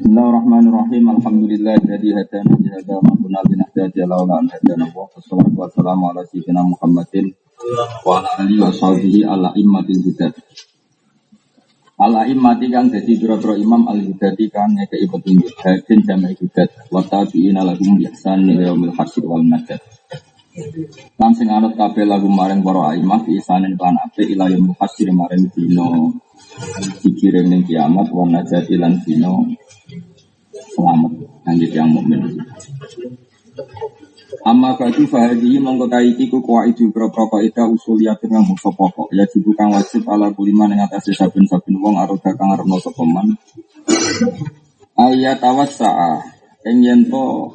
Bismillahirrahmanirrahim. Alhamdulillah jadi hadana li hada ma kunna linahtadiya laula an hadana Allah. Wassalatu wassalamu ala sayyidina Muhammadin wa ala alihi wa sahbihi ala immatil hudat. Ala immati kang dadi pira-pira imam al hudati kang ngekeki petunjuk hadin jama'i hudat wa tabi'ina lahum bi ihsan ila yaumil hasyr wal najat. Lan sing anut kabeh lagu maring para imam bi ihsanin lan apik ila yaumil hasyr maring dina dikirim kiamat wa najati lan dina selamat lanjut yang mukmin. Amma bagi fahadi mongko iki ku itu pro-pro kaidah usuliyah dengan musa pokok ya jibu kang wajib ala kulima ing atase saben-saben wong aroda kang arepno sapa man. Ayat tawassa'a ing yen to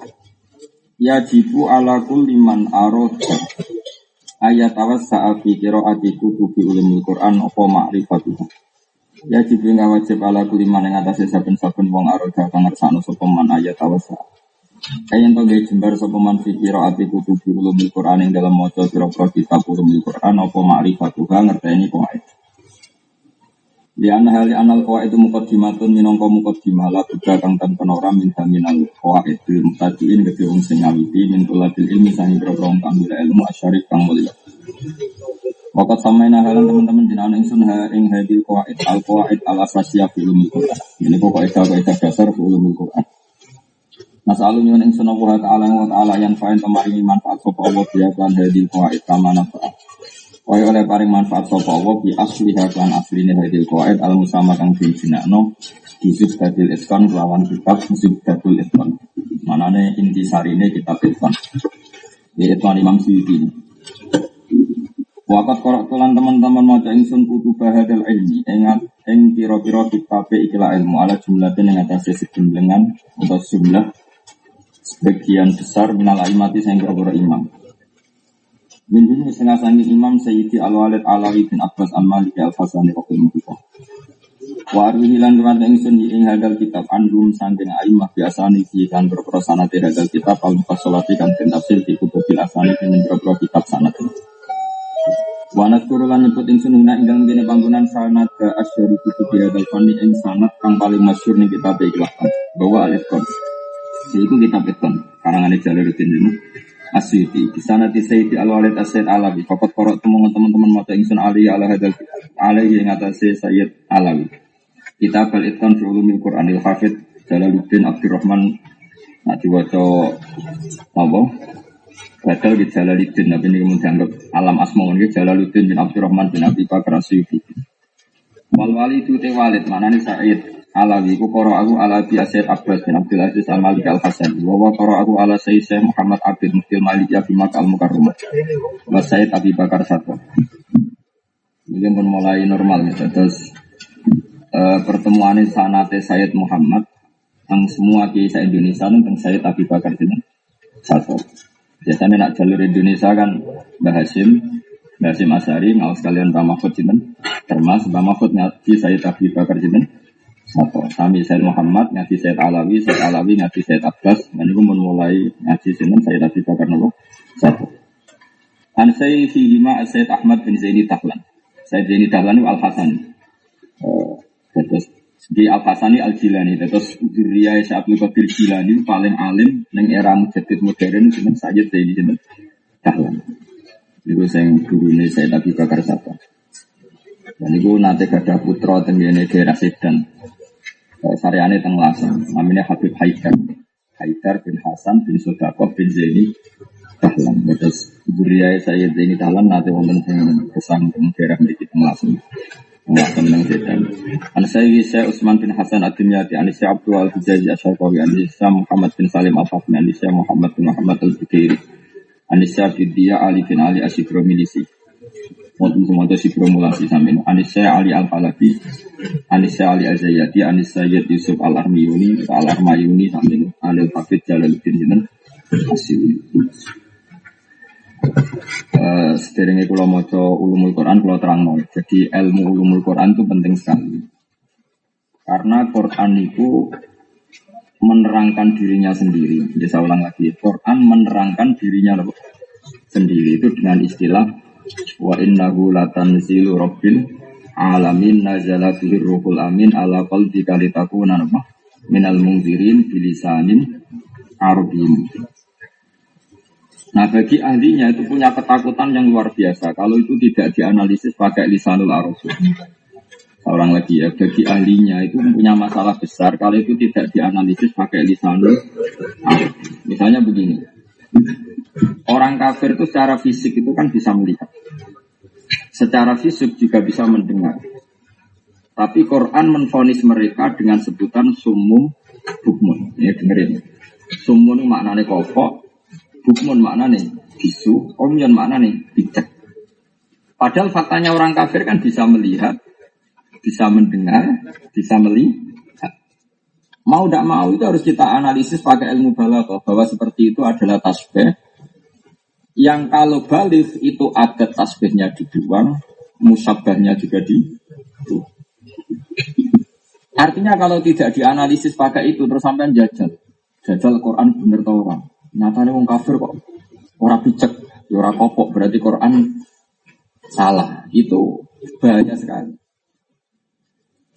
ya jibu ala kuliman aroda ayat tawassa'a fi qiraati kutubi ulumul Quran apa makrifatuh. Ya jibu nggak wajib ala kuliman yang atas saben-saben wong aroda kang ngersakno sapa man ayat tawasa. Kayen to ge jembar sapa man fi qiraati kutubi ulumul Quran yang dalam maca pira-pira kitab ulumul Quran apa ma'rifatuha ngerteni kuwaid. Di anna hal anal qawaid itu muqaddimatun minangka muqaddimah la buddha kang tanpa ora min minal qawaid bil mutadiin gede wong sing ngawiti min tulabil ilmi sangi kang ilmu asyarif kang mulya. Wakat samaina halan teman-teman jenengan ingsun ha ing hadil qawaid al qawaid al asasiyah fi ulumul Quran. Ini kok kaidah kaidah dasar fi ulumul Quran. Nasalu nyuwun ingsun Allah taala wa taala yang fain kemaringi manfaat sapa Allah biya lan hadil qawaid kama nafa. Kaya oleh paring manfaat sapa Allah bi asli lan asline hadil qawaid al musama kang dijinakno Yusuf Dadil Iskon lawan kitab Yusuf Dadil Iskon. Manane inti sarine kitab Iskon. Di Iskon Imam Suyuti. Wakat korok tulan teman-teman maca ingsun kutu bahadal ilmi ingat ing pira-pira kitabe ikilah ilmu ala jumlah ing atase sejumlengan atau jumlah sebagian besar minal imati sing pira imam. Min dulu setengah sangi imam Sayyidi Al-Walid Alawi bin Abbas Al-Maliki Al-Fasani Rahimahullah. Wa arwihi lan ruwan ingsun ing hadal kitab andum saking aimah biasa niki kan berpro sanate hadal kitab al-mufasalati kan den tafsir di kutubil asani den berpro kitab sanate. Wanat kurulan nyebut ingsun ing dalam gene panggonan sanad ke asyari kutu hadal fani ing sanad kang paling masyhur ning kitab ikhlas bahwa alif kon. Iku kitab ikon karangan Jalaluddin ini. Asyuti di sana di Sayyidi Al Walid Asyid Alawi. Fakat korok teman-teman maca ingsun Ali ala hadal alaihi yang atasnya Sayyid Alawi. Kitab al itqan fi ulumil Qur'anil Hafid Jalaluddin Abdurrahman Nah diwaca apa? Badal di Jalaluddin, tapi ini kemudian alam asma ini Jalaluddin bin Abdurrahman bin Abi Bakar Asyufi. Wal wali itu te walid, mana nih Said Alawi, ku koro aku ala bi Asyid Abbas bin Abdul Aziz al Malik al Hasan. Wawa koro aku ala Sayyid Syekh Muhammad Abid Muftil Malik ya Bimak al Mukarramah. Wa Sayyid Abi Bakar Sato. Ini pun mulai normal ya, terus uh, pertemuan sanate Sayyid Muhammad yang semua kisah Indonesia tentang Sayyid Abi Bakar ini satu. Biasanya nak jalur Indonesia kan Mbah Hashim, Mbah Hashim Asari, ngawas kalian Mbah Mahfud Jinten, termasuk Mbah Mahfud ngaji saya Abi Bakar Jinten, satu. Kami Said Muhammad ngaji Said Alawi, Said Alawi ngaji Said Abbas, dan itu mulai ngaji Jinten Said Abi Bakar Nopo, satu. An saya fi lima Ahmad bin Zaini Tahlan. Said Zaini Tahlan itu Al Hasan. Uh, terus di Al Hasani Al Jilani terus Duriya Syabul Qadir Jilani paling alim neng era mujaddid modern jeneng Sayyid Zaini Dahlan. Niku sing gurune saya Abi Bakar Sapa. Dan niku nanti gada putra tenggene daerah Sedan. Eh, Sariane teng Lasem, namanya Habib Haidar. Haidar bin Hasan bin Sodakoh bin Zaini Dahlan. Terus Duriya Sayyid Zaini Dahlan nanti wonten sing kesang teng daerah mriki teng Lasem. Nggak tenang setan. An saya saya Utsman bin Hasan Ad-Dimyati, an saya Abdul Al Hijazi Asyarqawi, an saya Muhammad bin Salim Al Fatmi, an saya Muhammad bin Muhammad Al Bukiri, an saya Bidya Ali bin Ali Asyikro Milisi. Wonten semua itu sikro mulasi samin. An saya Ali Al Falabi, an saya Ali Al Zayyati, an saya Yusuf Al Armiyuni, Al Armayuni samin. An Al Hafid Jalaluddin Jinan Asyikro. Uh, sederenge kula maca ulumul Quran kula terangno. Jadi ilmu ulumul Quran itu penting sekali. Karena Quran itu menerangkan dirinya sendiri. Jadi saya ulang lagi, Quran menerangkan dirinya sendiri itu dengan istilah wa innahu latanzilu rabbil alamin nazala bihi ruhul amin ala qalbika litakuna minal mungzirin bilisanin arabin. Nah bagi ahlinya itu punya ketakutan yang luar biasa kalau itu tidak dianalisis pakai lisanul arabi. Seorang lagi ya, bagi ahlinya itu punya masalah besar kalau itu tidak dianalisis pakai lisanul arabi. Misalnya begini, orang kafir itu secara fisik itu kan bisa melihat. Secara fisik juga bisa mendengar. Tapi Quran menfonis mereka dengan sebutan sumum bukmun. Ya dengerin. Sumun maknanya kopok, bukmun maknanya bisu, omyon maknanya bijak. Padahal faktanya orang kafir kan bisa melihat, bisa mendengar, bisa melihat. Mau tidak mau itu harus kita analisis pakai ilmu balaghah bahwa seperti itu adalah tasbih yang kalau balik itu adat tasbihnya dibuang, musabahnya juga di Artinya kalau tidak dianalisis pakai itu terus sampai jajal. Jajal Quran bener tau orang. Nyatanya wong kafir kok orang picek, ya orang kopok berarti Quran salah. Itu banyak sekali.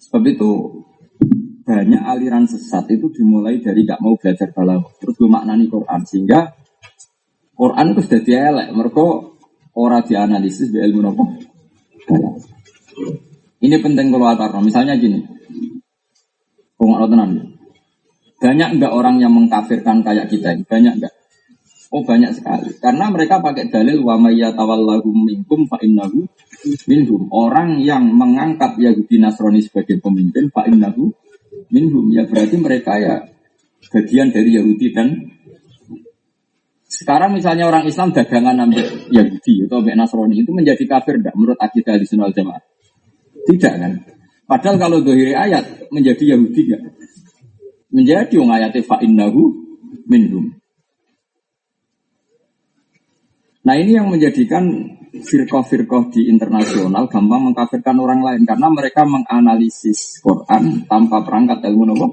Sebab itu banyak aliran sesat itu dimulai dari gak mau belajar balaghah. Terus gue maknani Quran sehingga Quran itu sudah dielek. Mereka orang dianalisis be ilmu nopo. Ini penting kalau atar misalnya gini. Tenang. Banyak enggak orang yang mengkafirkan kayak kita ini? Banyak enggak? Oh banyak sekali. Karena mereka pakai dalil wa tawallahu minkum fa innahu minhum. Orang yang mengangkat Yahudi Nasrani sebagai pemimpin fa innahu minhum. Ya berarti mereka ya bagian dari Yahudi dan sekarang misalnya orang Islam dagangan ambil Yahudi atau ambil Nasrani itu menjadi kafir enggak menurut akidah di jamaah? Tidak kan? Padahal kalau dohiri ayat menjadi Yahudi enggak? menjadi ayate fa innahu minhum. Nah ini yang menjadikan firqah-firqah di internasional gampang mengkafirkan orang lain karena mereka menganalisis Quran tanpa perangkat ilmu nopo.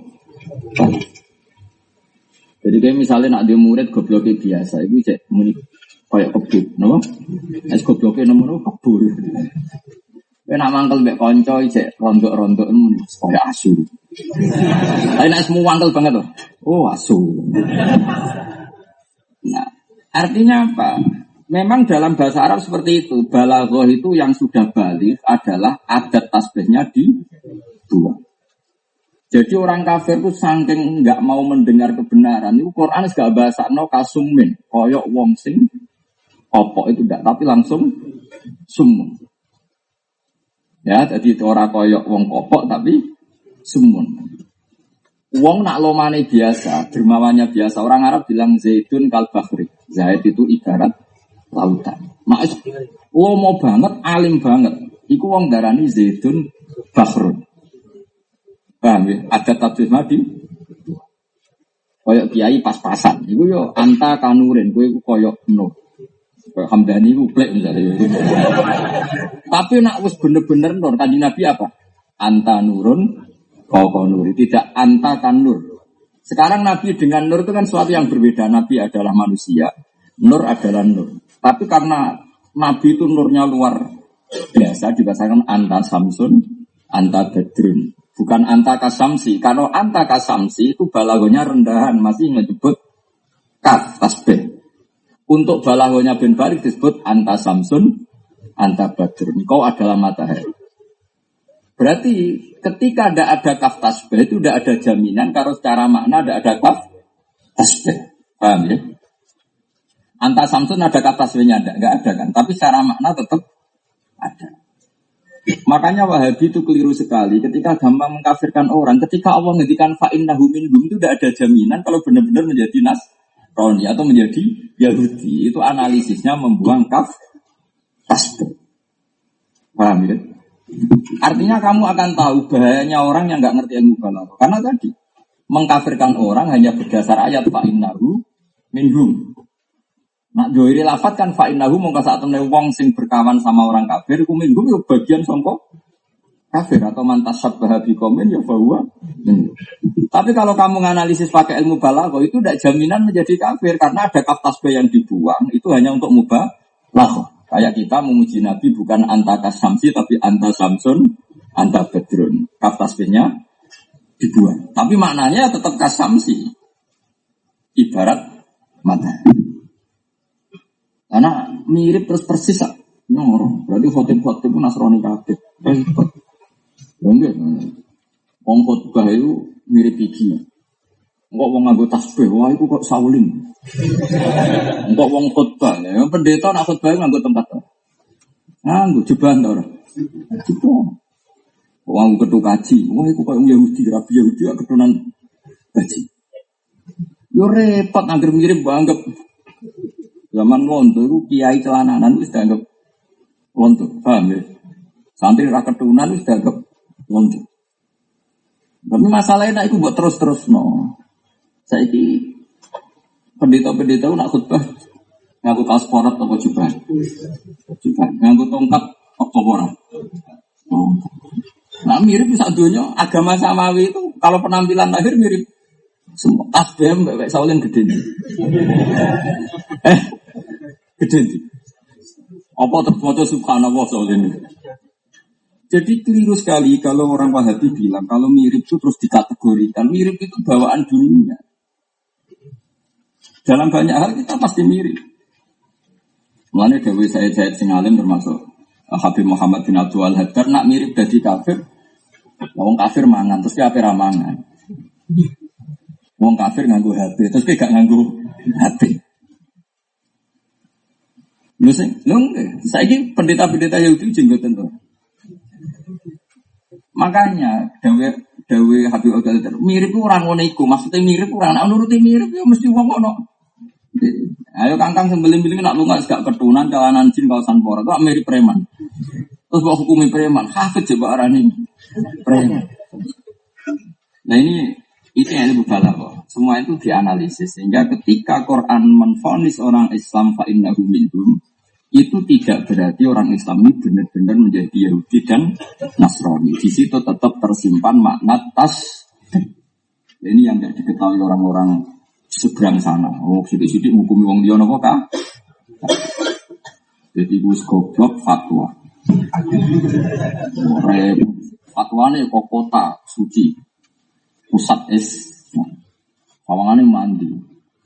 Jadi kayak misalnya nak dia murid gobloknya biasa, itu cek muni kayak kebut, nopo? Es gobloknya nopo kebur. Enak mangkel mbek konco cek rondok-rondok muni kayak asu. Tapi nak semua wangkel banget loh. Oh asu. Nah, artinya apa? Memang dalam bahasa Arab seperti itu. Balaghah itu yang sudah balik adalah adat tasbihnya di dua. Jadi orang kafir itu saking nggak mau mendengar kebenaran. Itu Quran gak bahasa no kasumin. Koyok wong sing opok itu tidak, tapi langsung sumun. Ya, jadi itu orang koyok wong kopok tapi sumun. Wong nak lomane biasa, dermawannya biasa. Orang Arab bilang zaitun kal bahri. Zait itu ibarat lautan. Mak lomo banget, alim banget. Iku wong darani zaitun bahrun. Paham ya? Ada tafsir madi. Koyok kiai pas-pasan. Iku yo anta kanurin. Kowe iku koyok no. Koyok Hamdani iku plek misalnya. Tapi nak wis bener-bener nur. Kanjeng Nabi apa? Anta nurun Kau nuri, tidak anta kan nur. Sekarang Nabi dengan nur itu kan sesuatu yang berbeda. Nabi adalah manusia, nur adalah nur. Tapi karena Nabi itu nurnya luar biasa, dibahasakan anta samsun, anta bedrun. Bukan anta kasamsi. Kalau anta kasamsi itu balagonya rendahan, masih menyebut kaf tasbih. Untuk balagonya bin balik disebut anta samsun, anta badrun. Kau adalah matahari. Berarti ketika tidak ada kaf tasbih itu tidak ada jaminan kalau secara makna tidak ada kaf tasbih. Paham ya? Anta Samsun ada kaf tasbihnya ada, nggak ada kan? Tapi secara makna tetap ada. Makanya Wahabi itu keliru sekali ketika gampang mengkafirkan orang. Ketika Allah ngedikan fa'in nahumin itu tidak ada jaminan kalau benar-benar menjadi nas Roni atau menjadi Yahudi. Itu analisisnya membuang kaf tasbih. Paham ya? Artinya kamu akan tahu bahayanya orang yang nggak ngerti ilmu balaghah. Karena tadi mengkafirkan orang hanya berdasar ayat fa'innahu minhum. Nak joiri lafat kan fa'innahu mongko saat temen wong sing berkawan sama orang kafir ku minhum ya bagian songko kafir atau mantas sabbaha komen ya bahwa Tapi kalau kamu menganalisis pakai ilmu balaghah itu tidak jaminan menjadi kafir karena ada kaf yang dibuang itu hanya untuk mubah lakoh. Kayak kita memuji Nabi bukan anta kasamsi tapi anta samsun, anta bedrun. Kaf tasbihnya dibuang. Tapi maknanya tetap kasam sih. Ibarat mata. Karena mirip terus persis ah. Nyoro. Berarti khotib-khotib pun nasrani kabeh. Repot. Enggak. Wong khotbah itu mirip iki. Enggak wong nganggo tasbih, wah itu kok saulin. Enggak wong khotbah, ya pendeta nak khotbah nganggo tempat. Nganggo jeban ta ora? Jebon. Wong ketu kaji, wah itu kok Yahudi, Rabi Yahudi keturunan kaji. Yo repot angger mirip banget. Zaman londo itu kiai celananan itu dianggap londo, paham ya? Santri raketunan itu dianggap londo. Tapi masalahnya itu buat terus-terus no. Saya ini pendeta-pendeta nak khutbah ngaku kaos porat atau jubah, jubah, ngaku tongkat orang. Oh. Nah mirip bisa dunia agama samawi itu kalau penampilan lahir mirip semua tasbih mbak Saulin gede eh gede nih. Apa terfoto subhanallah Saulin Jadi keliru sekali kalau orang Wahabi bilang kalau mirip itu terus dikategorikan. Mirip itu bawaan dunia. Dalam banyak hal kita pasti mirip. Mulanya Dewi Said Said Singalim termasuk Habib Muhammad bin Abdul Al-Haddar nak mirip dari kafir Wong kafir mangan, terus kafir ramangan. Wong kafir nganggu HP, terus dia gak nganggu HP. Lu sing, lu ini pendeta-pendeta Yahudi jenggot tentu. Makanya dawe dawe Habib Abdul mirip orang ngono maksudnya mirip orang, nak nuruti mirip ya mesti wong ngono. Ayo kangkang sembeling-beling nak lu nggak gak ketunan jalanan jin kawasan pora, itu mirip preman. Terus bawa hukumi preman, hafid coba arani preman. Nah ini itu yang lebih kok. Semua itu dianalisis sehingga ketika Quran menfonis orang Islam fa innahu minhum itu tidak berarti orang Islam ini benar-benar menjadi Yahudi dan Nasrani. Di situ tetap tersimpan makna tas. Ini yang tidak diketahui orang-orang seberang sana. Oh, sidik-sidik menghukumi wong dia nopo kah? Jadi gue goblok fatwa. Nih kok kota suci pusat es. Sawangane mandi.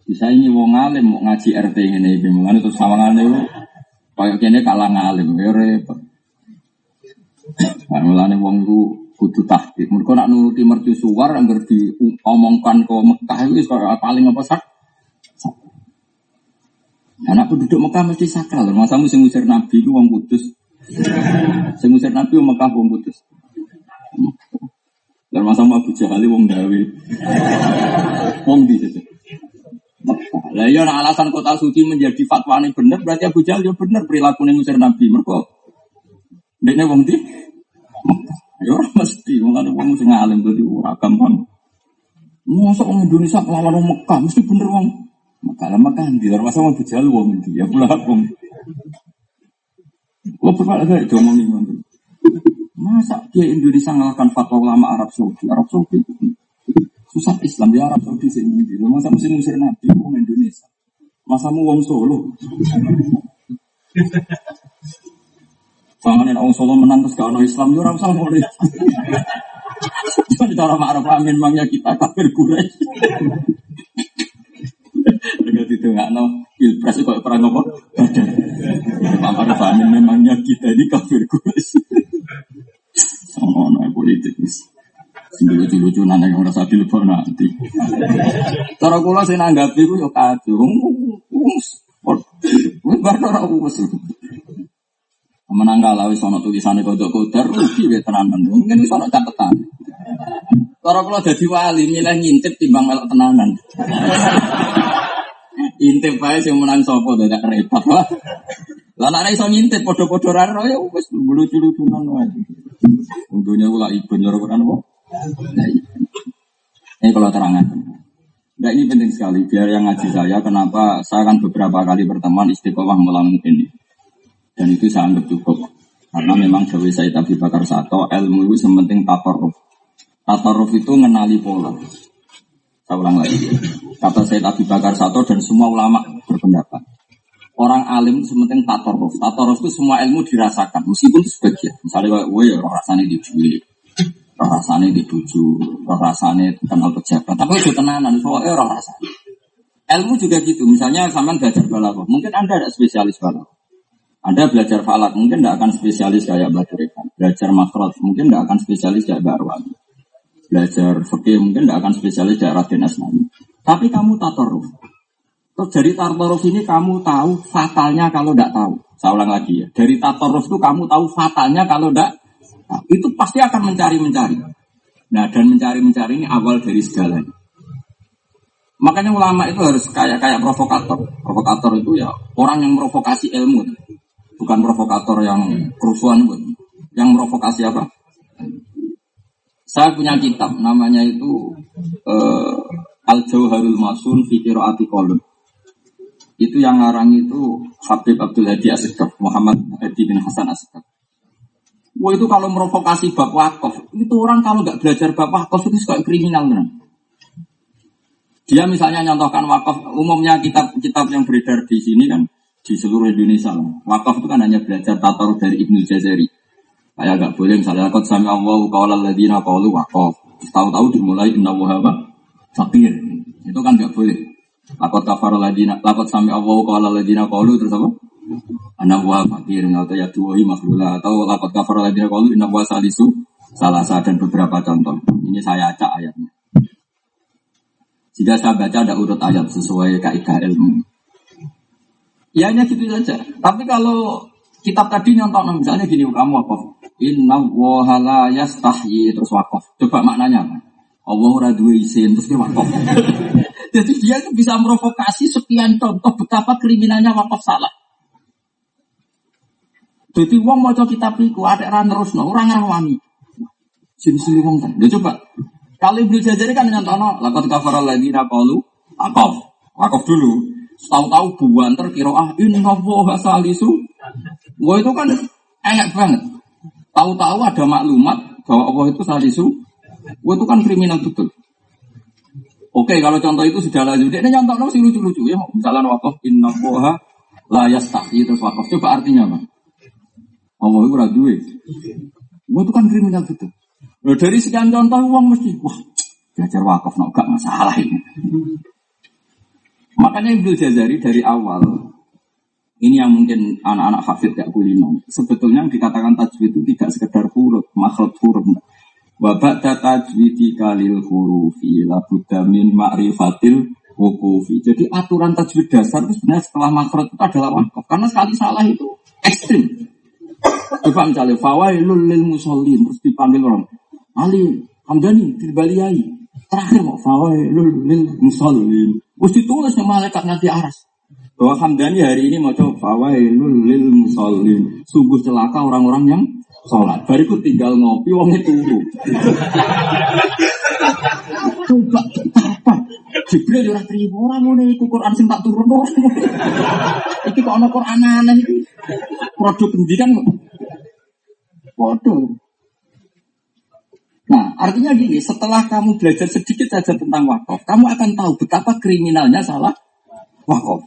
Bisa ini wong alim mau ngaji RT ini, itu sawangane itu kayak kene kalah ngalim, ya repot. Nah, mulane wong itu kudu tahqiq. Mereka nak nuruti mercusuar anggar diomongkan ke Mekah itu paling apa sak? Anak penduduk Mekah mesti sakral. Masa musim usir Nabi itu wong kudus. Sing usir Nabi wong Mekah wong kudus. Dan masa mau Abu Jahali wong Dawi. Wong di situ. Lah iya alasan kota suci menjadi fatwa ini benar berarti Abu Jahal ya benar perilaku ning usir Nabi. Mergo dekne wong di Ya mesti wong kan wong sing alim dadi ora gampang. Masa wong Indonesia lawan wong Mekah mesti bener wong Mekah lah Mekah di luar masa wong bujal wong ya pula wong. Kok pernah ada itu ngomong ngono. Masa ke Indonesia ngalahkan fatwa ulama Arab Saudi? Arab Saudi susah Islam di Arab Saudi sini. Masa mesti musir Nabi wong Indonesia. Masa mu wong Solo. Jangan yang orang Solo menang terus kalau Islam, ya orang usah boleh. Jadi cara Ma'ruf Amin mangnya kita kafir Quraisy. Dengan itu nggak no pilpres itu perang apa? Pak Ma'ruf Amin memangnya kita ini kafir Quraisy. Oh, no, politik Sendiri lucu-lucu nana yang merasa dilebur nanti. Cara kula saya nanggapi ku yo kacau. Wis bar ora wis menang kalah wis ana tulisane kodok kodar rugi wae tenanan. Mungkin wis ana catatan. Cara kula dadi wali milih ngintip timbang melok tenanan. Intip wae sing menang sapa dadak repot lah. Nek iso ngintip padha-padha ra ya wis lucu-lucunan wae. Untunya kula ibun ora kan apa? Ini kalau terangan. Nah ini penting sekali biar yang ngaji saya kenapa saya akan beberapa kali berteman istiqomah melamun ini. Dan itu saya anggap cukup. Karena memang Dewi Said Abi Bakar Sato, ilmu itu sementing tatoruf. Tatoruf itu mengenali pola. Saya ulang lagi. Kata Said Abi Bakar Sato dan semua ulama berpendapat. Orang alim sementing tatoruf. Tatoruf itu semua ilmu dirasakan, meskipun itu sebagian. Misalnya, gue ya rasanya di rasane di bojo, rasane kenal pejabat. Tapi itu tenanan, soalnya roh rasane. Ilmu juga gitu. Misalnya sampean belajar balaghah, mungkin Anda ada spesialis balaghah. Anda belajar falak, mungkin tidak akan spesialis kayak Mbak. Belajar makhraj, mungkin tidak akan spesialis kayak Mbak. Belajar fikih, mungkin tidak akan spesialis kayak Raden Asnani. Tapi kamu tatoruf. Terus dari tatoruf ini kamu tahu fatalnya kalau tidak tahu. Saya ulang lagi ya. Dari tatoruf itu kamu tahu fatalnya kalau tidak tahu. Itu pasti akan mencari-mencari. Nah dan mencari-mencari ini awal dari segalanya. Makanya ulama itu harus kayak kayak provokator. Provokator itu ya orang yang provokasi ilmu bukan provokator yang kerusuhan pun. Yang provokasi apa? Saya punya kitab namanya itu uh, Al Jauharul Masun fi Qiraati Itu yang ngarang itu Habib Abdul Hadi Asgaf, Muhammad Hadi bin Hasan Asgaf. Wah itu kalau merovokasi bab wakaf, itu orang kalau nggak belajar bab wakaf itu suka kriminal benar. Dia misalnya nyontohkan wakaf, umumnya kitab-kitab yang beredar di sini kan di seluruh Indonesia. Wakaf itu kan hanya belajar tatar dari Ibnu Jazari. Kayak gak boleh misalnya kot sami Allah qala alladziina qalu wakaf. Tahu-tahu dimulai inna wahaba fakir. Itu kan gak boleh. Lakot kafar ladina, lakot sami Allah alladziina qalu terus apa? Anak wa fakir atau ya tuwahi makhlula atau lakot kafar ladina qalu inna wa salisu salah satu dan beberapa contoh. Ini saya acak ayatnya. Jika saya baca ada urut ayat sesuai kaidah ilmu. Ya hanya gitu saja. Tapi kalau kitab tadi nyontok misalnya gini kamu apa? Inna wahala yastahyi terus wakaf. Coba maknanya apa? Allah ora duwe isin terus wakaf. Jadi dia itu bisa merovokasi sekian contoh betapa kriminalnya wakaf salah. Jadi wong mau kitab iku ada ran terus no, orang rawani. Sini sini wong. Dia coba. Kalau Ibnu Jazari kan nyontono lakot kafaral lagi nakalu wakaf. Wakaf dulu. Tahu-tahu buanter kira ah ini Allah salisu. Wah itu kan enak banget. Tahu-tahu ada maklumat bahwa Allah itu salisu. Wah itu kan kriminal betul. Oke kalau contoh itu sudah lanjut. Ini contoh sih lucu-lucu ya. Misalnya wakaf inna Allah la yastahi terus wakaf. Coba artinya apa? Allah itu radue. Wah itu kan kriminal betul. Nah, dari sekian contoh uang mesti wah belajar wakaf no gak masalah ini. Makanya Ibnu Jazari dari awal ini yang mungkin anak-anak hafid gak kulino. Sebetulnya yang dikatakan tajwid itu tidak sekedar huruf, makhluk huruf. Wabak tajwidi kalil hurufi labudda min ma'rifatil wukufi. Jadi aturan tajwid dasar itu sebenarnya setelah makhluk itu adalah wakaf. Karena sekali salah itu ekstrim. Coba misalnya fawailul lil musallin terus dipanggil orang Ali Hamdani Tirbaliyai terakhir mau fawailul lil musallin Terus ditulis sama malaikat nanti aras. Bahwa Hamdani hari ini mau coba fawailul lil musallin. Sungguh celaka orang-orang yang sholat. Bariku tinggal ngopi, wongnya turu. Coba apa? Jibril ora terima orang mau iku Quran sing tak turun orang. Iki kok ana Quran aneh iki. Produk pendidikan Waduh. Nah, artinya gini, setelah kamu belajar sedikit saja tentang wakaf, kamu akan tahu betapa kriminalnya salah wakaf.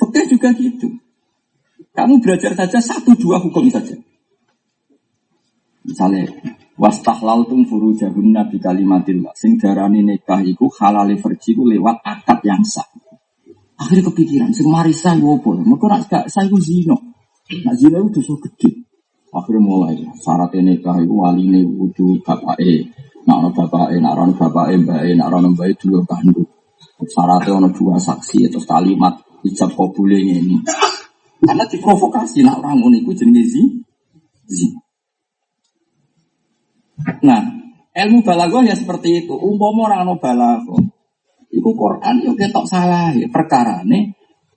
Fakta juga gitu. Kamu belajar saja satu dua hukum saja. Misalnya, tum furu jahun nabi kalimatil sing darani nikah iku halali verji lewat akad yang sah. Akhirnya kepikiran, sing marisa iku apa? Mergo nek gak saya iku zina. Nak zina itu dosa gede. Akhirnya mulai syarat nikah wali kudu bapak e. Nak ono bapak e, nak ono bapak e, nak ono mbak e dua kandung. Syaratnya ono dua saksi atau kalimat ijab kabule ini. Karena diprovokasi nak orang ngono iku jenenge zi. Nah, ilmu balaghah ya seperti itu. Umpama orang ono balaghah, iku Quran yo ketok salah ya perkara nih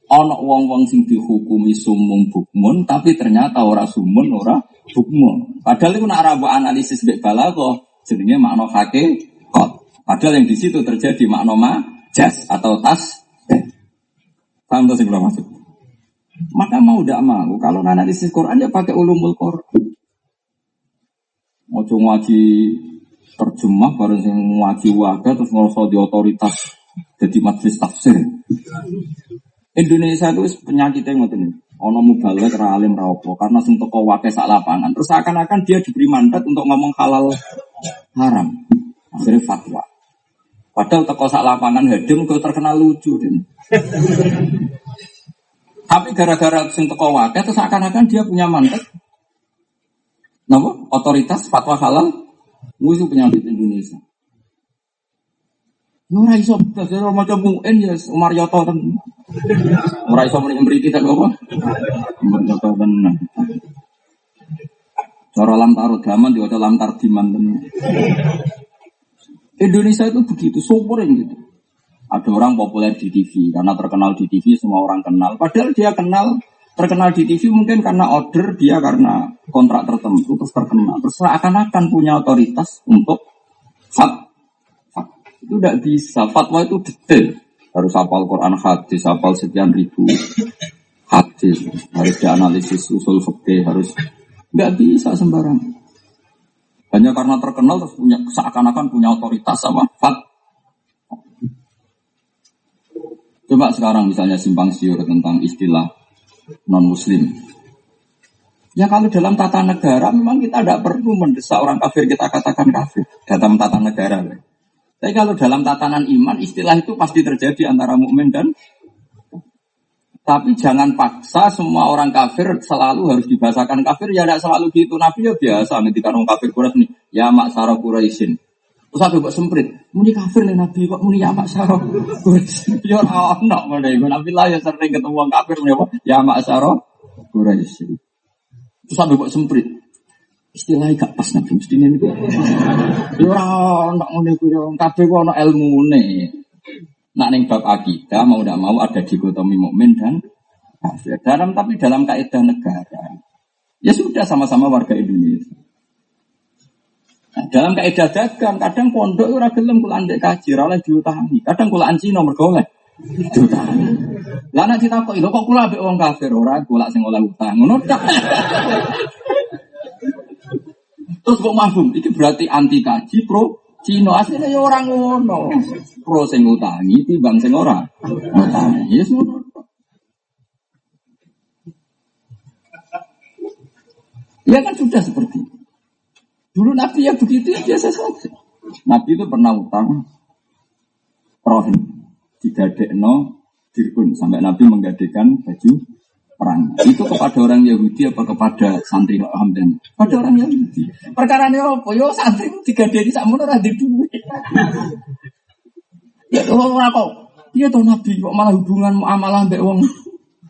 Ono wong-wong sing dihukumi sumum bukmun tapi ternyata ora sumun ora bukmun. Padahal itu nak rabu analisis bek balago jenenge makna kot. Padahal yang di situ terjadi makna ma jas atau tas. Paham tuh sih maksud? Maka mau tidak mau kalau analisis Quran ya pakai ulumul Quran. Mau ngaji terjemah bareng sing ngaji waga terus ngerasa di otoritas jadi majelis tafsir. Indonesia itu penyakitnya ngoten. Ono mubalek ra alim ra karena sing teko wake sak lapangan. Terus seakan-akan dia diberi mandat untuk ngomong halal haram. Akhirnya fatwa. Padahal teko sak lapangan hedem kok terkenal lucu dan. Tapi gara-gara sing teko wakil terus akan-akan dia punya mantek. Napa? Otoritas fatwa halal musuh penyakit Indonesia. Ya ora iso dasar maca muen ya Umar Yoto ten. Ora iso muni mriki tak apa? Umar Yoto tenan. Cara lam tarut gaman diwaca lam tardiman tenan. Indonesia itu begitu, yang gitu. Ada orang populer di TV, karena terkenal di TV semua orang kenal. Padahal dia kenal, terkenal di TV mungkin karena order, dia karena kontrak tertentu, terus terkenal. Terus akan-akan punya otoritas untuk fat. fat. Itu tidak bisa, fatwa itu detail. Harus hafal Quran hadis, hafal sekian ribu hadis, harus dianalisis usul fikih, harus nggak bisa sembarangan. Hanya karena terkenal terus punya seakan-akan punya otoritas sama fat. Coba sekarang misalnya simpang siur tentang istilah non muslim. Ya kalau dalam tata negara memang kita tidak perlu mendesak orang kafir kita katakan kafir dalam tata negara. Tapi kalau dalam tatanan iman istilah itu pasti terjadi antara mukmin dan tapi jangan paksa semua orang kafir selalu harus dibahasakan kafir. Ya tidak selalu gitu. Nabi ya biasa. Nanti orang kafir Quraisy nih. Ya mak sarah Quraisyin. Terus aku buat semprit. Muni kafir nih Nabi kok muni ya mak sarah Quraisyin. Ya orang nak ibu Nabi lah ya sering ketemu orang kafir muni apa? Ya mak sarah Quraisyin. Terus aku buat semprit. Istilahnya gak pas Nabi mesti ini. Ya orang nak muni kafir. Kafir kok ada ilmu nih. Nak neng bab akidah mau tidak mau ada dikotomi mukmin dan kafir. Dalam tapi dalam kaidah negara ya sudah sama-sama warga Indonesia. Nah, dalam kaidah dagang kadang pondok ora gelem kula andek kaji ora oleh diutangi. Kadang kula anci nomor golek diutangi. Lah nek ditakoki lho kok kula ambek wong kafir ora kula sing oleh utang. Ngono Terus kok mafhum, iki berarti anti kaji pro Cina aslinya ya orang ngono. Pro sing utangi timbang sing ora. Utangi. Yes ngono. Ya kan sudah seperti itu. Dulu Nabi ya begitu ya biasa saja. Nabi itu pernah utang rohin. Digadekno dirkun. Sampai Nabi menggadekan baju perang. Itu kepada orang Yahudi apa kepada santri Hamdan? Pada orang Yahudi. Perkara ini apa? Yo santri tiga dari sama orang di duit. Ya orang kok. Iya tuh Nabi kok malah hubungan muamalah mbak wong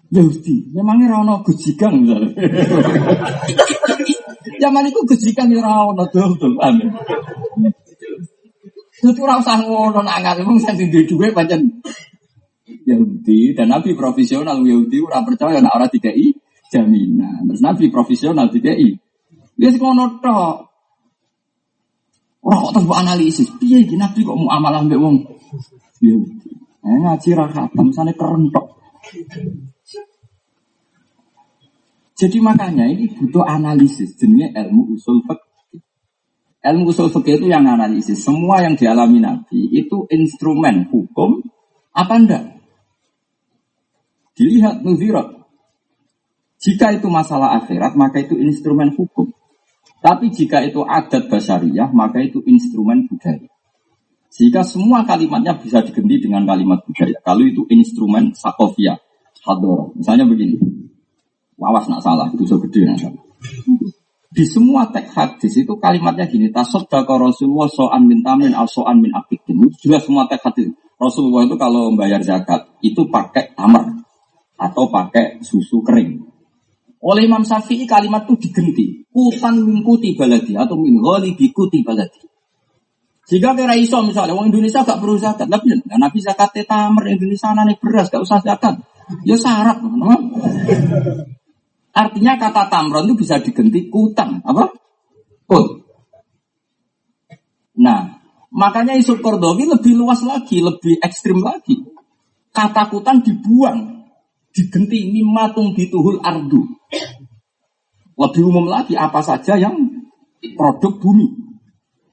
Yahudi. Memangnya rano gejikan misalnya. Zaman itu ya rano tuh tuh aneh. Itu orang ngono nak ngal wong sing duwe dhuwit pancen Yahudi dan Nabi profesional Yahudi ora percaya nak ora dikai jaminan. Terus Nabi profesional dikai. Dia sih ngono tok. Ora kok terus analisis. Piye iki Nabi kok mau amalah mbek wong Yahudi. Eh ngaji ra khatam kerentok. Jadi makanya ini butuh analisis jenenge ilmu usul fikih. Ilmu usul fikih itu yang analisis. Semua yang dialami Nabi itu instrumen hukum apa enggak? Dilihat nuzirat. Jika itu masalah akhirat, maka itu instrumen hukum. Tapi jika itu adat basariyah, maka itu instrumen budaya. Jika semua kalimatnya bisa diganti dengan kalimat budaya. Kalau itu instrumen sakofia, hador. Misalnya begini. Wawas nak salah, itu gede nak salah. Di semua teks hadis itu kalimatnya gini, tasoddaka Rasulullah so'an min tamin al so'an min. Itu jelas semua teks hadis. Rasulullah itu kalau membayar zakat, itu pakai tamar atau pakai susu kering. Oleh Imam Syafi'i kalimat itu digenti. Kutan mingkuti baladi atau min bikuti baladi. Jika kira iso misalnya, orang Indonesia gak perlu zakat, tapi ya, Nabi zakat tamer Indonesia nih beras gak usah zakat. Ya syarat? Artinya kata tamron itu bisa diganti kutan, apa? Kut. Nah, makanya isu Kordowi lebih luas lagi, lebih ekstrim lagi. Kata kutan dibuang, digenti mimatung dituhul ardu. Lebih umum lagi apa saja yang produk bumi.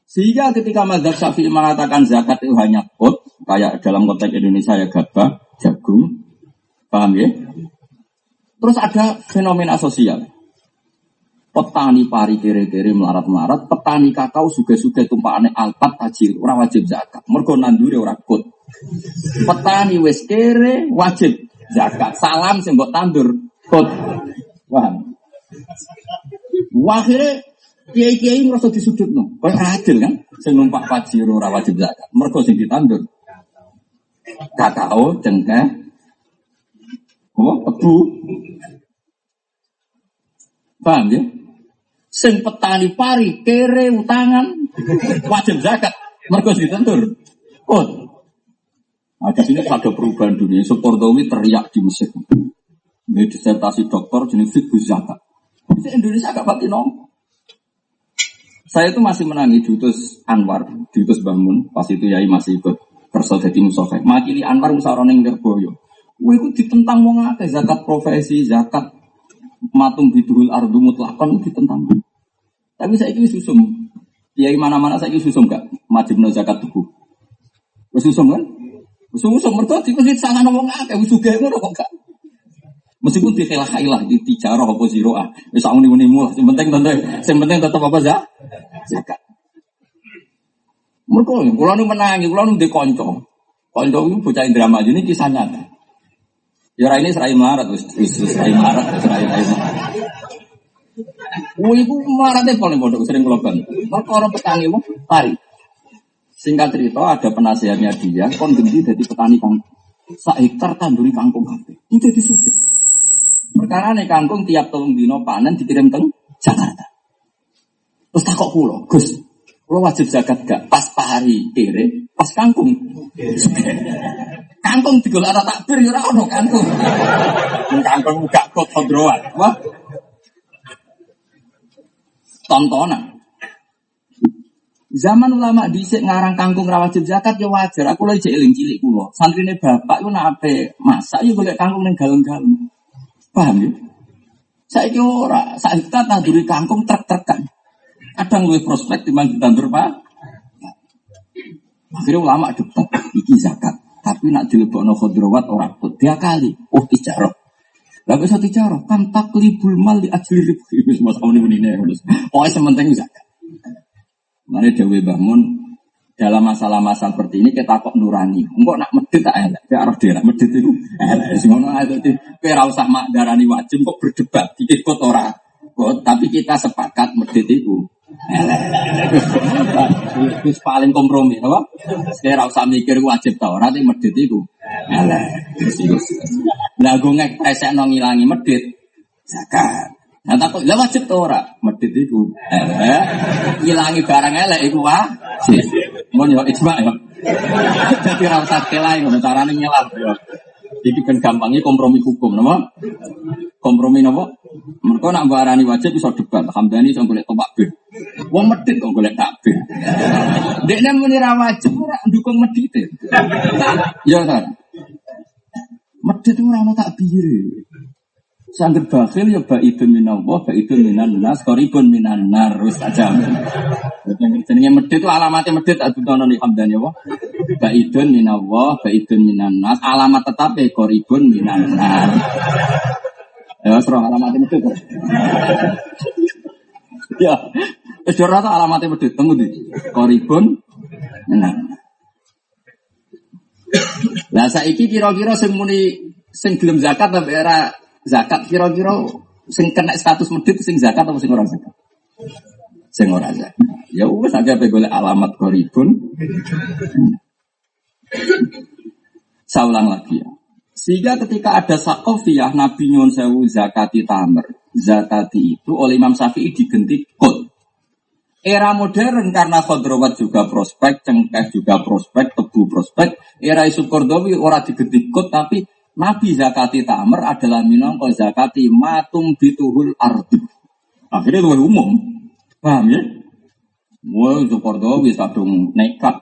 Sehingga ketika Mazhab Syafi'i mengatakan zakat itu hanya kot, kayak dalam konteks Indonesia ya gabah, jagung, paham ya? Terus ada fenomena sosial. petani pari kere-kere melarat-melarat, petani kakao suge-suge tumpakane alpat tajir, ora wajib zakat. Mergo nandure ora kut. Petani wis kere wajib zakat. Salam sing mbok tandur kut. Wah. Akhirnya kiai-kiai merasa disudutno. Kaya adil kan? Sing numpak pajero ora wajib zakat. Mergo sing ditandur kakao, cengkeh, oh, tebu. Paham ya? Sing petani pari kere utangan wajib zakat. Mergo ditentur. Kot. Nah, di sini ada perubahan dunia. Supordowi teriak di Mesir. Ini disertasi dokter jenis fiqh zakat. Di Indonesia agak pati nom. Saya itu masih menangi diutus Anwar, diutus Bangun. Pas itu Yai masih ikut kerso jadi musofe. Makili Anwar musaroning derboyo. Wih, itu ditentang wong akeh zakat profesi, zakat matung bidul ardu mutlakon ditentang. Tapi saya ini susum. Kiai mana-mana saya ini susum gak? no zakat tubuh. Susum kan? Susum mergo dipikir salah ngomong akeh sugih ngono kok gak. Meskipun di khilaf khilaf di tijarah apa ziroah, wis sak muni lah. Sing penting tentu, sing penting tetap apa za? Zakat. Mergo kula nu menangi, kula nu kanca. Kanca iku bocah Indramayu ini kisah nyata. Ya ini serai marat wis serai marat, serai marat. Wih, itu maratnya paling bodoh, sering bantu. Perkara petani mau pari. Singkat cerita, ada penasihatnya dia, kon gendhi dari petani kangkung. Sak hektar tanduri kangkung kafe. Itu jadi suke. Perkara nih kangkung tiap tolong dino panen dikirim teng Jakarta. Terus takut pulau, Gus, lo wajib zakat gak? Pas pari kere, pas kangkung. kangkung digolak tak takbir ya ora kangkung. kangkung gak kok kodroan. Wah, tontonan. Zaman ulama dhisik ngarang kangkung ra wajib zakat ya wajar. Aku lagi eling cilik kula. Santrine bapak ku nape masak ya kangkung ning galung-galung. Paham ya? Saiki ora, saiki kita tanduri kangkung trek-trekan. Kadang luwih prospek timbang ditandur Pak. Akhirnya ulama debat iki zakat. Tapi nak dilebokno khudrawat ora kut. Dia kali. Oh, ijarah. Lah bisa dicara kan taklibul mal di ajli ribu wis mas ini menine terus. Pokoke sementing zakat. Mane dewe bangun dalam masalah-masalah seperti ini kita kok nurani. Enggak nak medit tak elek. Arah dia medit itu elek. Sing ngono ae dadi mak darani wajib kok berdebat dikit kok. Kok tapi kita sepakat medit itu Wis paling kompromi, apa? Sekarang usah mikir wajib tau, nanti medit itu. Elek. Lah gue ngek nong ngilangi medit. Zakat. Nah takut lah wajib tau ora? Medit itu. Elek. Ngilangi barang elek iku wah. Mau yo ijma ya. Jadi ra usah kelai ngono carane nyelam yo. Iki kan gampangnya kompromi hukum, nama? Kompromi nama? Mereka nak barani wajib bisa debat. Hamdani bisa boleh topak bir. Wong medit kok boleh takbir. Dia muni ra wajib ora dukung medit. Ya kan? Medit ora ono takbir. Sangger bakhil ya baidun minallah, baidun minan nas, koribun minan nar, wis aja. Jenenge medit itu alamatnya medit tak dutono nih hamdani apa? Baidun minallah, baidun minan nas, alamat tetap ya koribun minan nar. Ya, serah alamatnya medit. Ya, wis rata alamatnya medit temu di koribun minan. Lah saiki kira-kira sing muni sing gelem zakat tapi era zakat kira-kira sing kena status medit sing zakat atau sing ora zakat? Sing ora zakat. Ya wis aja pe golek alamat koribun. Saya ulang lagi ya. Sehingga ketika ada sakofiyah Nabi nyuwun sewu zakati tamer. Zakati itu oleh Imam Syafi'i digenti kod. Era modern karena khodrowat juga prospek, cengkeh juga prospek, tebu prospek. Era isu kordowi ora digenti kod tapi Nabi zakati tamer adalah minangka zakati matum bituhul ardu. Akhirnya luwih umum. Paham ya? Wah, itu Kordo bisa dong nekat.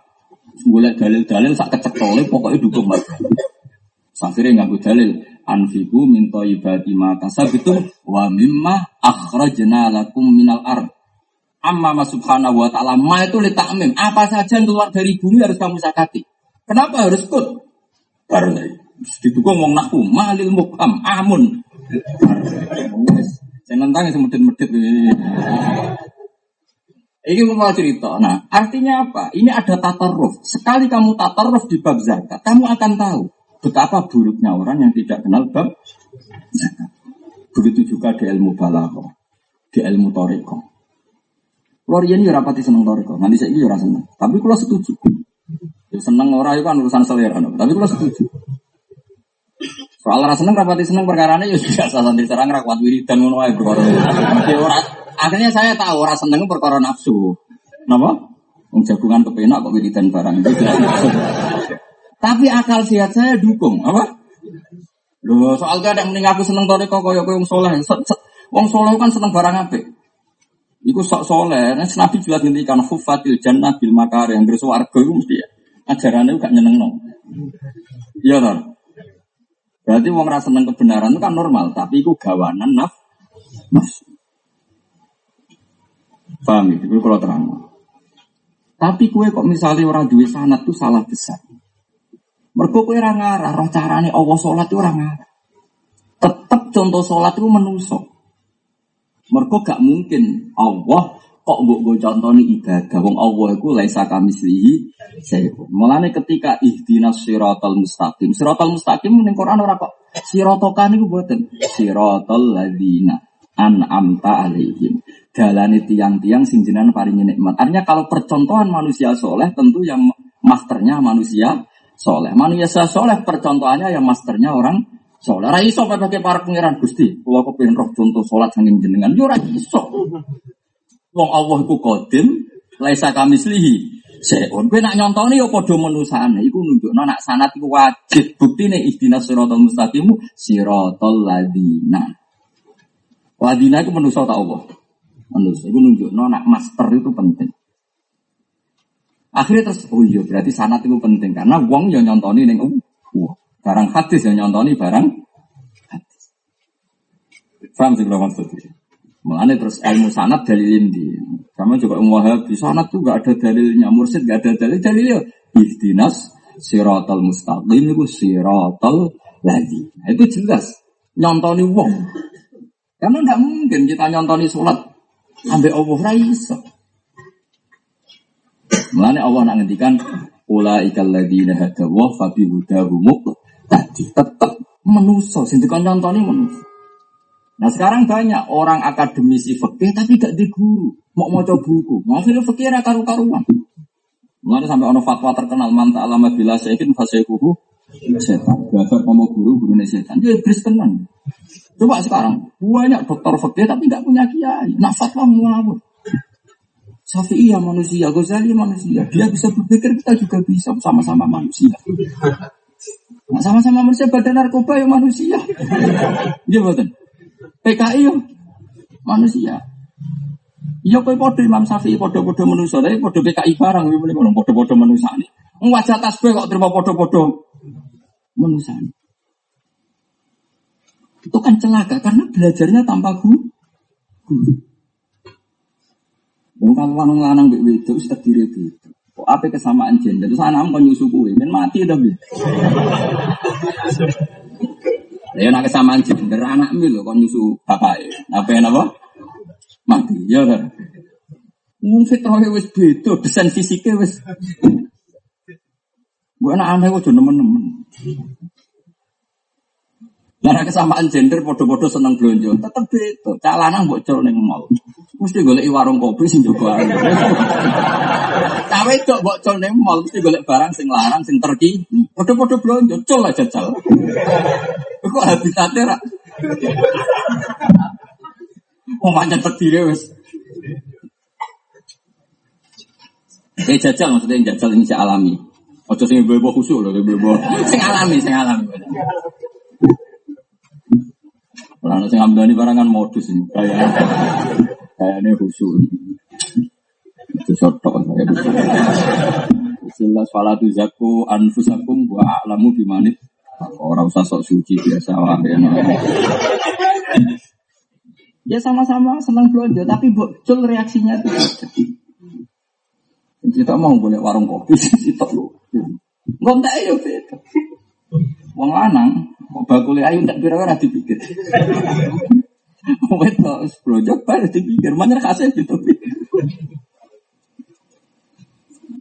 Boleh dalil-dalil sak kecekole pokoknya dukung mas. Akhirnya nggak dalil. Anfiku minta ibadi mata sabitum wa mimma akhrajna lakum minal ard. Amma ma subhanahu wa ta'ala ma itu letakmim. Apa saja yang keluar dari bumi harus kamu zakati. Kenapa harus kut? Karena Didukung wong nahu malil mukam amun. Saya nentang yang medit-medit. Ini mau cerita. Nah, artinya apa? Ini ada tatarruf. Sekali kamu tatarruf di bab zakat, kamu akan tahu betapa buruknya orang yang tidak kenal bab zakat. Begitu juga di ilmu balaghah, di ilmu toriko. Keluar ini rapati seneng toriko. Nanti saya ini seneng. Tapi kalau setuju. Ya, seneng orang itu kan urusan selera. Tapi kalau setuju. Soal rasa seneng rapati seneng perkara ini ya biasa santri serang rakwat wiridan ngono ae perkara. Ya akhirnya saya tahu rasa seneng perkara nafsu. Napa? Wong jagungan kepenak kok wiridan barang itu. Tapi akal sehat saya dukung, apa? Loh, soal gak ada mending aku seneng toriko koyo koyo wong soleh. Wong soleh kan seneng barang apik. Iku sok soleh. Nah, Nabi jelas ngendikan hufatil jannah bil makar yang warga itu mesti ya. Ajarannya gak nyeneng no. Iya toh. Berarti wong rasa seneng kebenaran itu kan normal, tapi itu gawanan naf nafsu. Paham ya? Itu kalau terang. Tapi kue kok misalnya orang duit sanat tuh salah besar. Mereka kue orang ngarah, roh carane Allah sholat itu orang ngarah. Tetap contoh sholat itu menusuk. Mereka gak mungkin Allah kok mbok go contoni ibadah wong Allah iku laisa kamislihi sayun. Mulane ketika ihdinas siratal mustaqim. Siratal mustaqim ning Quran ora kok siratokan niku mboten. Siratal ladzina an'amta alaihim. Dalane tiang-tiang sing jenengan paringi nikmat. Artinya kalau percontohan manusia soleh tentu yang masternya manusia soleh. Manusia soleh percontohannya yang masternya orang soleh. Ora iso pakai para pangeran Gusti. Kula kepengin roh contoh salat saking jenengan. Yo ora iso. Wong Allah iku kodim, laisa kamislihi. Seon, kowe nak nyontoni ya padha menusane, iku nunjukno nak sanat iku wajib. Buktine ihdinas siratal mustaqim siratal ladina. Ladina iku manusa ta Allah. Manusa iku nunjukno nak master itu penting. Akhirnya terus, oh iya berarti sanat itu penting karena wong yang nyontoni ning uh, barang hadis yang nyontoni barang hadis. Faham sih kalau maksudnya? Terus ilmu sanat dalilin di. Sama juga Wahabi sanat tuh gak ada dalilnya, mursid gak ada dalil dalilnya. Ihdinas siratal mustaqim itu siratal lagi. Nah, itu jelas nyontoni wong. Karena tidak mungkin kita nyontoni sholat sampai Allah raiso. Mengenai Allah nak ngendikan Ula ikal ladina hadawa fabi hudahu tadi tetap menuso, sintikan nyontoni menuso. Nah sekarang banyak orang akademisi fikih tapi gak di guru, mau coba buku, akhirnya fikih ra karu-karuan. Mulai sampai ono fatwa terkenal manta alama bila sekin fasekuhu setan. Belajar kamu guru guru setan. Dia iblis tenan. Coba sekarang banyak dokter fikih tapi nggak punya kiai. Nah fatwa. Syafi'i ya manusia, Ghazali manusia. Dia bisa berpikir kita juga bisa sama-sama manusia. Nah, sama-sama manusia badan narkoba ya manusia. Dia betul. PKI yo manusia. Iya kowe padha Imam Syafi'i padha-padha manusia, tapi padha PKI barang kuwi muni padha-padha manusia ini. Wajah tasbih kok terima padha-padha manusia. Itu kan celaka karena belajarnya tanpa guru. Wong kalau lanang lanang mbek wedok wis terdiri itu. Kok apa kesamaan gender? Terus anak kok nyusu kuwi, men mati dah Ya nak kesamaan gender anak mi lho kon nyusu bapak. Apa apa? Mati. Ya kan. Wong fitrahnya wis beda, desain fisiknya wis. Bu anak aneh kok nemen-nemen. Karena kesamaan gender podo-podo seneng belanja, tetep beda. Cak lanang mbok col ning mall. Mesti golek warung kopi sing jogo ae. Cak wedok mbok col ning mall mesti golek barang sing larang sing terki. Podo-podo belanja, col aja jajal. Kok habitatnya ra? Oh banyak terdiri wes. Eh jajal maksudnya jajal ini alami. Ojo sing ibu-ibu khusyuk loh. Sing alami, sing alami. Kalau sing ambil barang kan modus ini, kayak kayaknya khusyuk. Itu sotok saya. Jelas falatu zaku anfusakum wa a'lamu bimanit. Orang usah sok suci biasa wae. Ya sama-sama senang belanja, tapi bocil reaksinya itu. Kita mau boleh warung kopi, kita lu. Ngontek ya beda. Wong lanang, bakule ayu tak pira ora dipikir. wedok brojok bar dipikir mana kasih gitu.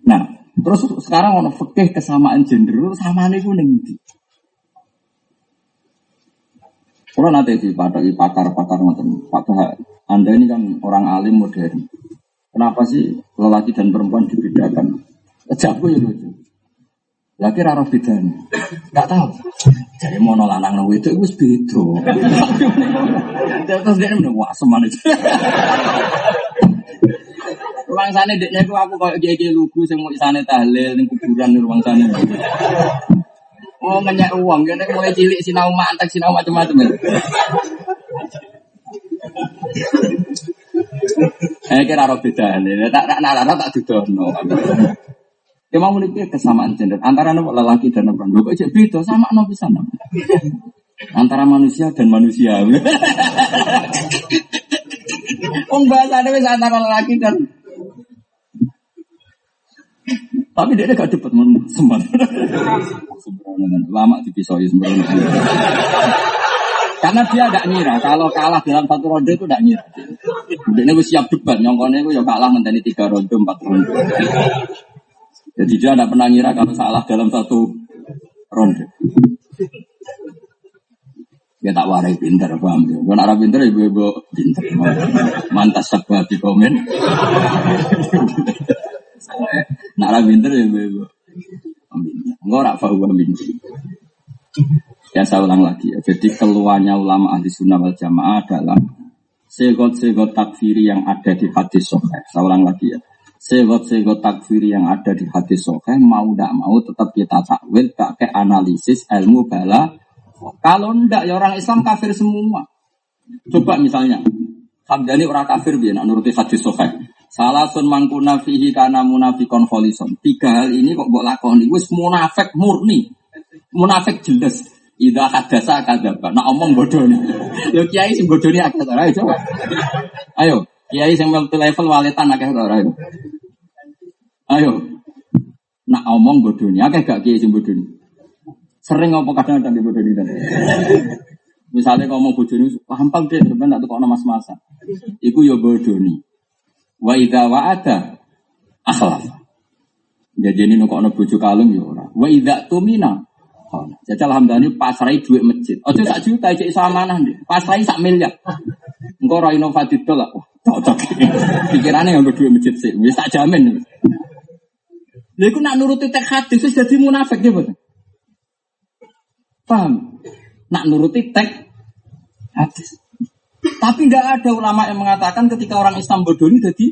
Nah, terus sekarang ono fikih kesamaan gender sama nih kuning di. Kalau nanti di pakar-pakar ngoten, Pak Anda ini kan orang alim modern. Kenapa sih lelaki dan perempuan dibedakan? Jago ya lucu. Lagi raro bedanya. Gak tahu. Jadi mau lanang nang itu itu beda. Terus dia udah wah itu. Ruang sana deknya aku aku kayak gigi lugu sing mau isane tahlil ning kuburan ruang sana. Oh ngenyak uang, jadi mulai cilik sinau mantek sinau macam-macam. Eh kira roh beda nih, tak tak tak tak dudono. Mau memiliki kesamaan gender antara lelaki dan perempuan. Kok cek beda sama no bisa Antara manusia dan manusia. Om bahasa ada antara lelaki dan tapi dia gak dapat semen. Sembrono lama dipisoi sembrono. Karena dia tidak ngira kalau kalah dalam satu ronde itu tidak ngira. Dia siap debat, nyongkone itu ya kalah menteni tiga ronde, empat ronde. Jadi dia tidak pernah ngira kalau salah dalam satu ronde. Ya tak warai pinter, paham ya. Kalau arah pinter, ibu-ibu pinter. Mantas sebuah di komen. Nah, arah pinter, ibu-ibu. Enggak orang bahwa pinter. Ya saya ulang lagi ya. Jadi keluarnya ulama ahli sunnah wal jamaah adalah segot-segot takfiri yang ada di hadis soheh. Saya ulang lagi ya segot-segot takfir yang ada di hadis sokai mau tidak mau tetap kita takwil pakai analisis ilmu bala. Kalau ndak ya orang Islam kafir semua. Coba misalnya Hamdani orang kafir biar nuruti hadis sokai salah sun mangkuna fihi karena munafikon folison. Tiga hal ini kok buat lakoni wis munafik murni. Munafik jelas. Ida hadasa kadaba. Nak omong bodoh nih. Yo kiai sing bodoh nih agak ayo coba. Ayo, kiai sing multi level waletan agak ayo. Ayo. Nak omong bodoh nih, agak gak kiai sing bodoh nih. Sering ngomong kadang-kadang di bodoh nih. Misalnya ngomong nih, paham deh sebenarnya tuh kok mas-masa. Iku yo bodoh nih. Wa ida wa ada akhlaf. Jadi ini nukok bojo kalung yo ora. Wa ida tumina jadi alhamdulillah pasrai duit masjid. Ojo sak juta cek sama nanti. Pasrai sak miliar. Engkau ora inovatif lah. Wah, cocok. Pikirannya yang duit masjid sih. Wis tak jamin. Lha iku nak nuruti tek hadis wis dadi munafik ya, betul. Paham? Nak nuruti tek hadis. Tapi tidak ada ulama yang mengatakan ketika orang Islam bodoh ini jadi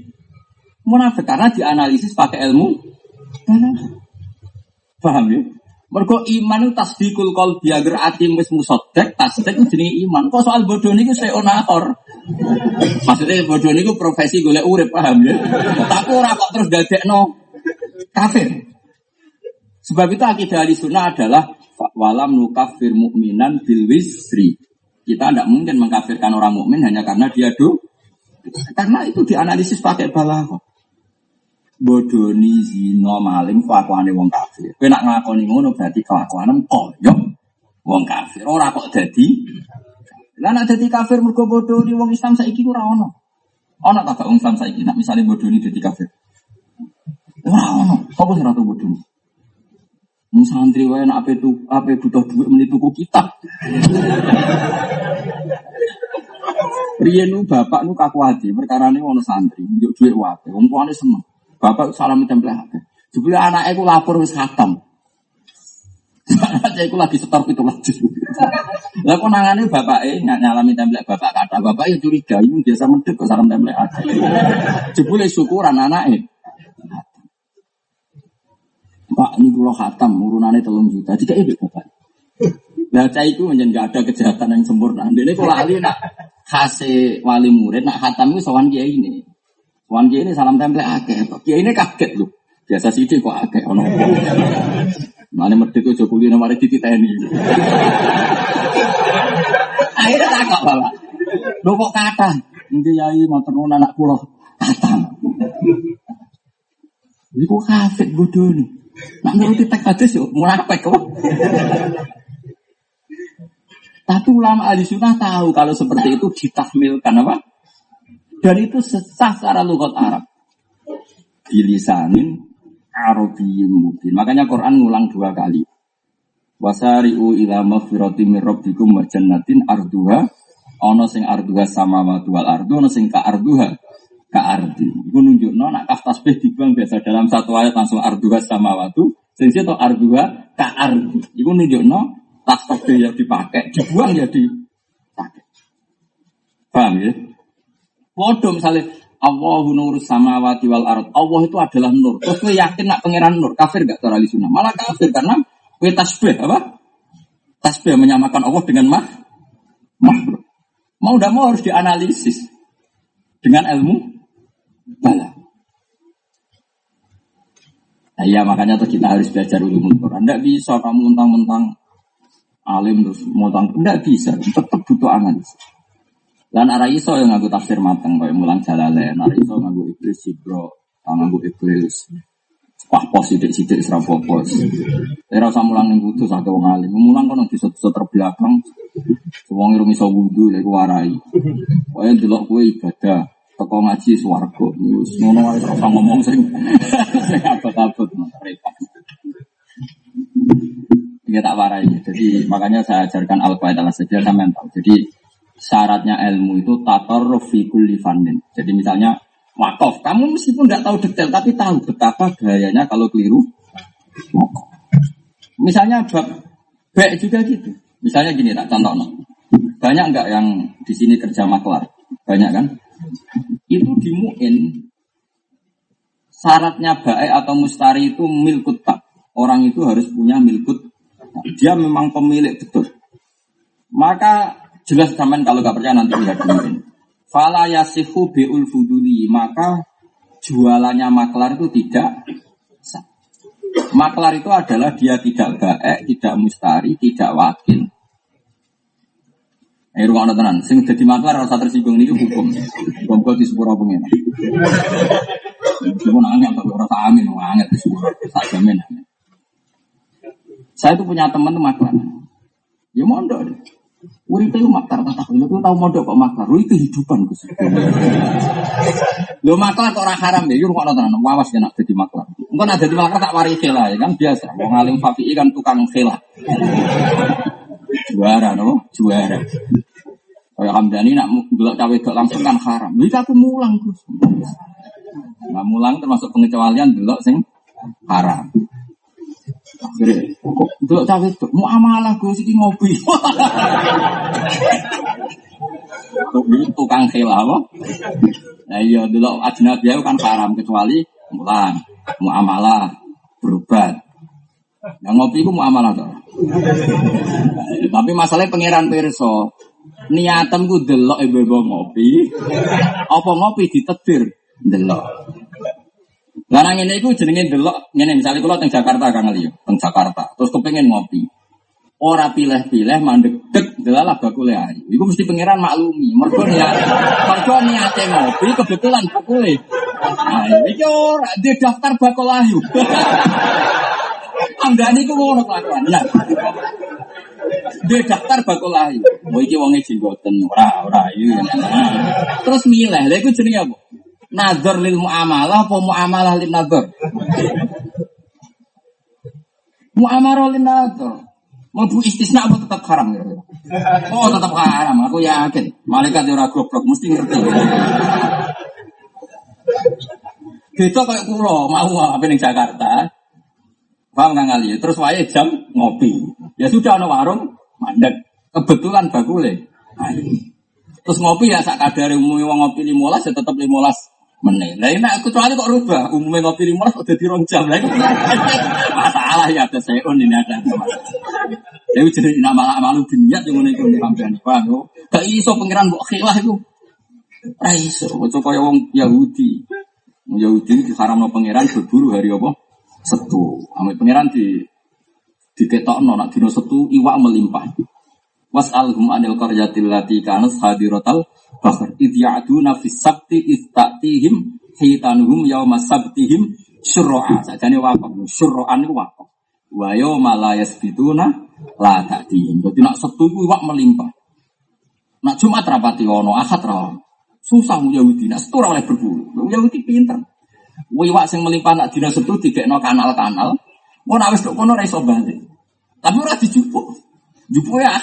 munafik karena dianalisis pakai ilmu. Paham ya? Mergo iman itu tasdikul qalbi agar ati wis musaddaq, tasdik jenenge iman. Kok soal bodoh niku saya onahor. Maksudnya bodoh niku profesi golek urip, paham ya? Tapi ora kok terus dadekno kafir. Sebab itu akidah ahli sunnah adalah walam nukafir mukminan bil wisri. Kita tidak mungkin mengkafirkan orang mukmin hanya karena dia do. Karena itu dianalisis pakai balaghah bodoni zina maling kelakuane wong kafir. Kowe nak nglakoni ngono berarti kelakuanem koyo wong kafir. Ora kok dadi Lah nak dadi kafir mergo bodoni wong Islam saiki ora ono. Tak wong Islam saiki nak misale bodoni dadi kafir. Ora ono. Apa sing ora bodoni? Mung santri wae nak ape tu ape butuh duit meni tuku kitab. Riyen bapak nu kaku perkara ini ono santri, njuk duit wae. Wong tuane seneng. Bapak salam tempel hati. Jebule anak aku lapor wis khatam. Aja aku lagi setor itu lagi. Lah kok nangane bapake nyalami templek bapak kata bapak ya curiga ini biasa medhek kok salam templek aja. Jebule syukuran anake. Pak ini kula khatam urunane telung juta. Tidak ini bapak. Cah itu menjadi gak ada kejahatan yang sempurna. Ini kalau ahli nak wali murid, nak khatam itu sowan dia ini. Wan kiai ini salam tempel akeh. Kiai ini kaget loh. Biasa sih kok akeh ono. Mana medhek kok Jokowi nomor dititeni. Akhirnya takok bapak. Lho kok kata? Nanti yai mau terus anak pulau kata. Iku kafir bodoh nih. Nak nuruti tek hadis yo munafik kok. Tapi ulama ahli sunnah tahu kalau seperti itu ditahmilkan apa? Dan itu sesah secara lugat Arab. Bilisanin Arabiyyin mubin. Makanya Quran ngulang dua kali. Wasari'u ila mafirati min rabbikum wa jannatin arduha ana sing arduha sama wal ardu ana sing ka arduha ka ardi. Iku nunjukno nak kaf tasbih dibuang biasa dalam satu ayat langsung arduha sama watu. Sing situ arduha ka ardi. Iku nunjukno tas tasbih yang dipakai dibuang ya dipakai. Paham ya? Waduh misalnya Allahu nur samawati wal ard. Allah itu adalah nur. Terus gue yakin nak pangeran nur. Kafir gak cara sunnah? Malah kafir karena gue tasbih apa? Tasbih menyamakan Allah dengan mah makhluk. Mau tidak mau harus dianalisis dengan ilmu bala. Nah, iya makanya tuh kita harus belajar ilmu Quran. Tidak bisa kamu mentang-mentang alim terus mau tidak bisa, tetap butuh analisis. Dan arah iso yang ngaku tafsir mateng kayak mulang jalale, arah iso ngaku iblis sibro, ngaku iblis. Wah pos sidik sidik serap pos. Era usah mulang ning kudu sak wong alim. Mulang kono di satu terbelakang. Wong irung iso wudu lek warai. Wae delok kowe ibadah teko ngaji swarga. Wis ngono wae ngomong sing sing abot-abot repot. Dia tak warai. Jadi makanya saya ajarkan al-qaidah saja tahu. Jadi syaratnya ilmu itu fannin. Jadi misalnya wakaf, kamu meskipun tidak tahu detail tapi tahu betapa gayanya kalau keliru. Misalnya bab baik juga gitu. Misalnya gini tak contoh no. Banyak enggak yang di sini kerja maklar? Banyak kan? Itu dimuin syaratnya baik atau mustari itu milkut tak. Orang itu harus punya milkut dia memang pemilik betul. Maka jelas zaman kalau gak percaya nanti lihat mungkin. Fala yasihu bi'ul fuduli. Maka jualannya maklar itu tidak. Maklar itu adalah dia tidak baik, tidak mustari, tidak wakil. Eh, rumah tenan, sing jadi maklar rasa tersinggung ini hukum. Hukum di sepura pengen. Hukum angin, tapi rasa amin, angin di sepura, tak jamin. Saya itu punya teman tuh maklar. Ya mondok. Urip itu maklar tak tahu. Lu tahu mondok kok maklar. Lu kehidupan Gus. Lu maklar kok orang haram ya. Yur kok tenan wawas ya nak jadi maklar. Engko nak jadi maklar tak wari khela ya kan biasa. Wong alim fafi'i kan tukang khela. Juara no, juara. Kayak Hamdani nak delok cawe dok langsung kan haram. Iki aku mulang Gus. Nah mulang termasuk pengecualian delok sing haram. Delok cawe itu mau amalah gue sih ngopi. Tukang khila apa? Nah iya delok ajnabi kan haram kecuali mulang, mau amalah, berobat. Yang ngopi itu mau amalah tuh. Tapi masalahnya pangeran perso, niatem gue delok ibu-ibu ngopi, apa ngopi ditetir delok. Lah ngene iku jenenge delok ngene misalnya kula teng Jakarta Kang Ali, teng Jakarta. Terus kepengin ngopi. Ora pilih-pilih mandek dek delalah bakule ayu. Iku mesti pangeran maklumi. Mergo niat mergo niate ngopi kebetulan bakule. Nah, iki ora di daftar bakul ayu. Anggane iku ngono kelakuan. Lah. Di daftar bakul ayu. Mau iki wonge jenggoten ora ora ayu. Terus milih. Lha iku jenenge apa? Nazar lil muamalah apa muamalah lil nazar? Muamalah lil nazar. Mau istisna apa tetap haram ya? Oh tetap haram, aku yakin. Malaikat ora goblok mesti ngerti. Beda kayak kulo mau apa ning Jakarta. Paham nggak ngali? Terus wae jam ngopi. Ya sudah ada warung mandek. Kebetulan bakule. Nah, Terus ngopi ya sak kadare wong ngopi 15 ya tetap 15 Nah ini aku kecuali kok rubah, umumnya ngopi lima udah di rong jam lagi. Masalah ya ada saya on ini ada. Jadi jadi nama malu dunia yang mana itu sampean paham Gak iso pangeran mbok khilah itu. Ra iso, ojo kaya wong Yahudi. Yahudi diharamno pangeran berburu hari apa? Setu. Ame pangeran di diketokno nak dino setu iwak melimpah. Was'alhum anil qaryatil lati kanat hadiratal bahr id ya'duna fis sabti id ta'tihim hitanuhum yauma sabtihim syurra'a. Sajane wakaf, syurra'an itu wakaf. Wayo malayas bituna la ta'dihim. Jadi nak Sabtu itu iwak melimpah. Nak Jumat rapati ono, Ahad ra. Susah Yahudi, nak Sabtu oleh berburu. Yahudi pinter. Iwak sing melimpah nak dina Sabtu digekno kanal-kanal. Mau nak wis kono ra balik. Tapi ora dijupuk. Jupuk ya.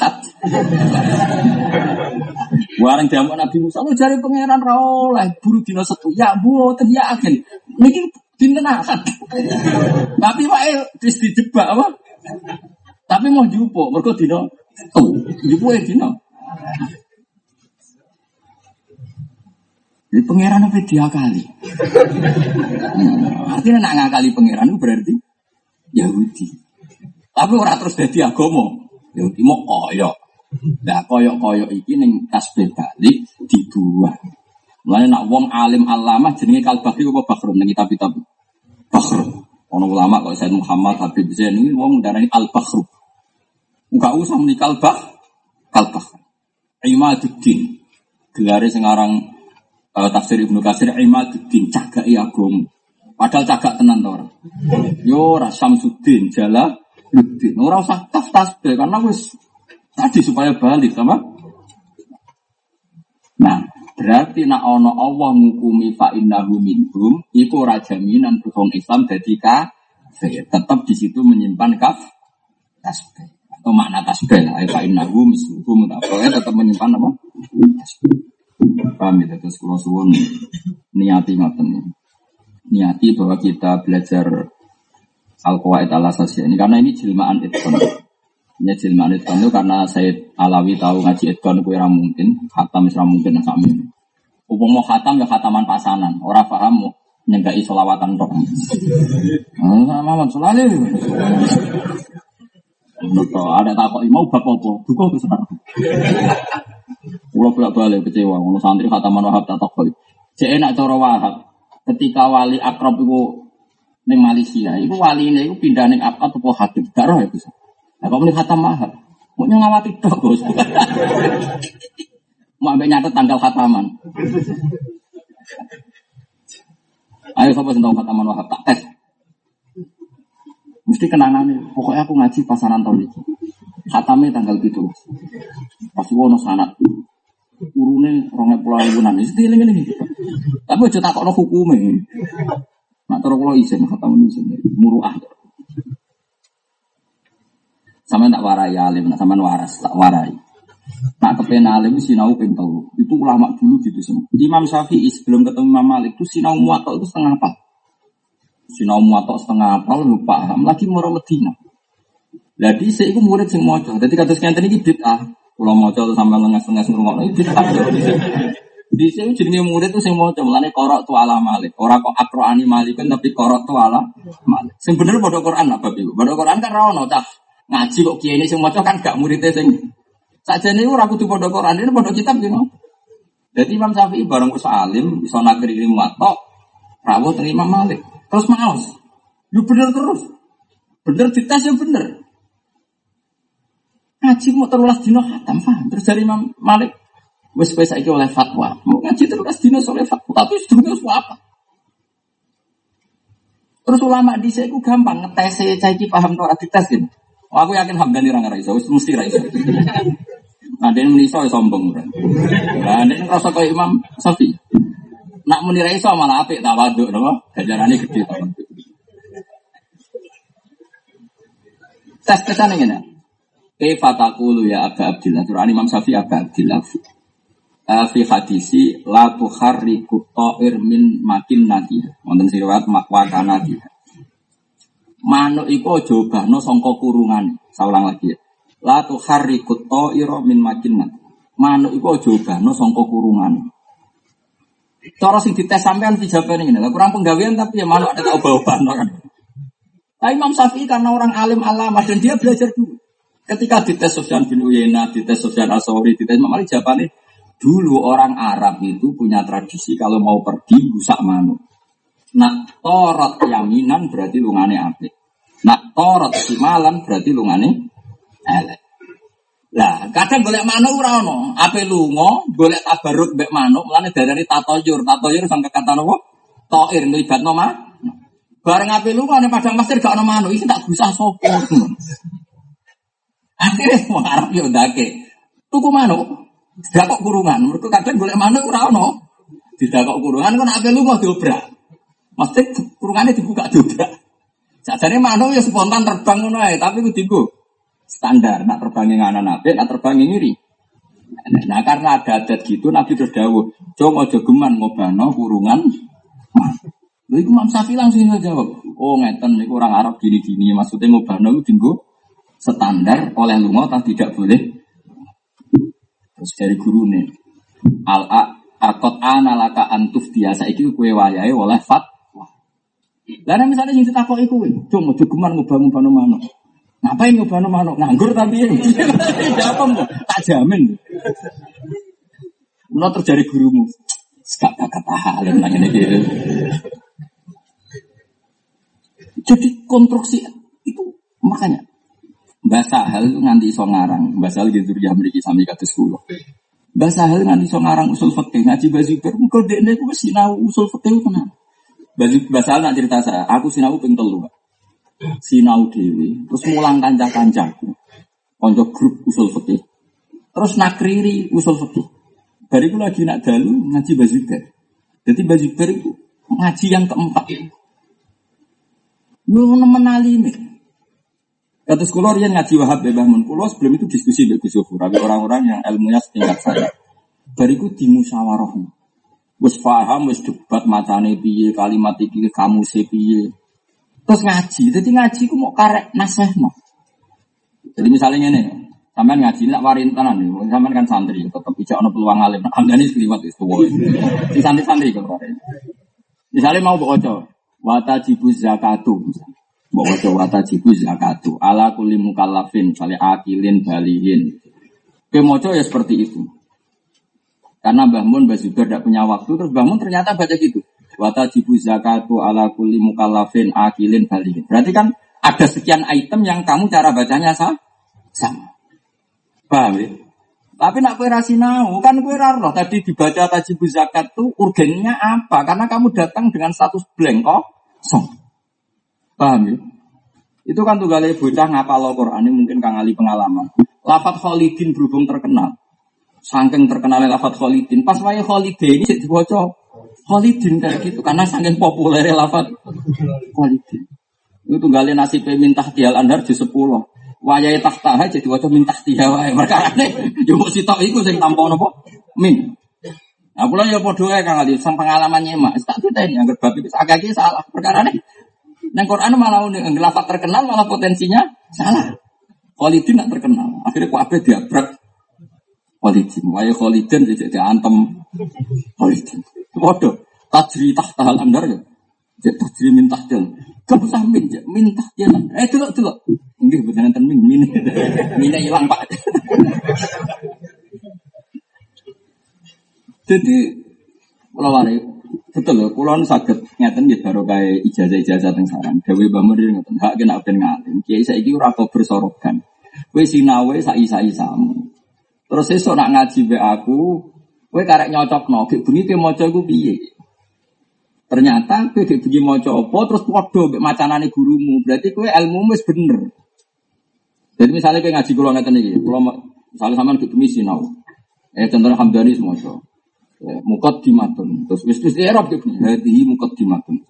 Warang jamu Nabi Musa, lu cari pangeran ra oleh buru dina Sabtu. Ya mboten ya agen. Niki dinten Ahad. Tapi wae wis dijebak apa? Tapi mau jupuk, mergo dina Oh, jupuk ya dina. Jadi pangeran apa dia kali? Hmm, artinya nak ngakali pangeran itu berarti Yahudi. Tapi orang terus jadi agama. Yahudi mau koyok. Nah koyok-koyok iki ning tasbih balik dibuang. Mulane nak wong alim alamah jenenge kalbakri apa bakhrun ning kitab-kitab. Bakhrun. Ono ulama kok Said Muhammad Habib Zain ini wong darani al bakhru. Enggak usah menikal bah kalbah. Imaduddin. Gelare sing aran uh, tafsir Ibnu Katsir Imaduddin cagak agama. Padahal cagak tenan to. Yo ora Samsuddin jala Luddin. Ora usah taf tasbih karena wis tadi supaya balik sama. Nah, berarti nak ono Allah ngukumi fa innahu minhum itu ora jaminan wong Islam dadi kafir. Tetap di situ menyimpan kaf tasbih atau makna tasbih lah. Fa innahu misluhum pokoknya tetap menyimpan apa? Paham ya terus kalau suwun niati ngoten niati bahwa kita belajar al-qawaid al ini karena ini jilmaan itqan. Ini jilmaan itqan itu karena saya Alawi tahu ngaji itqan itu yang mungkin, khatam ora mungkin sami. Upama khatam ya khataman pasanan, orang paham nyegai solawatan tok. Mama selalu. Betul, ada takut mau bab apa? Duka ke sana. Pulau bolak balik kecewa, ngono santri khataman wahab tak takut. Cek enak cara wahab. Ketika wali akrab itu neng Malaysia, itu wali ini itu pindah neng apa tuh Habib, gak roh itu. Nah, kamu khatam mahal, mau ngawati tok bos. Mau ambil nyatet tanggal khataman. Ayo sing tahu khataman wahab tak tes. Mesti kenangan nih. Pokoknya aku ngaji pasaran tahun ini. Khatamnya tanggal gitu. Pas wono sanat. Urune rongnya pulau ibu. Mesti ini. Tapi aja tak kok hukumnya. Nak terus kalau izin khatam izin. Muruah. Sama tak warai alim, nak waras, tak warai. Nak kepen alim sinau ping telu. Itu ulama dulu gitu semua. Imam Syafi'i sebelum ketemu Imam Malik itu sinau muatok itu setengah apa? Sinau muatok setengah apa lu paham lagi mau Medina. Jadi saya itu murid. Jadi kata sekian tadi bid'ah. Kalau mojo tuh sampai lengas-lengas ngurungok itu bid'ah. Di sini jenis murid tuh sing mojo. Mulane korok tuh ala malik. Orang kok akroani malikun tapi korok tuh ala malik. Sing bener bodoh Quran apa ibu? Bodoh Quran kan rawon cah ngaji kok kiai ini sing kan gak muridnya sing Saja ini orang kudu bodoh Quran ini bodoh kitab gitu. Jadi Imam Syafi'i bareng usul alim, bisa nakir ini muatok, rawuh terima Malik. Terus maos. Lu bener terus. Bener dites ya bener. Ngaji mau terulas dino khatam, paham? Terus dari Imam Malik, wes wes saiki oleh fatwa. Mau ngaji terulas dino oleh fatwa, tapi sedurunge apa? Terus ulama di saya gampang ngetes saya cai paham tuh dites gitu. Oh, aku yakin Hamdani orang raiso, mesti raiso. Nah, dia meniso ya sombong. Nah, dia ngerasa kayak Imam Safi. Nak muni raiso malah apik tawaduk, no? Gajarannya gede tawaduk. Tes tesan ini ya. Kaifa taqulu ya Aba Abdillah. Quran Imam Syafi'i Aba Abdillah. Fi hadisi la tuharriku ta'ir min makin nadiha. Wonten siriwat makwa nadiha. Manuk iku aja obahno sangka kurungan. Saulang lagi ya. La tuharriku ta'ira min makin nadiha. Manuk iku aja obahno sangka kurungan. Cara sing dites sampean dijawabane ngene. Lah kurang penggawean tapi ya manuk ada obah-obahno kan. Tapi Imam Syafi'i karena orang alim alamah dan dia belajar dulu. Ketika dites Sofyan bin Uyena, dites Sofyan Asori, dites Imam Malik jawabannya dulu orang Arab itu punya tradisi kalau mau pergi busak manuk. Nak torot yaminan berarti lungane apik. Nak torot simalan berarti lungane elek. Lah, kadang golek manuk ora ono. Ape lunga, golek tabaruk mbek manuk, mulane darani tatoyur. Tatoyur sangka kata napa? Toir nglibatno manuk. Bareng ape lu ada padang pasir gak ono manuk, iki tak gusah sopo. Akhirnya semua Arab yo ndake. Tuku manuk. Tidak kok kurungan. Mereka kadang golek manuk ono. Tidak kok kurungan kan ape lu mau diobrak. Mesti kurungannya dibuka diobrak. Sajane manuk ya spontan terbang ngono tapi kudu standar. Nak terbang yang anak nabi, nak terbang yang ngiri. Nah karena ada adat gitu, Nabi terus dawuh, coba aja geman ngobano kurungan. Lha iku Imam Syafi'i langsung jawab, "Oh, ngeten orang Arab gini-gini, maksudnya ngobano itu tinggu standar oleh lunga tak tidak boleh." Terus dari guru nih, al akot analaka antuf biasa itu kue wayai oleh fat. Lalu misalnya yang ditakoki kowe, "Cung, aja geman ngobano manuk." Ngapain ngobano manuk? Nganggur tapi mau? Tak jamin. Menurut terjadi gurumu. Sekak kata hal yang nanya gitu. Jadi konstruksi itu makanya bahasa hal itu nganti iso ngarang, bahasa hal gitu ya memiliki sami kata sepuluh. Bahasa hal nganti iso ngarang usul fikih ngaji baju ber, engko dekne ku wis sinau usul fikih kenal. Bahasa hal nak cerita saya, aku sinau ping telu. Sinau dewi, terus mulang kanca-kancaku. Konco grup usul fikih. Terus nakriri usul fikih. Bariku lagi nak dalu ngaji baju ber. Jadi baju ber itu ngaji yang keempat. Lu menali nih. Kata sekolah yang ngaji wahab bebah mun pulau sebelum itu diskusi dengan Gus Tapi orang-orang yang ilmunya setingkat saya. Bariku dimusyawarah. Wes paham, wes debat matane piye, kalimat iki kamu piye. Terus ngaji, jadi ngaji ku mau karek naseh no. Jadi misalnya ini, sampean ngaji nak warin tanan nih, sampean kan santri, tetap bisa ono peluang alim. Hamdani sekeliwat itu, di santri-santri kalau Misalnya mau baca, watajibu zakatu bahwa watajibu zakatu ala kulli mukallafin misalnya akilin balihin kemoco ya seperti itu karena Mbah Mun Mbah Zubair tidak punya waktu terus Mbah Mun ternyata baca gitu watajibu zakatu ala kulli mukallafin akilin balihin berarti kan ada sekian item yang kamu cara bacanya sama sama paham ya? Tapi nak kue rasinau kan kue raro tadi dibaca tajibu zakat tuh urgennya apa? Karena kamu datang dengan status blank kok kosong. Paham ya? Itu kan tuh galih bocah ngapal Quran ini mungkin kang ali pengalaman. Lafat Khalidin berhubung terkenal. Saking terkenalnya lafat Khalidin. Pas wae Khalidin ini jadi dibaca Khalidin kayak gitu karena saking populernya lafat Khalidin. Itu tuh galih nasib minta tial andar di sepuluh. Wayai tahta jadi wajah minta wae. Mereka aneh. Yo si tok iku sing tampa napa? Min. Nah, pulau ya podo ya kang Ali, sang pengalamannya mak, tak kita ini agar babi agak salah perkara Neng Quran malah udah ngelafat terkenal malah potensinya salah. Khalidin nak terkenal, akhirnya ku abe diabrak Khalidin, wae Khalidin jadi antem Khalidin. Podo, tajri tahta andar ya, jadi tajri min tahtil. Kamu usah min, min tahtil. Eh dulu dulu, enggak benar nanti min, min, minnya hilang pak. Jadi kalau betul loh, kalau sakit ngeten baru kayak ijazah ijazah tentang sarang. Dewi bamur ngeten hak kena ben ngalim. Kiai saya ini rako bersorokan. Kue sinawe sa isa isamu. Terus esok nak ngaji be aku, kue karek nyocok. Kek bunyi dia mau coba piye. Ternyata kue kek bunyi mau coba terus podo be macanane gurumu. Berarti kue ilmu mes bener. Jadi misalnya kayak ngaji kulo ngeten iki, kulo misalnya sama kek bunyi sinau. Eh contoh Hamdani semua Ya, mukaddimatun. Terus wis wis Arab itu hadihi mukaddimatun.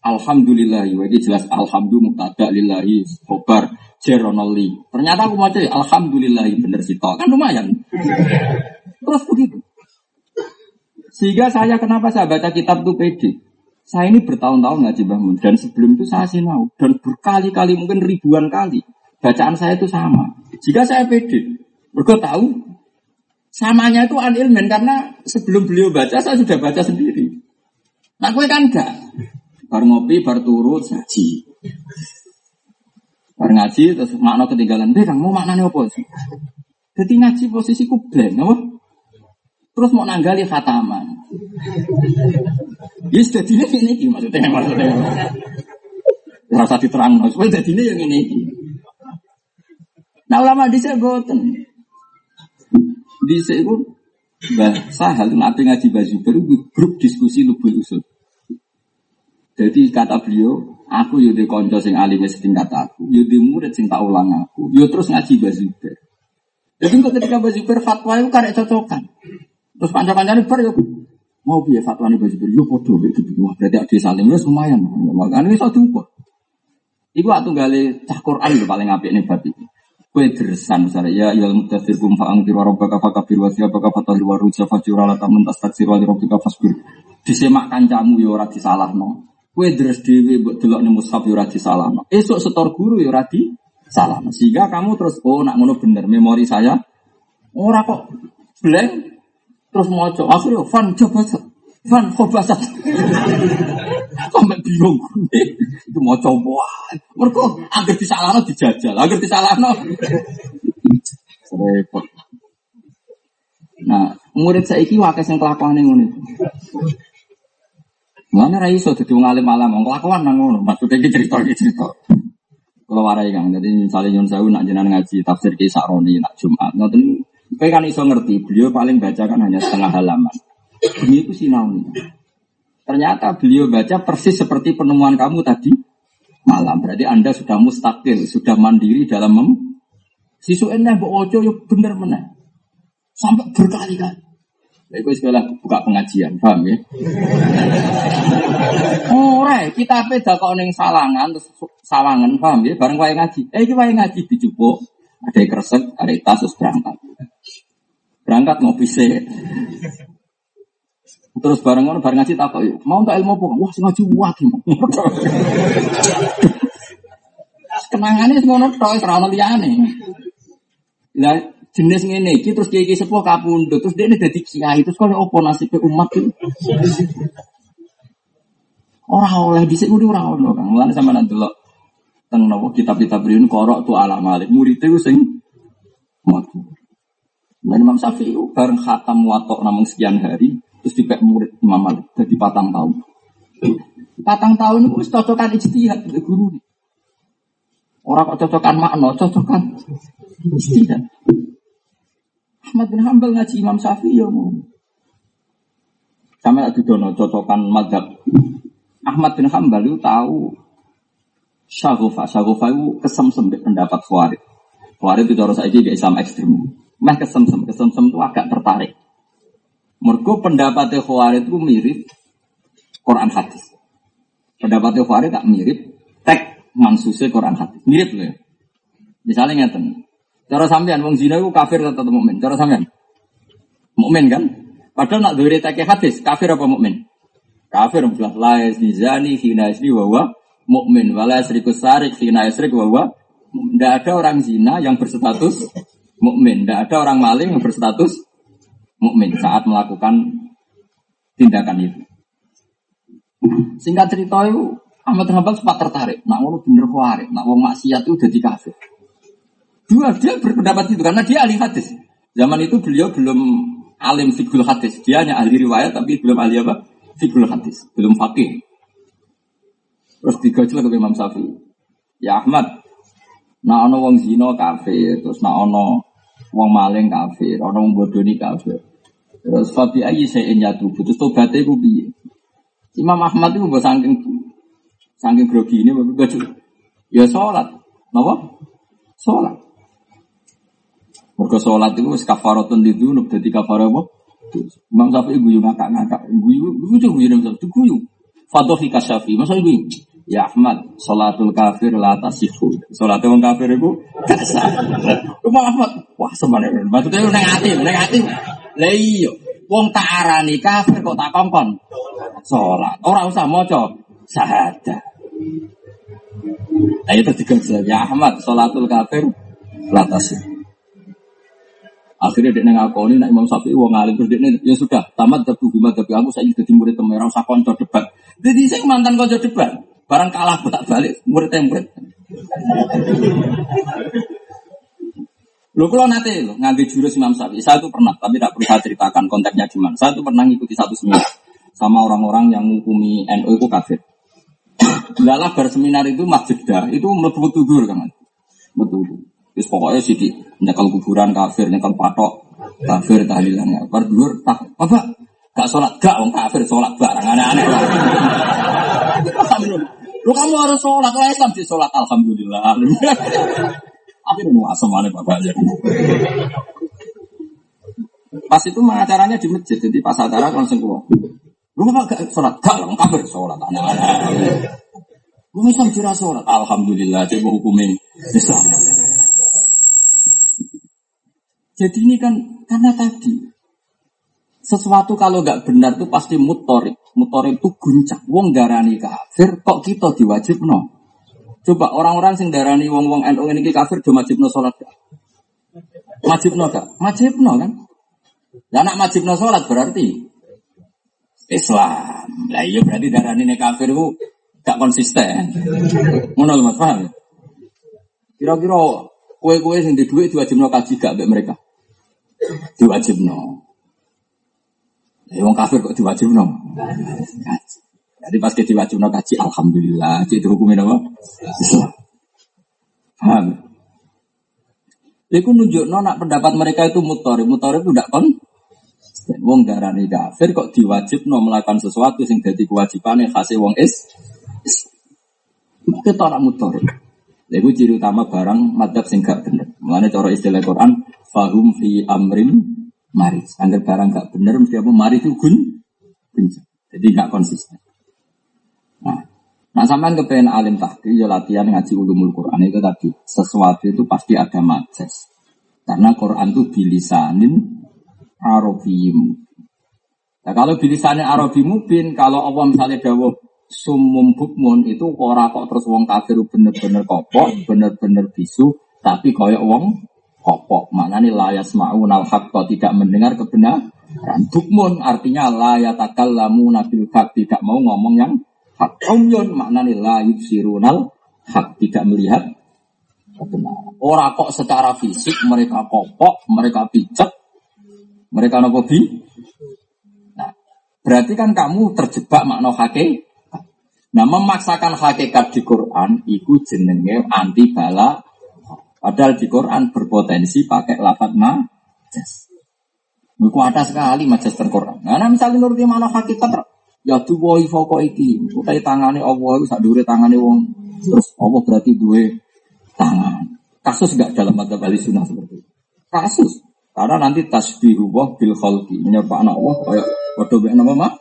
Alhamdulillah, wa ini jelas alhamdulillah muktada lillahi khobar jeronoli. Ternyata aku mau cari alhamdulillah bener sih kan lumayan. Terus begitu. Sehingga saya kenapa saya baca kitab itu pede. Saya ini bertahun-tahun ngaji bangun dan sebelum itu saya sinau dan berkali-kali mungkin ribuan kali bacaan saya itu sama. Jika saya pede, mereka tahu Samanya itu anilmen karena sebelum beliau baca saya sudah baca sendiri. Nah gue kan enggak. Bar ngopi, bar turut, ngaji. Bar ngaji, terus makna ketinggalan. Deh, mau maknanya apa sih? Jadi ngaji posisiku blank, apa? Terus mau nanggali khataman. Ya sudah ini ini maksudnya maksudnya. Rasa diterang, maksudnya jadi ini yang ini. Nah ulama di. Di itu Mbah Sahal nanti ngaji baju baru grup diskusi lubul usul. Jadi kata beliau, Aku yo di konco sing alim setingkat aku, yo di murid sing tak ulang aku, yo terus ngaji bazuber. Jadi kok ketika bazuber fatwa itu karek cocokan. Terus panjang-panjang bar yo mau biar fatwa ini bazuber yo podo gitu. Wah berarti ada saling wes lumayan. Makanya wis diukur. Iku gale cah Quran lho paling apik nih babi. Kue dersan misalnya ya ya mutasir kum faang tiro robbaka fakabir wa siyabaka fatal wa ruja fajura la tamun tastaksir wa rabbika fasbir. Disemak kancamu yo ora disalahno. Kue deres dewi buat delok nih mushaf yura di salah. Esok setor guru yura di salah. Sehingga kamu terus oh nak ngono bener memori saya. Ora kok blank terus coba akhirnya fan coba fan Sampai bingung itu mau coba. Mereka agar disalahno dijajal, agar disalahno. Repot. Nah, murid saya iki wakas yang kelakuan ngono. Mana rai so jadi ngalim malam, mau kelakuan nang ngono. Maksudnya kita cerita kita cerita. Kalau warai kang, jadi misalnya Yun Sewu nak jenengan ngaji tafsir kisah Roni nak Jumat, nanti Kau kan iso ngerti, beliau paling baca kan hanya setengah halaman. Ini itu sinau nih. Ternyata beliau baca persis seperti penemuan kamu tadi malam. Berarti Anda sudah mustakil, sudah mandiri dalam mem. Sisu enak bu ojo yuk bener mana. Sampai berkali-kali. Ya, itu sekolah buka pengajian, paham ya? Ora, kita beda kok neng salangan, terus sawangan, paham ya? Bareng wae ngaji. Eh, iki wae ngaji dijupuk. Ada yang kresek, ada yang tas, berangkat. Berangkat ngopi sih. Terus bareng ngono bareng ngaji tak mau untuk ilmu apa? Wah, ngaji wah? Kenangannya ngono tok, ora ono liyane. Lah jenis ngene iki terus kiai sepuh kapundhut terus dia dadi kiai terus kalau opo nasibnya umat itu orang oleh dhisik kudu ora ono Kang sama nanti lo teng nopo kitab-kitab riun korok tu ala malik murid itu sing matu dan Imam Syafi'i bareng khatam watok namung sekian hari terus dipek murid Imam Malik jadi patang tahun patang tahun itu cocokan ijtihad guru Orang kok cocokan makna, cocokan ijtihad. Ahmad bin Hambal ngaji Imam Syafi'i ya mau. Sama lagi dono cocokan madhab. Ahmad bin Hambal itu tahu syagofa. Syagofa itu kesem-sem pendapat Khawarij. Khawarij itu cara saya di Islam ekstrim. Meh kesem-sem. Kesem-sem itu agak tertarik. Mergo pendapatnya Khawarij itu mirip Quran hadis. Pendapatnya Khawarij tak mirip tek mansusnya Quran hadis. Mirip loh ya. Misalnya ngeten, Cara sampean wong zina itu kafir atau mukmin? Cara sampean? Mukmin kan? Padahal nak diri tak hadis, kafir apa mukmin? Kafir jelas la zani hina isni wa mukmin wala yasriku sarik hina yasrik wa Tidak ada orang zina yang berstatus mukmin, tidak ada orang maling yang berstatus mukmin saat melakukan tindakan itu. Singkat cerita itu Ahmad Hambal sempat tertarik. Nak ngono bener kuarik, nak wong maksiat itu jadi kafir. Dua dia berpendapat itu karena dia ahli hadis. Zaman itu beliau belum alim fikul hadis. Dia hanya ahli riwayat tapi belum ahli apa? Fikul hadis. Belum fakih. Terus digojol ke Imam Syafi'i. Ya Ahmad, nak ono wong zino kafir, terus nak ono wong maling kafir, ono wong bodoni kafir. Terus Fabi ayi saya nyatu, terus tobatnya gue biye. Imam Ahmad itu gue saking saking grogi ini, gue ya sholat, kenapa? Sholat. Mereka sholat itu kafaratun itu nuk dadi kafarah apa? Imam Syafi'i guyu ngakak-ngakak, guyu guyu guyu Imam Syafi'i guyu. Fadhi kasyafi, masa guyu. Ya Ahmad, sholatul kafir la tasihu. Sholat wong kafir itu gak sah. Imam Ahmad, wah sebenarnya maksudnya nang ati, nang ati. Lah iya, wong tak arani kafir kok tak kongkon. Sholat, ora usah maca syahadat. Ayo itu tiga ya Ahmad, sholatul kafir la tasihu. Akhirnya dia ngaku ini nak Imam Syafi'i wong alim terus dia ya sudah tamat tapi gimana tapi aku saya jadi murid temen usah konco debat. Jadi saya mantan konco debat. Barang kalah bolak balik murid murid. Lo kalau nanti lo ngambil jurus Imam Syafi'i, saya itu pernah, tapi tidak perlu saya ceritakan konteksnya gimana. Saya itu pernah ngikuti satu seminar sama orang-orang yang menghukumi NU itu kafir. Lalah berseminar itu masjid dah, itu betul betul kan, betul. Terus pokoknya sih di nyekal kuburan kafir, nyekal patok kafir tahlilannya. Bar dulur tak apa? Gak sholat gak wong kafir sholat barang aneh-aneh. Lu kamu harus sholat, lu Islam di sholat, alhamdulillah. Akhirnya nu asem mana bapak aja. Pas itu acaranya di masjid, jadi pas acara langsung keluar. Lu gak sholat? Gak, lu kafir sholat. Lu Islam kira sholat. Alhamdulillah, coba hukumin Islam. Jadi ini kan karena tadi sesuatu kalau nggak benar itu pasti mutorik. Mutorik itu guncak. Wong darani kafir, kok kita diwajib no? Coba orang-orang sing darani wong-wong NU ini kafir do wajib no sholat gak? Wajib no gak? Wajib no kan? Ya anak wajib no sholat berarti Islam. Lah iya berarti darani kafir itu gak konsisten. Ngono Mas paham? Kira-kira kue-kue sing di duit diwajibno kaji gak mbek mereka? Diwajibno. Ya wong kafir kok diwajibno? Kaji. Jadi pas kita diwajibno kaji alhamdulillah, itu hukumnya apa? Islam. Paham? Iku nunjukno nak pendapat mereka itu mutori, mutori itu tidak kon. Wong darani kafir kok diwajibno melakukan sesuatu sing jadi kewajibannya khasnya wong is kita orang mutor. Itu ciri utama barang madhab sing gak bener. Mulanya cara istilah Quran, fahum fi amrim maris. Angger barang gak bener, mesti apa maris itu gun, Jadi gak konsisten. Nah, nah sampean kepengen alim tahdi, ya latihan ngaji ulumul Quran itu tadi. Sesuatu itu pasti ada majas. Karena Quran itu bilisanin arabiyim. Nah, kalau bilisanin arabi mubin, kalau Allah misalnya dawuh sumum bukmun itu ora kok terus wong kafir bener-bener kopok, bener-bener bisu, tapi koyok wong kopok. Mana nih layas mau nal kok tidak mendengar kebenaran. Bukmun artinya layatakal lamu nabil tidak mau ngomong yang hak. Umyun mana nih layut sirunal hak tidak melihat kebenaran. Ora kok secara fisik mereka kopok, mereka pijat, mereka nopo bi. Nah, berarti kan kamu terjebak makna hakik Nah memaksakan hakikat di Quran itu jenenge anti bala. Padahal di Quran berpotensi pakai lapat majas. Ada sekali majas terquran. Nah, misalnya nuruti mana hakikat ya boy foko iki. Utai tangane Allah itu sak dure tangane wong. Terus Allah berarti dua tangan. Kasus gak dalam mata bali sunnah seperti itu. Kasus. Karena nanti tasbihu wah bil khalqi. Menyebabkan Allah kayak waduh nama mah.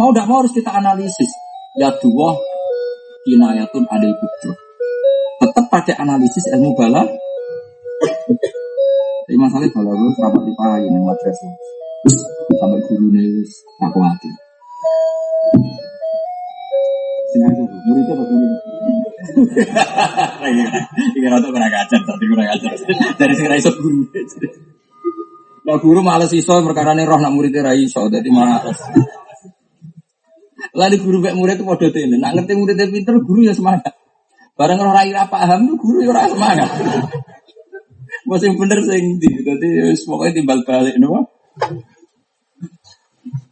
Mau tidak mau harus kita analisis ya dua kinayatun ada bujuk. Tetap pakai analisis ilmu bala. Tapi masalahnya bala gue serapat dipakai nih madrasah. Sampai guru nih aku hati. Sinar itu, muridnya apa guru? Ini rata kurang ajar, tapi kurang ajar. Dari sekarang iso guru. Nah guru malas iso perkara nih roh nak muridnya rai iso, jadi malas. Lalu guru kayak murid itu mau ini. Nak ngerti muridnya pinter, guru ya semangat. Barang orang rai paham tuh guru ya orang semangat. Masih bener sih di, jadi pokoknya timbal balik, no?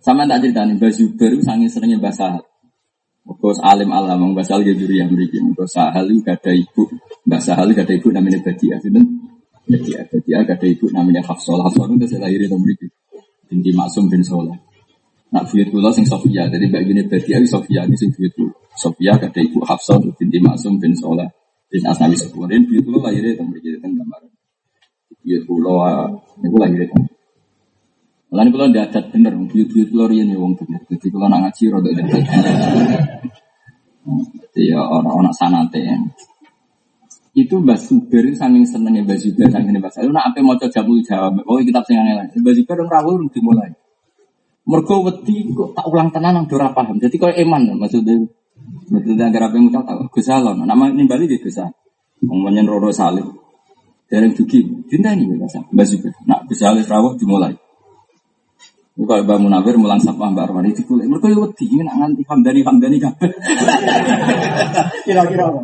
Sama tak cerita nih, baju baru sangat seringnya bahasa Bos alim alam, Mbak Sahal gitu yang berikin. Bos Sahal gak ada ibu, Mbak Sahal gak ada ibu namanya Badia, gitu. Badia, Badia gak ada ibu namanya Hafsol. Hafsol itu saya lahirin sama berikin. Binti Maksum bin Soleh. Nak buyut kula sing Sofia, jadi mbak gini Badia Sofia ini sing buyut kula. Sofia kata ibu Hafsah binti Maksum bin Soleh bin Asnawi. Dan buyut kula lahirnya itu mriki ten gambar. Buyut kula niku lahirnya ten. Lan kula ndak adat bener, buyut-buyut kula riyen ya wong bener. Jadi kula nak ngaji rada adat. Jadi ya orang-orang sanate ya. Itu Mbak Zubair saking senengnya Mbak Zubair saking Mbak Zubair. Nak apa mau jamu jawab. Oh kitab sing aneh. Mbak rawuh dimulai. Mergo wedi kok tak ulang tenan nang ora paham. Jadi kau eman maksudnya. Maksudnya agar apa yang tahu tahu. Gus Alon, nama ini Bali di Gus Alon. Ngomongnya Roro Salim. Dari Duki, cinta ini. Mbak Zubair. Nak Gus Alon rawuh dimulai. Bukan Mbak Munawir mulang sapa Mbak Arwani itu kulit. Mereka ya wedi nak nganti hamdani hamdani kabeh. Kira-kira apa?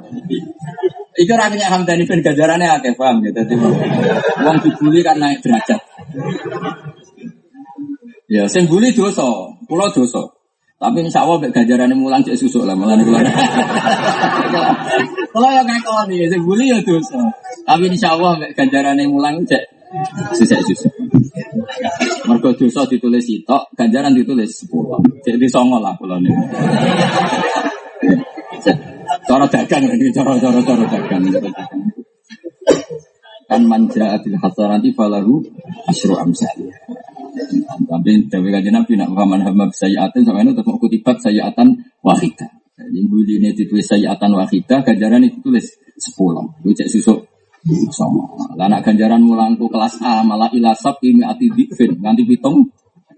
Iku rakyatnya hamdani ben gajarannya akeh paham gitu. Dadi wong dibully kan naik derajat. Ya, sing bully dosa, kula dosa. Tapi insya Allah mek ganjarane mulang cek susuk lah malah kula. Kula ya ngakoni, sing bully ya dosa. Tapi insya Allah mek ganjarane mulang cek susuk susuk. Mergo dosa ditulis sitok, ganjaran ditulis 10. Jadi songo lah kula niku. Cara dagang ini, cara cara dagang. Kan manja abil nanti falahu asro amsalih. Tapi dari kajian Nabi nak paman hamba sayyatan sama ini tetap kutibat sayyatan wahidah. Jadi budi ini ditulis sayyatan wahidah, ganjaran itu tulis sepuluh. Itu cek susuk sama. Lah nak ganjaran mulangku kelas A malah ilasab ini ati dikfin nganti pitung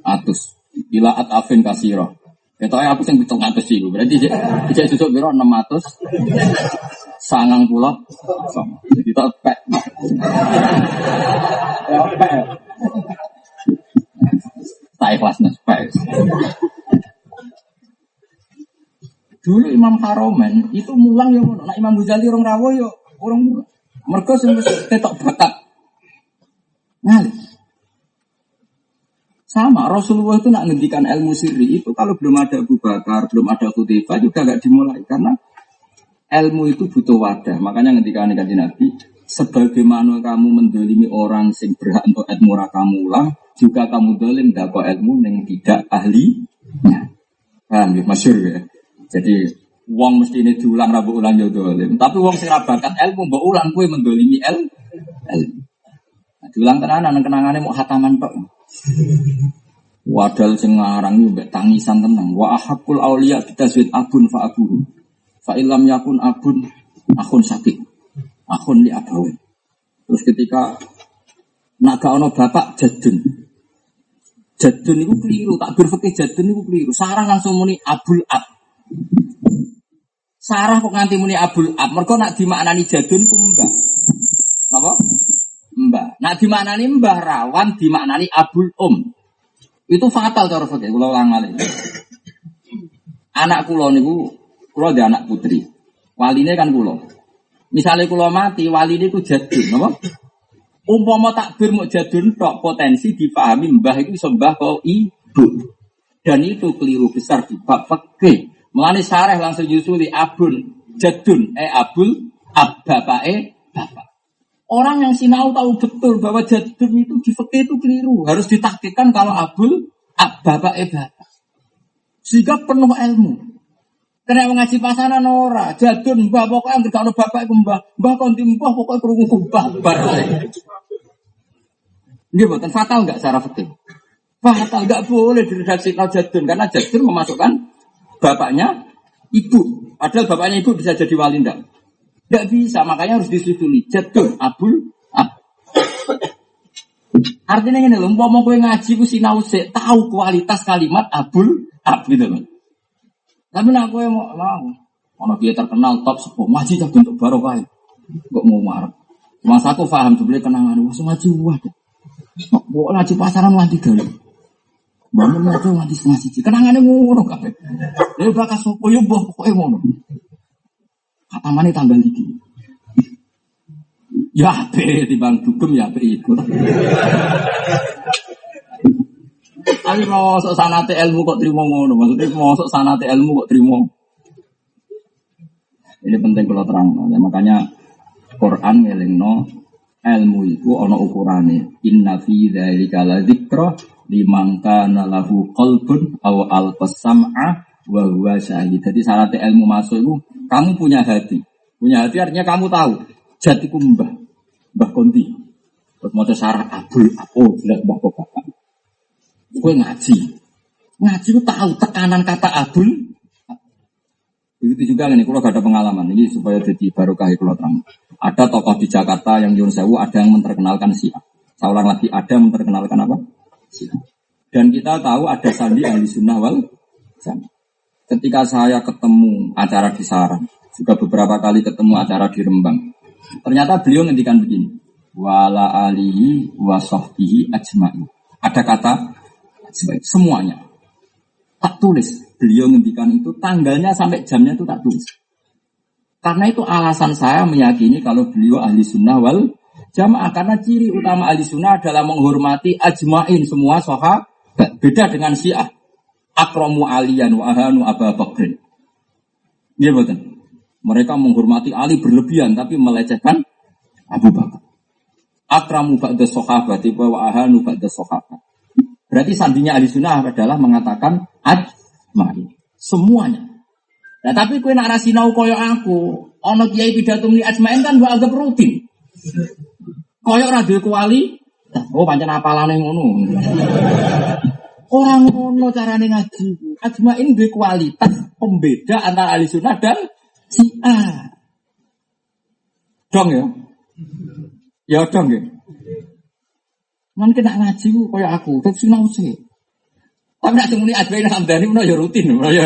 atus. Ila at afin kasiro. Ketoknya aku sing pitung atus sih. Berarti cek cek susuk enam atus. Sangang pulau sama. Jadi tak pek. Ya pek. Tak ikhlas. Dulu Imam Haromen itu mulang ya. Nah Imam Ghazali orang rawo yo ya orang mulang. Mereka sing ketok bakat. Ngalih. Sama Rasulullah itu nak ngendikan ilmu sirri itu kalau belum ada Abu Bakar, belum ada Khutifah juga gak dimulai karena ilmu itu butuh wadah. Makanya ngendikan kanjeng Nabi, sebagaimana kamu mendolimi orang sing berhak untuk ilmu kamu ulang, juga kamu dolim dako ilmu yang tidak ahli. Nah, paham ya, masyur ya. Jadi Wong mesti ini diulang rabu ulang yo dolim. Tapi wong sing bakat ilmu mbok ulang kue mendolimi el ilmu. Nah, diulang tenanan kenangane mau hataman tok. Wadal sing ngarang tangisan tenang. Wa ahakul auliya bitaswid abun fa aburu. Fa ilam yakun abun akun sakit. Akun li abawe. Terus ketika naga ono bapak jadun. Jadun itu keliru, tak berfikir jadun itu keliru. Sarang langsung muni abul ab. Sarah kok nganti muni abul ab. Mereka nak dimaknani jadun ku mbah. Apa? Mbah. Nak dimaknani mbah rawan dimaknani abul um. Itu fatal cara fakir. Kalau ulang malih. Anak kulo niku kulo ada anak putri. Waline kan kulo. Misalnya kulo mati, waline ku jadun, apa? Umpama takbir mau jadun tok potensi dipahami mbah itu sembah kau ibu. Dan itu keliru besar di bab. Melani sareh langsung yusuli abun jadun eh abul ab bapak eh bapak. Orang yang sinau tahu betul bahwa jadun itu di fakih itu keliru. Harus ditakdirkan kalau abul ab bapak eh bapak. Sehingga penuh ilmu. Kena mengaji pasaran ora, jadun mbah pokoknya kalau bapak itu mbah, mbah konti mbah pokoknya kerungu mbah bar. Ini buatan fatal nggak secara fakih? Fatal nggak boleh diredaksi jadun karena jadun memasukkan bapaknya ibu. Padahal bapaknya ibu bisa jadi wali enggak? Enggak bisa, makanya harus disetujui. Jadul abul ab. Artinya ini loh, mau gue ngaji gue sinau sih, tahu kualitas kalimat abul ab gitu loh. Tapi nak gue mau mau, mau dia terkenal top sepuh, ngaji bentuk barokah. Kok mau marah? Masa aku paham sebenarnya kenangan, wah ngaji wah. Kok ngaji pasaran ngaji dulu. Bangun itu nganti setengah siji. Kenangannya ngono kabeh. Lha bakas sapa yo mbah pokoke ngono. Katamane tambah iki. Ya ape timbang dugem ya ape iku. Tapi mau sok sanate ilmu kok terima ngono. Maksudnya mau sok sanate ilmu kok terima. Ini penting kalau terang. Ya, makanya Quran ngelingno ilmu itu ono ukurane. Inna fi dzalika la dzikra liman kana lahu qalbun aw al-sam'a wa huwa syahid. Jadi syarat ilmu masuk itu kamu punya hati. Punya hati artinya kamu tahu jatiku mbah. Mbah Konti. Buat mau sarah abul oh jelas mbah bapak. Gue ngaji. Ngaji itu tahu tekanan kata abul. Begitu juga nih, kalau gak ada pengalaman ini supaya jadi barokah kalau terang. Ada tokoh di Jakarta yang Yun Sewu, ada yang memperkenalkan Syiah. Saya ulang lagi, ada yang memperkenalkan apa? Dan kita tahu ada sandi ahli sunnah wal jamaah. Ketika saya ketemu acara di Sarang, juga beberapa kali ketemu acara di Rembang, ternyata beliau ngendikan begini, wala alihi wa sahbihi ajma'i. Ada kata semuanya. Tak tulis. Beliau ngendikan itu tanggalnya sampai jamnya itu tak tulis. Karena itu alasan saya meyakini kalau beliau ahli sunnah wal jamaah karena ciri utama ahli sunnah adalah menghormati ajmain semua soha beda dengan syiah. Akromu alian wa ahanu abu bakrin. Dia betul. Mereka menghormati Ali berlebihan tapi melecehkan Abu Bakar. Akramu ba'da sahabat wa ahanu ba'da sahabat berarti sandinya ahli sunnah adalah mengatakan ajmain semuanya. Nah tapi kue nak rasinau koyo aku, ono kiai pidato muni ajmain kan gua anggap rutin. Koyo ora duwe kuali, oh pancen apalane ngono. Orang ngono carane ngaji. Ajmain duwe kualitas pembeda antara ahli sunnah dan si A. Dong ya? Ya dong ya. Man kena ngaji ku koyo aku, terus sinau sih. Tapi nak cuma ajmain hamdani menawa ya rutin, ya.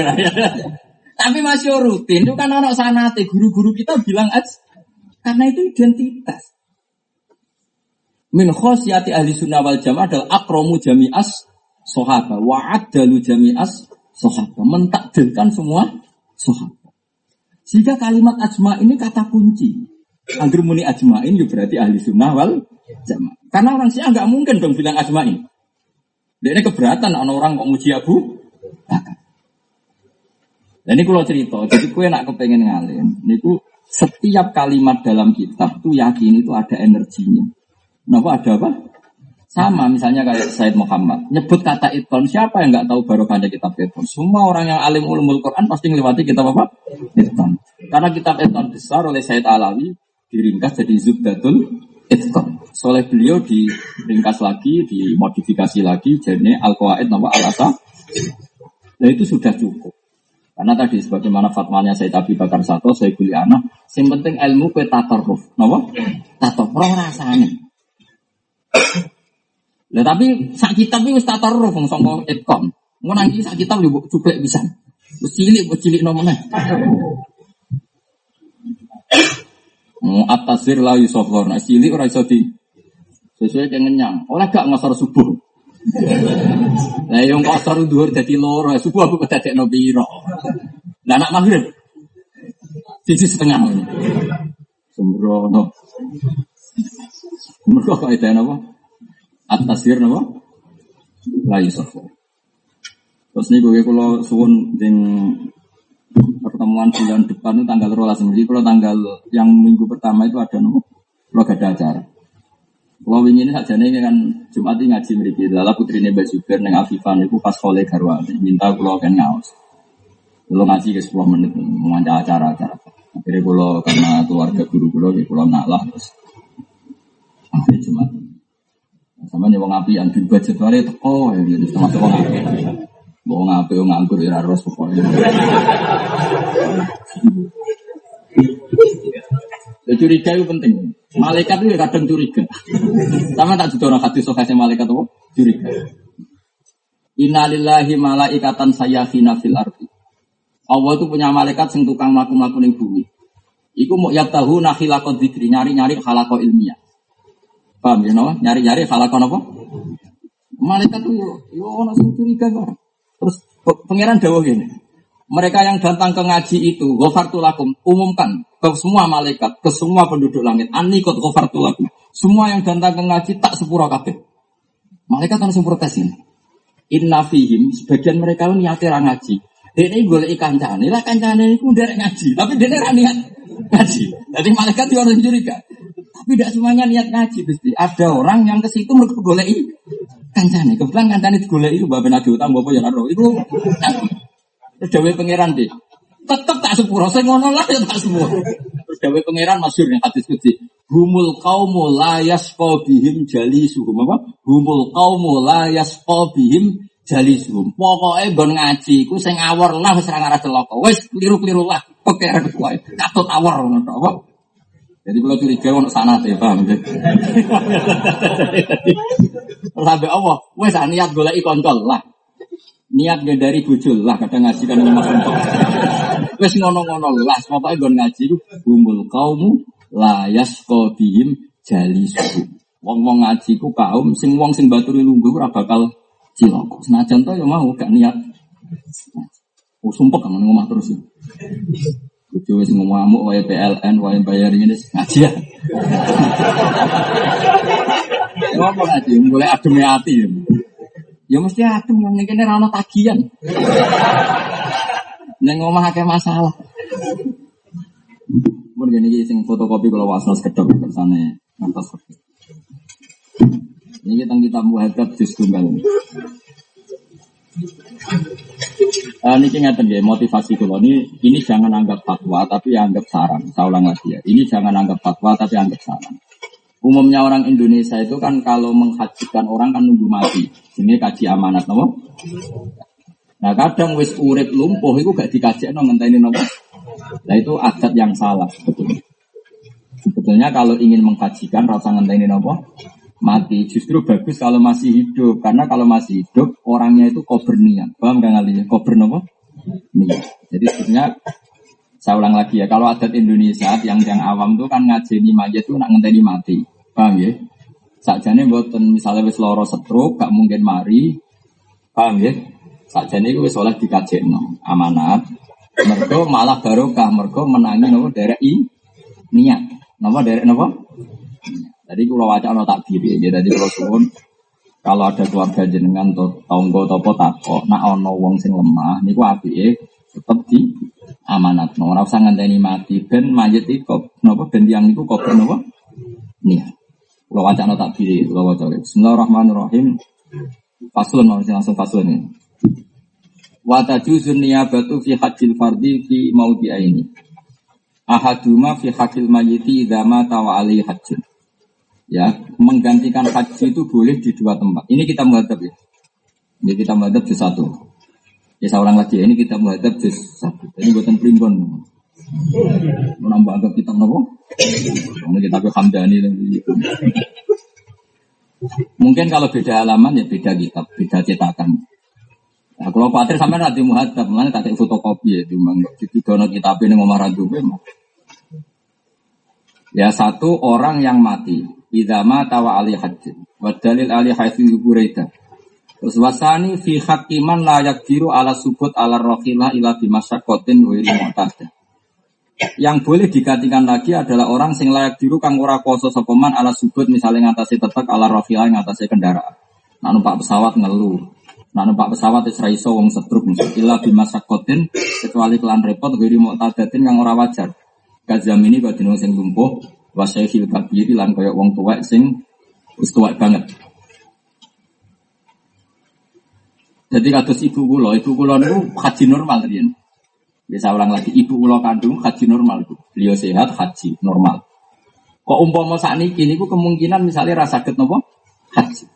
Tapi masih rutin itu kan anak sanate guru-guru kita bilang aj karena itu identitas. Min khosyati ahli sunnah wal jamaah adalah akromu jami'as sohaba wa adalu jami'as sohaba mentakdirkan semua sohaba. Jika kalimat ajma ini kata kunci. Agar muni ajmain ya berarti ahli sunnah wal jamaah. Karena orang sih nggak mungkin dong bilang ajmain. Dia ini keberatan orang kok muji Abu Bakar. Dan ini kalau cerita, jadi kue nak kepengen ngalim, niku setiap kalimat dalam kitab tuh yakin itu ada energinya. Kenapa ada apa? Sama misalnya kayak Said Muhammad nyebut kata iton siapa yang nggak tahu barokahnya kitab iton? Semua orang yang alim ulumul Quran pasti melewati kitab apa? Iton. Karena kitab iton besar oleh Said Alawi diringkas jadi Zubdatul Iton. Soleh beliau diringkas lagi, dimodifikasi lagi jadi Al-Qawaid nama Al-Asa. Nah itu sudah cukup. Karena tadi sebagaimana fatwanya saya Abi Bakar Sato, saya kuliah yang penting ilmu ke tatarruf. Napa? Tatar roh rasane. Lah tapi sak kitab iki wis tatarruf wong sangka itqam. Ngono nang sak kitab yo cuplek bisa. Wis cilik wis cilik nomene. Mu atasir la yusofor. Nah cilik ora iso di sesuai dengan nyang. Ora gak ngasar subuh. Lah yang kosor dhuwur dadi loro, subuh aku kedadekno piro. Lah anak maghrib. Sisi setengah. Sembrono. Mereka itu apa? Atasir apa? Lai sofo. Terus nih gue kalau suwun ding pertemuan bulan depan itu tanggal rolas jadi kalau tanggal yang minggu pertama itu ada nopo kalau gak ada acara kalau ini saja nih kan Jumat ini ngaji mereka Lalu putri Mbak Zubair neng Afifan itu pas kole garwa minta kalau kan ngaus. Kalau ngaji ke 10 menit mengajar acara-acara. Akhirnya kalau karena keluarga guru kalau ya kalau ngalah terus akhirnya Jumat. Sama nih wong api yang di budget itu oh ya jadi termasuk wong api. Wong api wong nganggur ya harus pokoknya. Ya, curiga itu penting. Malaikat itu kadang curiga. Sama tak juga orang hadis sokasnya malaikat itu curiga. Innalillahi malaikatan sayyafina fil ardi. Allah itu punya malaikat sing tukang mlaku-mlaku ning bumi. Iku mau tahu nakhilakot dikri nyari-nyari halako ilmiah. Paham ya? Nyari-nyari halako apa? Malaikat itu yo ono curiga. Terus pangeran dawuh gini. Mereka yang datang ke ngaji itu, gofartulakum, umumkan ke semua malaikat, ke semua penduduk langit. Anikot gofartulakum. Semua yang datang ke ngaji tak sepura kabeh. Malaikat langsung protes ini. Inna fihim, sebagian mereka itu niatnya ngaji. Dia ini boleh ikan cane, lah kancane itu udah ngaji. Tapi dia ini niat ngaji. Jadi malaikat itu orang curiga. Tapi tidak semuanya niat ngaji. Pasti. Ada orang yang ke situ mereka golei kancane. Kebetulan kancane digolei itu bapak nabi utang bapak yang Itu Terus dawe pangeran deh. Tetep tak sepuro, saya ngono lah ya tak semua. Terus pangeran masyur yang hadis kudsi. Humul kaumu la yasqa bihim jalisuhum apa? Humul kaumu la yasqa bihim jalisuhum. Pokoke bon ngaji ku sing awor lah wis ora ngarah celaka. Wis kliru-kliru lah. Pangeran kuwi katut awor ngono apa? Jadi kalau curiga ono sana ya paham. Sampai Allah, wes niat golek koncol lah. Niat dari bujul lah kadang ngaji kan mas untuk wes ngono-ngono lah pokoke gon ngaji humul kaumu layas kodihim jali suhu wong-wong ngaji ku kaum sing wong sing baturi lungguh ora bakal cilok senajan to ya mau gak niat. Oh sumpah kan ngomong terus Kudu wis ngomong wae PLN wae bayar ini ngaji ya. Ngomong ngaji mulai adem hati. Ya mesti adem yang ini rano tagihan. Neng omah akeh masalah. Mun gini sing fotokopi kalau wasno sekedap kersane ngantos. Ini kita kita muhadab jus tunggal. Uh, ini ngeten ya motivasi kula ini ini jangan anggap fatwa tapi anggap saran. Saya ulang lagi ya. Ini jangan anggap fatwa tapi anggap saran. Umumnya orang Indonesia itu kan kalau menghajikan orang kan nunggu mati. Ini kaji amanat nopo. Nah kadang wis urip lumpuh itu gak dikaji no ngenteni nopo. Nah itu adat yang salah sebetulnya. Sebetulnya kalau ingin mengkajikan rasa ngenteni nopo mati. Justru bagus kalau masih hidup karena kalau masih hidup orangnya itu kober niat. Paham kan kali Kober nopo? Niat. Jadi sebenarnya saya ulang lagi ya, kalau adat Indonesia yang yang awam tuh kan ngajeni mayat tuh nak ngenteni mati. Paham ya? Sakjane buatan misalnya wis loro stroke gak mungkin mari. Paham ya? Sakjane iku wis oleh dikajekno amanat. Mergo malah barokah, mergo menangi nopo derek i niat. Napa derek napa? Jadi kalau wacana tak diri, ya. jadi kalau suwun kalau ada keluarga jenengan atau tonggo atau potako, nak ono wong sing lemah, niku api tetap di amanat. No, ora usah ngenteni mati ben mayit iku napa ben yang iku kok napa? Nih. Kalau wacana tak diri, kalau wacana. Bismillahirrahmanirrahim. Faslun langsung faslun ini. Wa tajuzun niyabatu fi hajjil fardi fi maudi aini. Ahaduma fi hakil mayiti idza mata wa alaihi hajjun ya menggantikan haji itu boleh di dua tempat. Ini kita menghadap ya. Ini kita menghadap di satu. Ya seorang lagi ini kita menghadap di satu. Ini buatan primbon. Menambah agak kita nopo. Ini kita ke Hamdani Mungkin kalau beda halaman ya beda kitab, beda cetakan. Nah, kalau khawatir sampai nanti muhadab, mana tak fotokopi ya, cuma di dono kitab ini ngomong radu memang. Ya satu orang yang mati, idama tawa ali hajjin. Wa dalil ali haitsu Buraida. Terus wasani fi hakiman layak biru ala subut ala rohila ila bimasyakotin wiri mu'tadah. Yang boleh digantikan lagi adalah orang sing layak biru kang ora kuasa sopeman ala subut misalnya ngatasi tetek ala rohila ngatasi kendaraan. Nah numpak pesawat ngeluh. Nah numpak pesawat wis ra iso wong setruk ila bimasyakotin kecuali kelan repot wiri mu'tadatin yang ora wajar. Kazam ini jenuh sing lumpuh, wasyaikhil kabiri lan koyok wong tua sing wis banget. Jadi kados ibu kulo, ibu kulo itu haji normal tadi. Bisa ulang lagi, ibu kulo kandung haji normal. Beliau sehat haji normal. Kok umpama saat ini, ini kemungkinan misalnya rasa sakit nopo haji.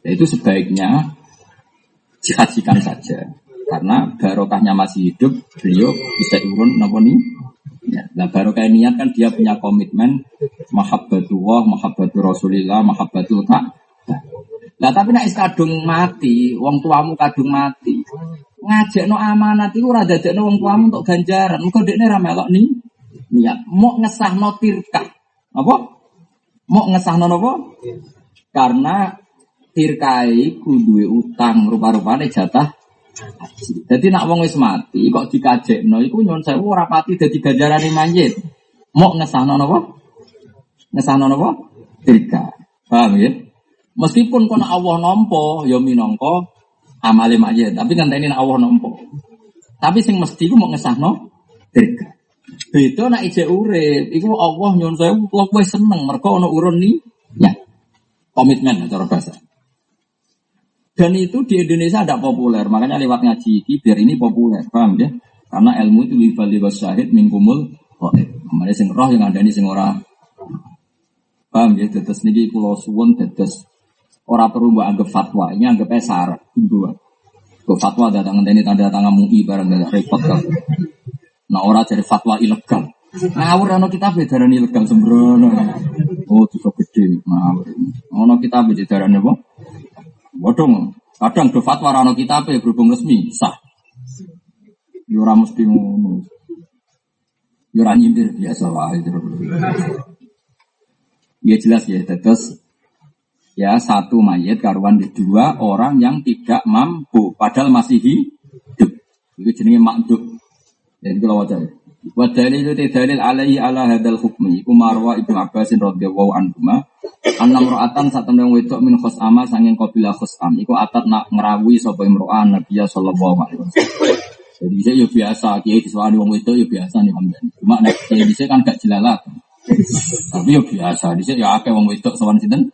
Ya, itu sebaiknya dihajikan saja. Karena barokahnya masih hidup, beliau bisa urun nopo nih Ya, nah baru kayak niat kan dia punya komitmen mahabbatullah, mahabbatul Rasulillah, mahabbatul tak. Nah tapi nak kadung mati, wong tuamu kadung mati. Ngajak no amanat itu rada no wong tuamu untuk ganjaran. Muka dekne ra melok nih niat. Mau ngesah no tirka. Apa? Mau ngesah no apa? Karena tirkai kudu utang rupa-rupanya jatah jadi nak wong wis mati kok dikajekno iku nyuwun sewu ora pati dadi ganjarane manjit. Mok ngesahno napa? Ngesahno napa? Tiga. Paham ya? Meskipun kono Allah nampa ya minangka amale manjit, tapi ngenteni nek Allah nampa. Tapi sing mesti ku mok ngesahno tiga. Beda nak ije urip, iku Allah nyuwun sewu kowe seneng mergo ana urun ni ya. Komitmen cara bahasa. Dan itu di Indonesia ada populer, makanya lewat ngaji ini biar ini populer, paham ya? Karena ilmu itu wibal liwas syahid mingkumul khaib. Kemarin sing roh yang ada ini sing ora. Paham ya? Tetes niki pulau suwon tetes ora perlu mbak anggap fatwa, ini anggapnya syarat himbauan. Kok fatwa datang ini tanda tangan MUI barang gak repot kan. Nah orang jadi fatwa ilegal. Ngawur ono kita beda ilegal sembrono. Oh, itu gede ngawur. Ono kita beda apa? Bodong, kadang do fatwa rano berhubung resmi sah. Yura ya mesti ngono. Yura ya nyindir biasa wae Ya jelas ya, terus ya satu mayat karuan di dua orang yang tidak mampu padahal masih hidup. Itu jenenge makduk. Jadi kalau wajah Wa dalilu te dalil alaihi ala hadal hukmi iku marwa Ibnu Abbas radhiyallahu anhu anna mra'atan satemene wedok min khusama sanging qabila khusam iku atat nak ngrawuhi sapa imro'an Nabi sallallahu alaihi wasallam. Jadi saya ya biasa, kiai diswani wong wedok ya biasa nih hamdan. Cuma nek kiai dhisik kan gak jelalat. Tapi ya biasa, dhisik ya akeh wong wedok sowan sinten?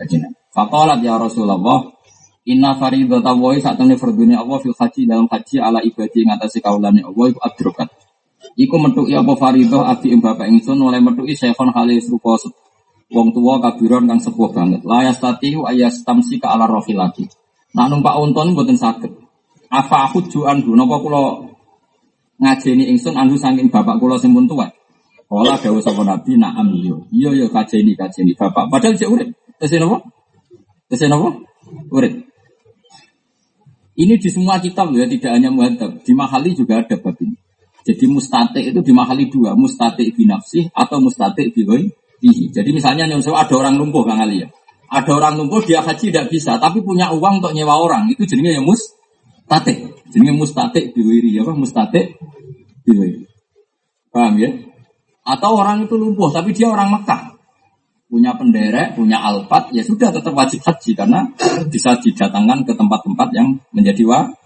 Kajian. Faqalat ya Rasulullah, Inna faridata wa saat temne fardune Allah fil haji dalam haji ala ibadi ngatasi kaulane Allah iku adrokat. Iku metuki apa faridah abi ing bapak ingsun oleh metuki syekhon halis rupa wong tua kabiron kang sepuh banget. La yastati ayas tamsi ka ala lagi. Nak numpak unta mboten saged. Apa aku juan du napa kula ngajeni ingsun andu saking bapak sing pun tuwa. Kala dawuh sapa nabi na'am yo. Iya yo kajeni kajeni bapak. Padahal cek urip. Tesih napa? Tesih napa? Urip. Ini di semua kitab ya, tidak hanya muhadzab. Di mahali juga ada bab ini. Jadi mustate itu di mahali dua, mustate binafsi atau mustate bihi. Jadi misalnya yang ada orang lumpuh Kang Ali ya. Ada orang lumpuh dia haji tidak bisa, tapi punya uang untuk nyewa orang. Itu jenisnya yang mustate. Jenisnya mustate biwiri apa? Mustate biwiri. Paham ya? Atau orang itu lumpuh, tapi dia orang Mekah punya penderek, punya alpat, ya sudah tetap wajib haji karena bisa didatangkan ke tempat-tempat yang menjadi wajib.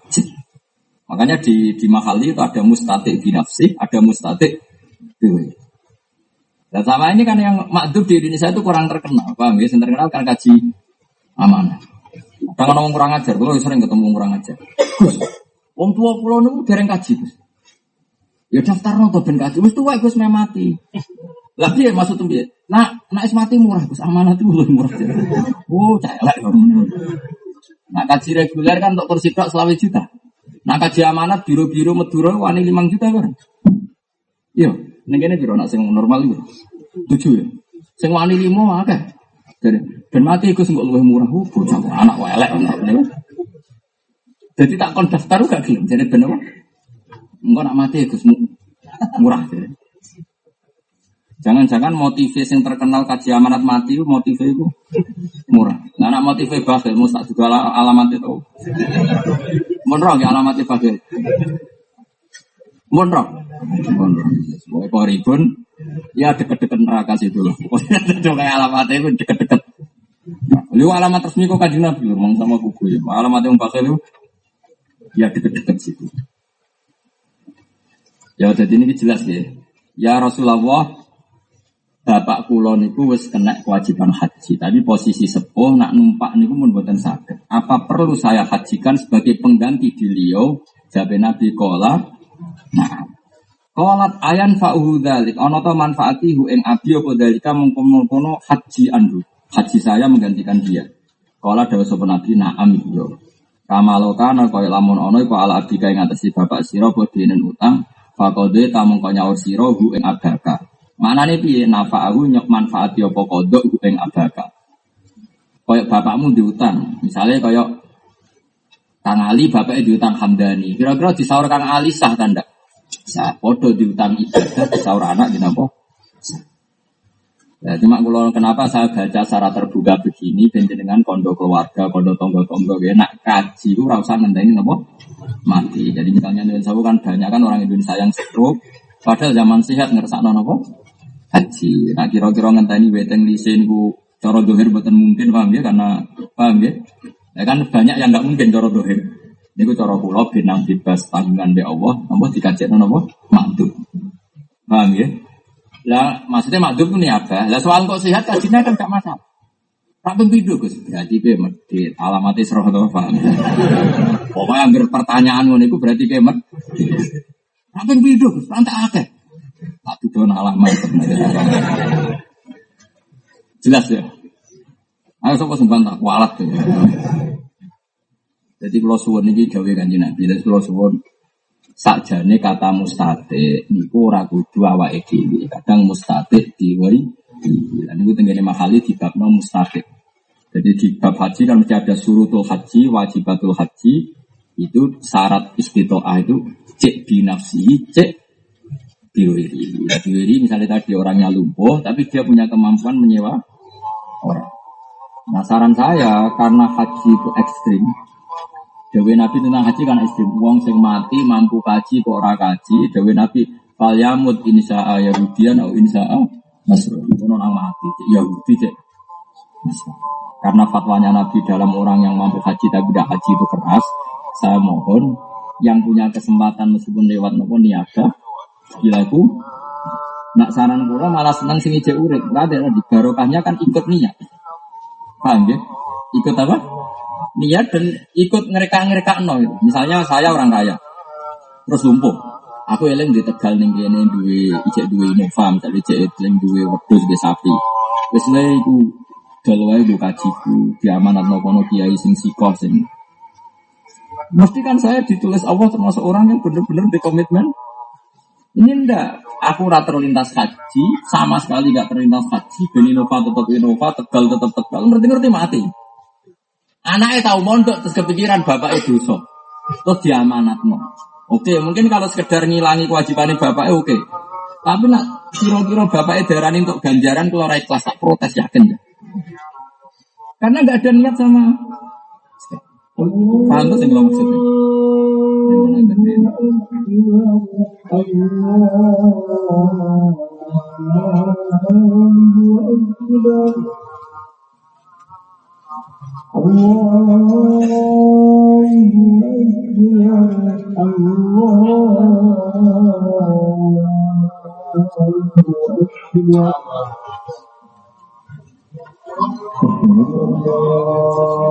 Makanya di di mahali itu ada mustatik binafsi, ada mustatik biwi. Dan sama ini kan yang makdub di Indonesia itu kurang terkenal, paham ya? Yang terkenal kan kaji amanah. Kadang ngomong kurang ajar, kalau sering ketemu kurang ajar. Wong tua pulau itu dereng kaji, Gus. Ya daftar nonton ben kaji, wis tuwa Gus mati. Lah piye maksud piye? Nak nak es mati murah, Gus. Amanah itu lebih murah. Oh, celek kok. Nak kaji reguler kan untuk kursi tok selawe juta. Nak kaji amanat biru-biru Madura wani 5 juta kan. Iya, ning kene piro nak sing normal iku? 7 ya. Sing wani 5 akeh. Dari ben mati Gus kok luwih murah. Oh, bocah anak welek Jadi tak kon daftar gak. Jadi ben apa? Engko nak mati Gus murah. Jadi. Jangan-jangan motivasi yang terkenal kaji amanat mati itu motivasi itu murah. Nah, anak motivasi bagus, mau tak juga alamat itu. Monro ya alamat bagus. Monro. Monro. Mau ribun, ya deket-deket neraka situ loh. Coba alamat itu deket-deket. Lu alamat resmi kok kaji nabi, ngomong sama kuku ya. Alamat yang pakai itu, ya deket-deket situ. Ya jadi ini jelas ya. Ya Rasulullah, bapak kulo niku wis kena kewajiban haji. Tapi posisi sepuh nak numpak niku mun boten sakit. Apa perlu saya hajikan sebagai pengganti di Leo? Jabe Nabi kola. Nah, kolat ayan fa'uhu dalik. Ono to manfaatihu ing abi apa dalika mengkono haji andu. Haji saya menggantikan dia. Kola dawa sapa Nabi na'am yo. Kamalo kana kaya lamun ono iku ala abdi ing ngatasi bapak sira bodenen utang. Fakode tamung kau nyaur sira hu ing abdaka. Mana nih piye nafa'ahu nyok manfaat apa kodok ing abaka. Koyok bapakmu diutang, misalnya koyok Kang Ali bapaknya diutang Hamdani. Kira-kira disaur Kang Ali sah ndak? Sah. Podo diutang ibadah disaur anak di? Ya, cuma kalau kenapa saya baca secara terbuka begini, dengan kondo keluarga, kondo tonggo-tonggo, ya nak kaji itu rasa ngenteni napa mati. Jadi misalnya Indonesia kan banyak kan orang Indonesia yang stroke, padahal zaman sehat ngerasa nopo haji. Nah kira-kira ngenteni weteng lisin ku cara dohir buatan mungkin paham ya karena paham ya. Ya kan banyak yang nggak mungkin cara dohir. Ini ku cara pulau binang bebas tanggungan be Allah, nopo dikajet nopo makdum. Paham ya? Lah maksudnya makdum ini apa? Lah soal kok sehat kajinya kan gak masalah. Tak pembidu Gus, berarti be medit, alamatnya serah atau paham. Pokoknya ambil pertanyaan ngono berarti be medit. Tak pembidu Gus, tak akeh. Tak tuduh alamat. Jelas ya. Ayo sapa sumban tak kualat ya. Jadi kalau suwun ini gawe kanji Nabi, jadi kalau suwun sakjane kata mustate niku ora kudu awake dhewe. Kadang mustate diwei lan niku tengene mahali di bab mustate. Jadi di bab haji kan mesti ada surutul haji, wajibatul haji, itu syarat istitoah itu cek binafsi, cek diwiri. Nah, diwiri misalnya tadi orangnya lumpuh, tapi dia punya kemampuan menyewa orang. Nah saran saya karena haji itu ekstrim, Dewi Nabi tentang haji kan ekstrim. Uang sing mati mampu kaji kok ora kaji. Dewi Nabi falyamut insa'a Yahudian atau insa'a Nasrani. Itu orang mati Yahudi cek. Karena fatwanya Nabi dalam orang yang mampu haji tapi tidak haji itu keras. Saya mohon yang punya kesempatan meskipun lewat maupun niaga Gilaku nak saran kula malah senang sing ijek urip. Ada di barokahnya kan ikut niat. Paham ya? Ikut apa? niat dan ikut ngereka-ngereka no gitu. Misalnya saya orang kaya, terus lumpuh. Aku eling di Tegal ning kene duwe ijek duwe Innova, misalnya ijek eling duwe wedhus duwe sapi. Wis le iku dol wae do kajiku, diamanatno kono kiai sing sikoh sing Mesti kan saya ditulis Allah termasuk orang yang benar-benar di komitmen. Ini ndak, aku rata terlintas haji, sama sekali nggak terlintas haji, ben Innova tetap Innova, Tegal tetap Tegal, ngerti-ngerti mati. Anaknya tahu mondok terus kepikiran bapak itu so, terus diamanat no. Oke, mungkin kalau sekedar ngilangi kewajiban bapak oke. Tapi nak kira-kira bapak darani untuk ganjaran rakyat kelas tak protes yakin ya. Karena nggak ada niat sama Paham tuh yang maksudnya?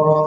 Allah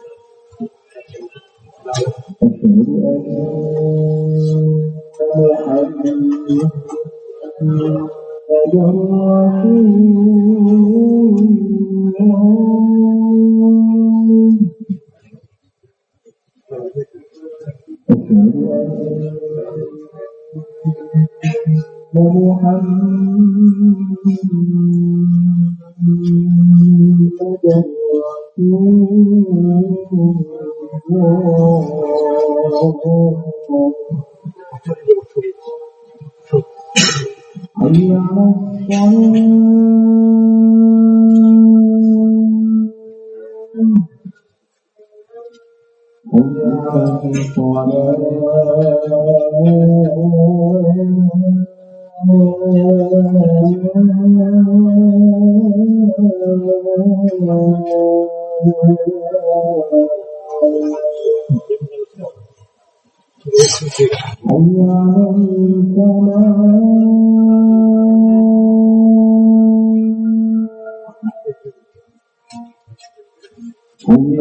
ومحمد رسول Oh,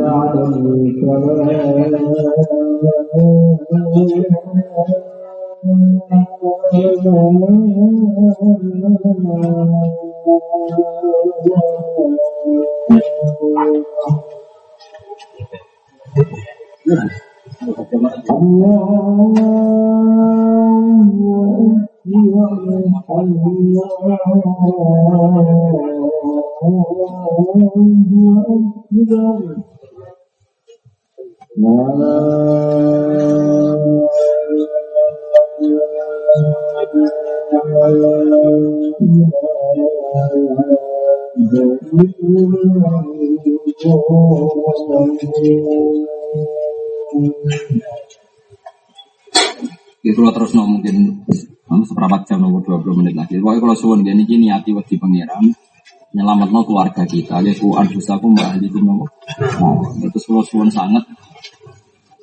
يعلم كما الله أكبر Itu terus no mungkin seperempat jam nomor 20 menit lagi. Pokoknya kalau suwon gini gini hati waktu pangeran nyelamat no keluarga kita. Ya ku aku mbak itu no. Nah, itu suwon sangat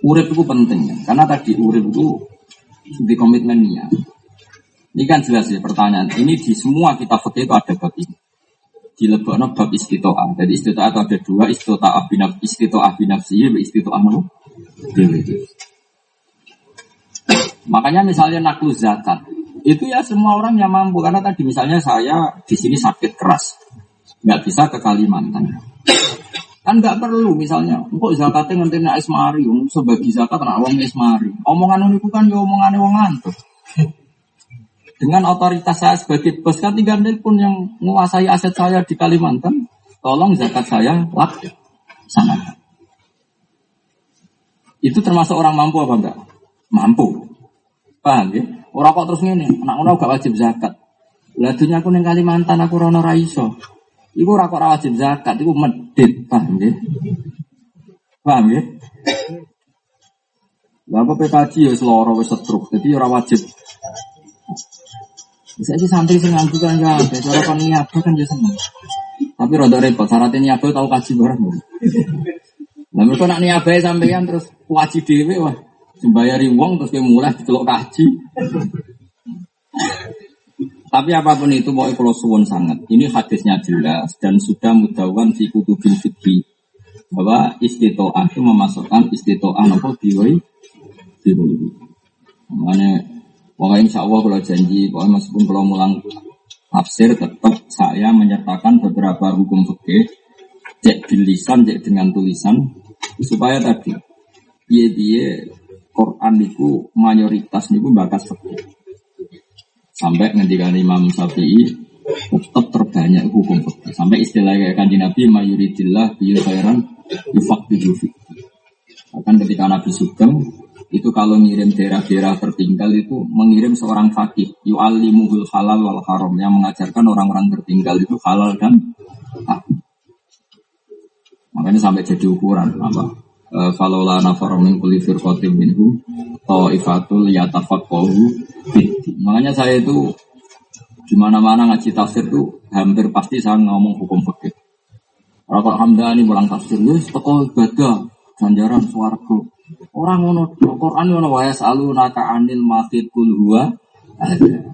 urip itu penting ya. Karena tadi urip itu di komitmen ya. Ini kan jelas ya pertanyaan. Ini di semua kita fakir itu ada bab ini. Di lebokno bab istitoah. Jadi istitoah itu ada dua. Istitoah binaf, istitoah binafsi, istitoah no. Makanya misalnya naklu zakat, itu ya semua orang yang mampu karena tadi misalnya saya di sini sakit keras, nggak bisa ke Kalimantan. Kan nggak perlu misalnya, kok zakatnya nanti naik esmari, sebagai zakat nak wong esmari. Omongan itu kan ya omongan wong. Dengan otoritas saya sebagai bos kan tinggal pun yang menguasai aset saya di Kalimantan, tolong zakat saya sana. Itu termasuk orang mampu apa enggak? Mampu. Paham ya? Orang kok terus ngene, anak ngono gak wajib zakat. Lah aku ning Kalimantan aku rono ra iso. Iku ora kok wajib zakat, iku medit, paham ya? Paham ya? Lah apa PKJ ya seloro wis setruk, jadi ora wajib. Bisa aja santri sing nganggu kan ya, cara kon niaba kan ya seneng. Tapi rada repot, syaratnya niaba tau kaji bareng. Lah mereka nak niaba sampean terus wajib dhewe wah. Sembayari wong terus kayak mulai celok kaji. Tapi apa pun itu mau kalau suwon sangat. Ini hadisnya jelas dan sudah mudawan si kutubil fikri bahwa istitoah itu memasukkan istitoah apa diwai diwai. Makanya Pokoknya insya Allah kalau janji, pokoknya meskipun kalau mulang tafsir tetap saya menyertakan beberapa hukum fikih cek tulisan, cek dengan tulisan supaya tadi dia dia Quran itu mayoritas niku bakas fikih sampai ngendikan Imam Syafi'i tetap terbanyak hukum fikih sampai istilah kayak kanji Nabi mayoritillah bi khairan yufaqihu fikih akan ketika Nabi Sugeng itu kalau ngirim daerah-daerah tertinggal itu mengirim seorang fakih yu'allimuhul halal wal haram yang mengajarkan orang-orang tertinggal itu halal dan haram. Makanya sampai jadi ukuran apa? E, falola nafarum min kulli firqatin minhu ta'ifatul yatafaqahu Makanya saya itu di mana-mana ngaji tafsir itu hampir pasti saya ngomong hukum fikih. Kalau Hamdani pulang tafsir, wis teko ibadah, ganjaran swarga. Orang ngono Quran ngono wae salu naka anil mahid kul huwa.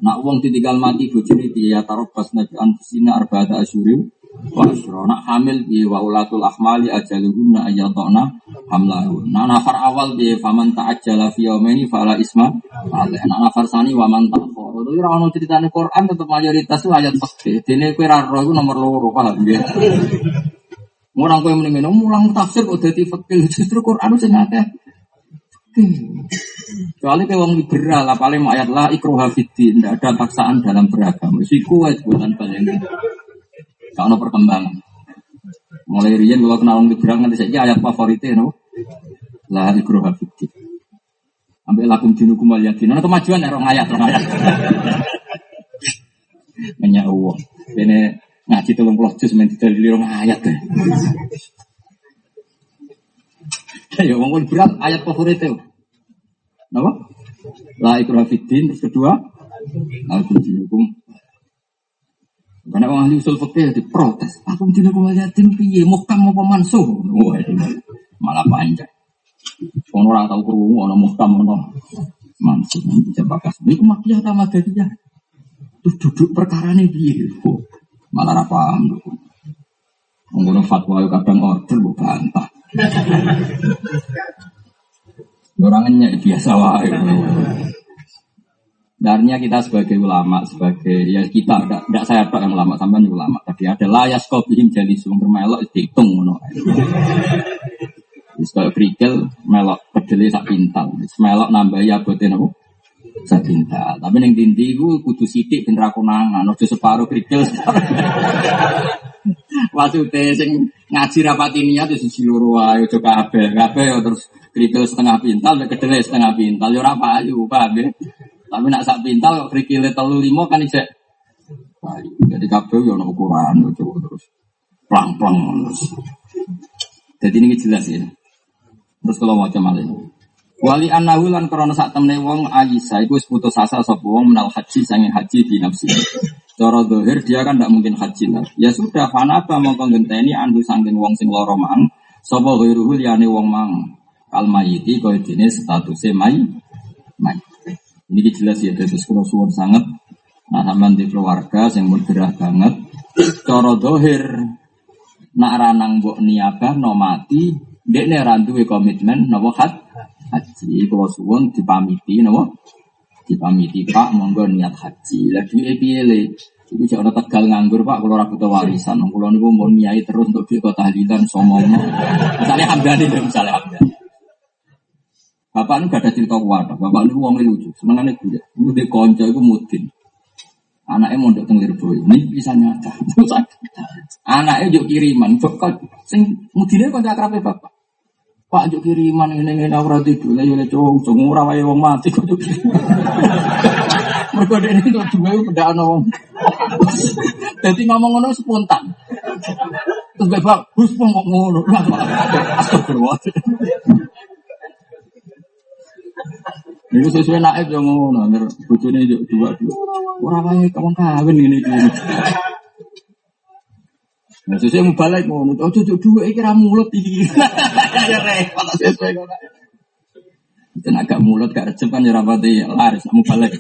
Nak wong ditinggal mati bojone piye ya tarobas nabi anfusina arba'ata asyurim wa asyra. Nak hamil piye wa ulatul ahmali ajaluhunna ayatona hamlahu. Nak nafar awal piye faman ta'ajjala fi yaumaini fala isma. Nak nafar sani wa man ta'khara. Itu ora ono critane Quran tetep mayoritas ayat fikih. Dene kowe ra nomor loro paham ya. Orang kowe mendingin mulang tafsir kok dadi justru Quran sing akeh Kecuali ke wong liberal, paling ayat lah ikroh hafidin, tidak ada paksaan dalam beragama. Siku kuat bukan paling Kalau perkembangan. Mulai rian kalau kenal wong liberal nanti saja ayat favoritnya, no? Lah ikroh hafidin. Ambil lakum dinukum wal yakin. Nah, kemajuan ya, orang ayat, orang ayat. Uang. Ini ngaji tolong puluh juz main tidak orang ayat. Ya wong berat ayat favorit itu. Napa? La ikrah terus kedua Aku hukum. Karena orang ahli usul fikih diprotes. Aku dinukum yatim piye? Muhkam apa mansuh? Wah itu malah panjang. Orang tahu kerungu, orang muhkam, orang mansuh. Bisa bakas. Ini kemakiyah sama ya. Terus duduk perkara ini piye? Malah apa? Menggunakan fatwa kadang order, bukan bantah. Orangnya biasa wae. Darnya kita sebagai ulama, sebagai ya kita, tidak saya pak yang ulama, sampai ulama. Tadi ada layas bihim jadi sumber melok dihitung ngono. Wis krikil melok pedele sak pintal. Melok nambah ya boten apa? Sak pintal. Tapi ning dindi iku kudu sithik ben ra konangan, aja separo krikil. Maksudnya sing ngaji rapati niat itu sisi loro ayo coba kabeh. Kabeh ya terus krikil setengah pintal, kedelai setengah pintal. Ya ora payu, paham ya? Tapi nak sak pintal krikile telu limo kan payu. Jadi kabeh ya ono ukuran ya terus plang-plang terus. Jadi ini jelas ya. Terus kalau mau malih. Wali anahu lan krana sak temne wong Aisyah iku wis putus asa sapa wong menal haji sange haji di nafsi. Cara dohir dia kan tidak mungkin haji lah. Ya sudah fanaba mongko ngenteni andu sangking wong sing loro mang. Sapa ghairuhu liyane wong mang. Kal mayiti kaya dene statuse may. May. Ini jelas ya terus kalau suwun sangat. Nah sampean di keluarga yang bergerah banget. Cara dohir nak ranang mbok niabah no mati. Dekne randuwe komitmen nopo hat haji. Kalau suwon dipamiti nopo? Dipamiti pak monggo niat haji. Lagi piye le? Itu jangan tegal nganggur pak kalau ragu warisan. Kalau niku mau niai terus untuk di kota tahlilan somong misalnya hamdani misalnya hamdani Bapak ini gak ada cerita wadah, bapak ini uang lucu, senengannya gue, itu di konco itu mudin. Anaknya mau untuk tenglir boy, ini bisa nyata. Anaknya juga kiriman, kok sing mudinnya kok akrabnya bapak. Pak juk kiriman ini ini ora itu lah yo cowok cowok ora wae wong mati kok juk. Mergo dene kok duwe pendak ana wong. Dadi ngomong ngono spontan. Terus bapak bus pun kok ngono. Astagfirullah. Ini sesuai naib yang ngono, nggak bojone yo dua dua. Ora wae kawan kawin ini iki. Nah, sesuai mau balik ngono, oh cucu dua iki ra mulut iki. Ya repot sesuai ngono. Dan agak mulut gak recep kan ya rapati laris, mau balik.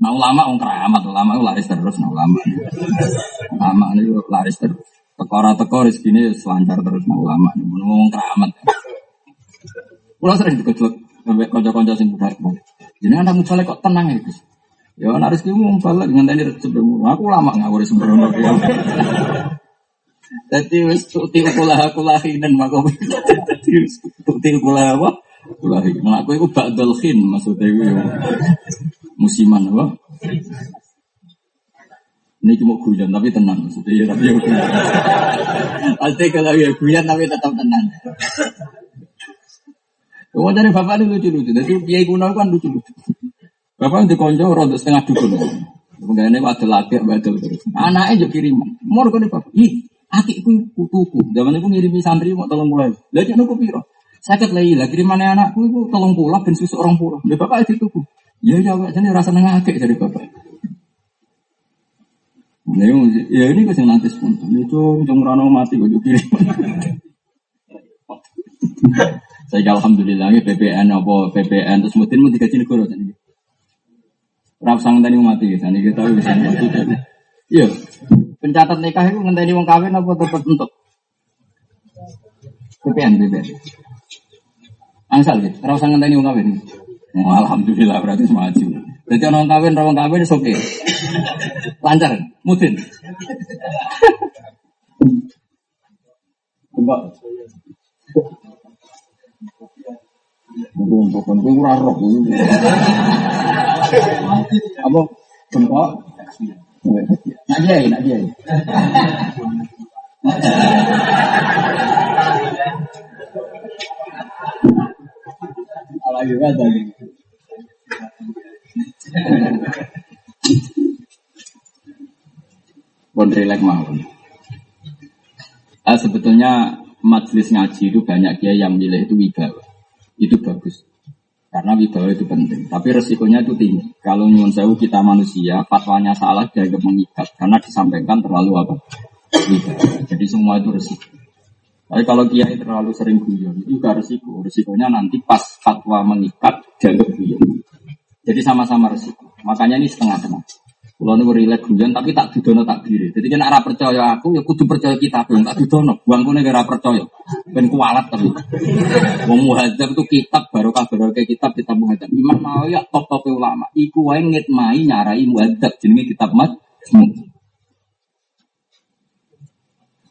Nah ulama orang keramat, ulama laris terus, nah ulama. Ulama ini laris terus. Tekora teko rezeki ini selancar terus, nah ulama. Ngomong keramat. Pulau sering dikejut, sampai konco-konco sing budar. Jadi anda muncul kok tenang ya Gus. Ya anak rezeki mau balik dengan tadi recep. Aku lama ngawur sembrono. Jadi wis tuti kulah kulahinan mako. Jadi wis tuti kulah apa? Kulahi. Nah aku itu ba'dal khin maksudnya itu musiman apa? Ini cuma guyon tapi tenang maksudnya ya tapi ya. Pasti kalau ya guyon tapi tetap tenang. Kamu dari bapak ini lucu-lucu. Jadi kiai kuno kan lucu-lucu. Bapak di konco rodok setengah dukun. Ini ada lagi, ada terus. Anaknya juga kiriman. Mau kan bapak. Ih, Akikku tuku. Zaman itu ngirimi santri mau tolong mulai. Lagi nuku piro? Sakit lagi lah kirimannya anakku itu tolong pulang ben susu orang. Dia bapak itu tuku. Ya ya jadi rasa nengah akik dari bapak. Nah, ya ini kasih nanti spontan. Itu jong rano mati gue kirim. Saya alhamdulillah ini PPN apa PPN terus mungkin mau dikaji negara tadi. Rapsang tadi mati ya, tadi kita bisa mati. Iya, pencatat nikah itu ngenteni wong kawin apa tetap untuk PPN PPN. Angsal gitu, ora usah ngenteni wong kawin. Oh, alhamdulillah berarti semaju. Jadi orang kawin, orang kawin oke. Lancar, mudin. Coba. Untuk untuk kurang roh. Apa? Coba. Nak dia, nak dia. Lagi ada lagi. Pun. Ah, sebetulnya majelis ngaji itu banyak dia yang milih itu wibawa. Itu bagus. Karena wibawa itu penting. Tapi resikonya itu tinggi. Kalau nyuwun sewu kita manusia, fatwanya salah dianggap mengikat. Karena disampaikan terlalu apa? Wibawa. Jadi semua itu resiko. Tapi kalau kiai terlalu sering guyon, itu juga resiko. Resikonya nanti pas fatwa mengikat, dianggap guyon. Jadi sama-sama resiko. Makanya ini setengah-setengah. Kalau ini rilek guyon, tapi tak didono tak diri. Jadi kan arah percaya aku, ya kudu percaya kita. Belum tak didono. Buangku negara percaya. Ben kualat tapi. Wong muhadzab itu kitab, barokah barokah kitab, kitab muhadzab. Imam mau ya top-top ulama. Iku wae ngitmai nyarai muhadzab. Jadi kitab mat.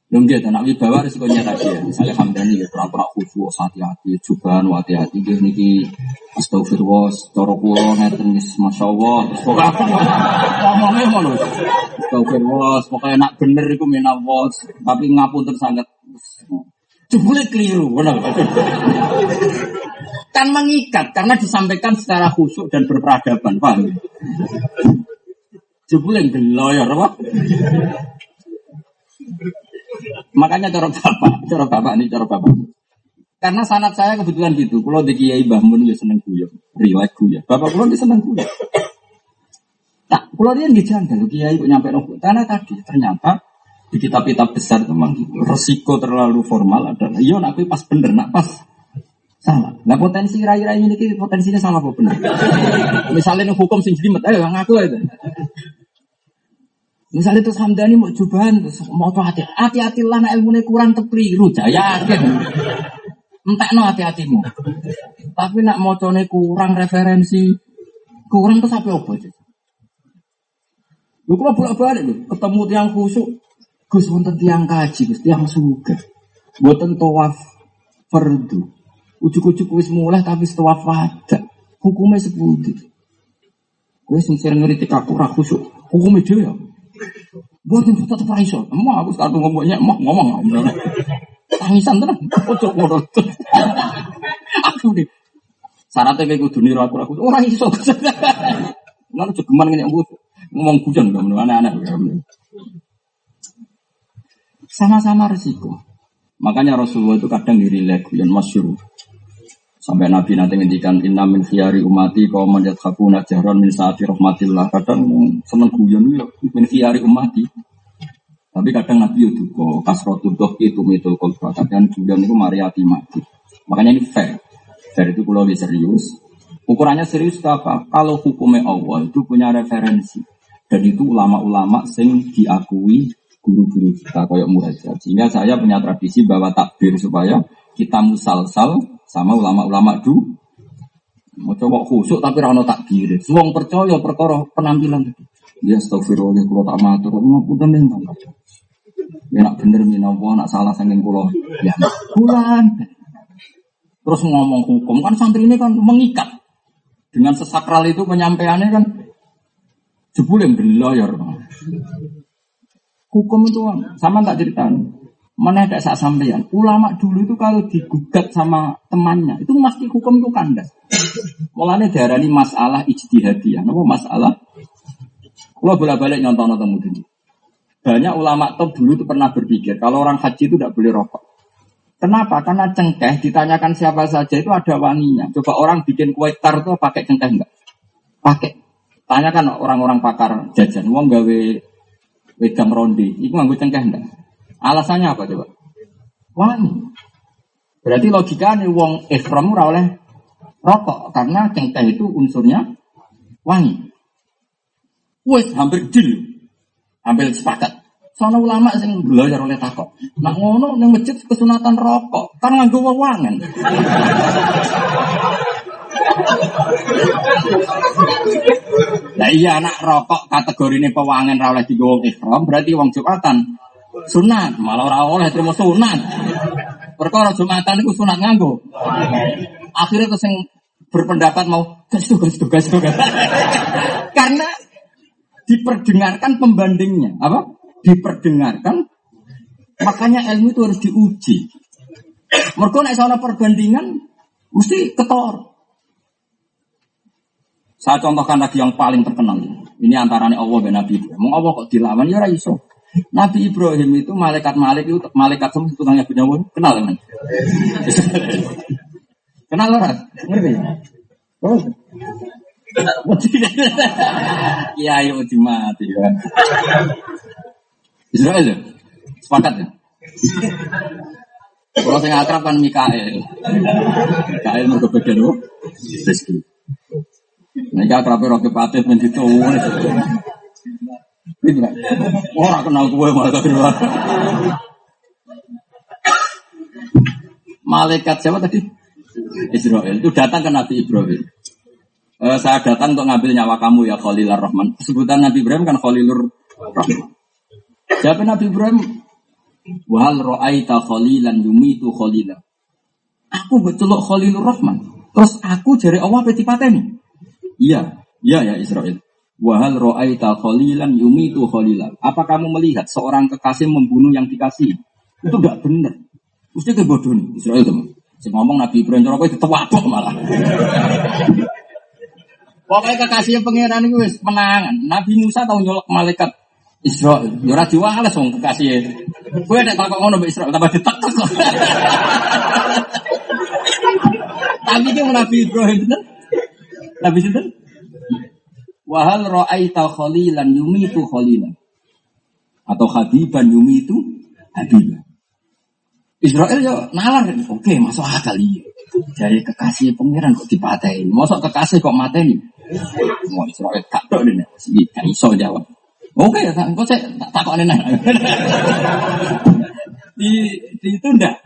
Yang gitu, nak wibawa risikonya tadi ya. Misalnya Hamdani ya, pura-pura khusyuk, hati-hati, jubahan, hati-hati. Gini niki, astagfirullah, coro kulo, ngeten, masya Allah. Pokoknya apa ngomongnya ngono. Astagfirullah, pokoknya nak bener itu minawos. Tapi ngapun tersangat. Jebule keliru, benar. kan mengikat, karena disampaikan secara khusyuk dan berperadaban, paham? Jebule geloyor, apa? Makanya cara bapak, cara bapak nih, cara bapak. Karena sanat saya kebetulan gitu. Kalau di Kiai Bahmun ya seneng guyon, relax guyon. Bapak kalau dia seneng guyon. Tak, kalau dia nggak janggal, Kiai kok nyampe nopo. Karena tadi ternyata di kitab-kitab besar memang gitu. Resiko terlalu formal adalah, iya nak pas bener, nak pas salah. Nah potensi rai-rai ini potensinya salah apa benar? Misalnya hukum sing jelimet, ayo ngaku aja. Misalnya itu Hamdani mau cobaan terus mau tuh hati hati hati lah nak ilmu kurang terkeliru jaya. Yakin entah no hati hatimu tapi nak mau kurang referensi kurang tuh sampai apa aja lu kalau bolak balik lu ketemu tiang khusuk. Gus wonten tiang kaji gus tiang suga buatan tawaf fardu. Ujuk-ujuk wis mulai tapi tawaf wajah hukumnya sepuluh gue sing sering ngeritik aku rakusuk hukumnya dia Buat itu tetap raiso. Emang aku sekarang ngomongnya emang ngomong. Tangisan tenang. Ojo ngono. Aku nih. Syaratnya kayak gue dunia aku aku orang iso. Lalu jogeman ngene aku ngomong menurut anak-anak. Sama-sama resiko. Makanya Rasulullah itu kadang diri lagi yang masyur. Sampai Nabi nanti ngendikan inna min khiyari umati kau manjat hakuna jahran min saati rahmatillah. Kadang seneng guyon ya min khiyari umati. Tapi kadang Nabi itu kok kasrotul doh itu mitul kolba. Kadang guyon itu mariati mati. Makanya ini fair. Dari itu kalau serius. Ukurannya serius itu apa? Kalau hukumnya Allah itu punya referensi. Dan itu ulama-ulama sing diakui guru-guru kita kayak muhajir. Sehingga saya punya tradisi bahwa takbir supaya kita musalsal sama ulama-ulama du. Mau coba khusuk tapi rano tak kiri. Suang percaya perkara penampilan itu. Ya astagfirullah kalau tak matur. Ngapunten ning. Ya nak bener minawa nak salah saking kula. Ya bulan. Terus ngomong hukum kan santri ini kan mengikat. Dengan sesakral itu penyampaiannya kan jebule belayar. Hukum itu sama tak ceritain. Mana ada saat sampeyan. Ulama dulu itu kalau digugat sama temannya, itu pasti hukum itu kandas. Mulanya darah ini masalah ijtihadiyah. Apa masalah? Kalau bolak-balik nyontoh-nyontoh mudin. Banyak ulama top dulu itu pernah berpikir, kalau orang haji itu tidak boleh rokok. Kenapa? Karena cengkeh ditanyakan siapa saja itu ada wanginya. Coba orang bikin kue tar itu pakai cengkeh enggak? Pakai. Tanyakan orang-orang pakar jajan, uang gawe wedang ronde, itu nganggo cengkeh enggak? Alasannya apa coba? Wangi. Berarti logikanya wong ihram ora oleh rokok karena cengkeh itu unsurnya wangi. Wes hampir deal. Hampir sepakat. Soalnya ulama sing belajar oleh takok. Nak ngono nang masjid kesunatan rokok, kan nganggo wewangen. Nah iya anak rokok kategori ini pewangen ra oleh digowo ihram berarti wong Jumatan sunat, malah ora oleh terima sunat. Perkara Jumatan itu sunat nganggo. Akhirnya terus yang berpendapat mau tuh gas tuh. Karena diperdengarkan pembandingnya, apa? Diperdengarkan makanya ilmu itu harus diuji. Mereka nek soal perbandingan mesti ketor. Saya contohkan lagi yang paling terkenal. Ini antaranya Allah dan Nabi. Mau Allah kok dilawan ya iso. Nabi Ibrahim itu malaikat malik itu malaikat semua tukangnya punya kenal kan? kenal lah, ngerti? Oh. Iya, ayo mati kan. Israel ya? Sepakat ya? Kalau saya akrab kan Mikael. Mikael mau kebagian apa? Rizki. Nah, akrab roke patih menjitu. Orang kenal gue malah. Malaikat siapa tadi? Israel itu datang ke Nabi Ibrahim. Uh, saya datang untuk ngambil nyawa kamu ya Khalilur Rahman. Sebutan Nabi Ibrahim kan Khalilur Rahman. Siapa Nabi Ibrahim? Wahal ro'aita khalilan yumitu khalila. Aku betul Khalilur Rahman. Terus aku jari Allah peti pateni. Iya, iya ya Israel. Wahal ro'aita khalilan yumitu khalilan. Apa kamu melihat seorang kekasih membunuh yang dikasih? Itu tidak benar. Mesti kebodohan. Israel teman. Saya ngomong Nabi Ibrahim cara itu tewabok malah. Pokoknya kekasih pangeran itu menangan. Nabi Musa tahu nyolok malaikat Israel. Ya ora diwales wong kekasih. Kowe nek takok ngono mbek Israel tambah ditekek kok. Tapi ki Nabi Ibrahim bener. Nabi sinten? Wahal ra'aita khalilan yumitu khalilan. Atau habiban yumitu habiban. Israel ya nalar, oke masuk akal iya. Jadi kekasih pengiran kok dipatahin. Masuk kekasih kok mateni. Mau Israel tak tahu ini, gak iso jawab. Oke, ya, kok saya tak takut aneh di, di itu ndak.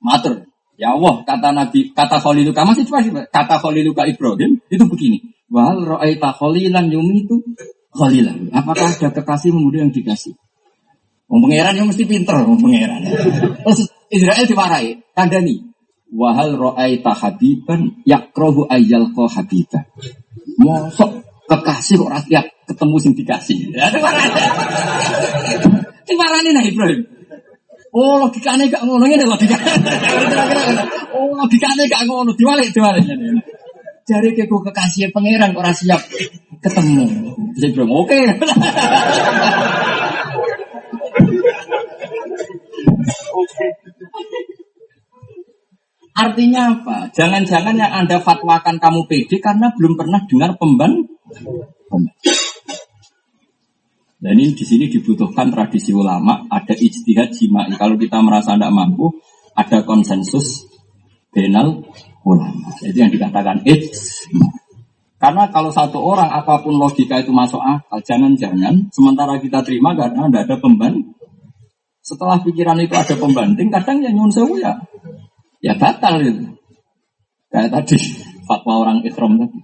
Matur. Ya Allah, kata Nabi, kata Khaliluka, masih cuma kata Khaliluka Ibrahim, itu begini. Wal ra'aita khalilan itu khalilan. Apakah ada kekasih muda yang dikasih? Wong pangeran yang mesti pinter, wong pangeran. Terus Israel diwarai, kandani. Wahal ra'aita habiban yakrohu ayyal ko habiban. Mosok kekasih kok rakyat ketemu sing dikasih. Ya, Dimarani nah Ibrahim. Oh logikanya gak ngono ini logikanya. Oh logikanya gak ngono diwalik diwalik. Jari ke kekasih pangeran kok siap ketemu. Saya bilang oke. Artinya apa? Jangan-jangan yang Anda fatwakan kamu pede karena belum pernah dengar pemban. Dan ini di sini dibutuhkan tradisi ulama, ada ijtihad jima'i. Kalau kita merasa tidak mampu, ada konsensus benal ulama. Itu yang dikatakan ijma. Karena kalau satu orang apa pun logika itu masuk akal, jangan-jangan sementara kita terima karena tidak ada pemban. Setelah pikiran itu ada pembanding, kadang yang nyun sewu ya, ya batal itu. Kayak tadi fatwa orang ikhram tadi.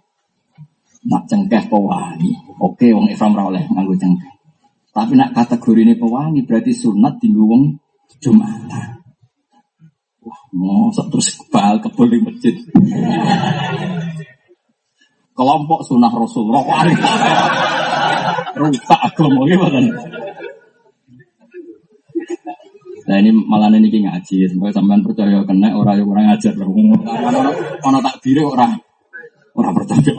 Nak cengkeh pewangi. Oke, wong ikhram rawleh nganggo cengkeh. Tapi nak kategori ini pewangi berarti sunat di wong Jumatan. Wah, mosok terus kebal kebal di masjid. Kelompok sunah Rasulullah. Rusak agama gimana? Nah ini malah ini ngaji, semoga sampean percaya kena orang yang orang ngajar lah. Ono tak diri orang orang percaya.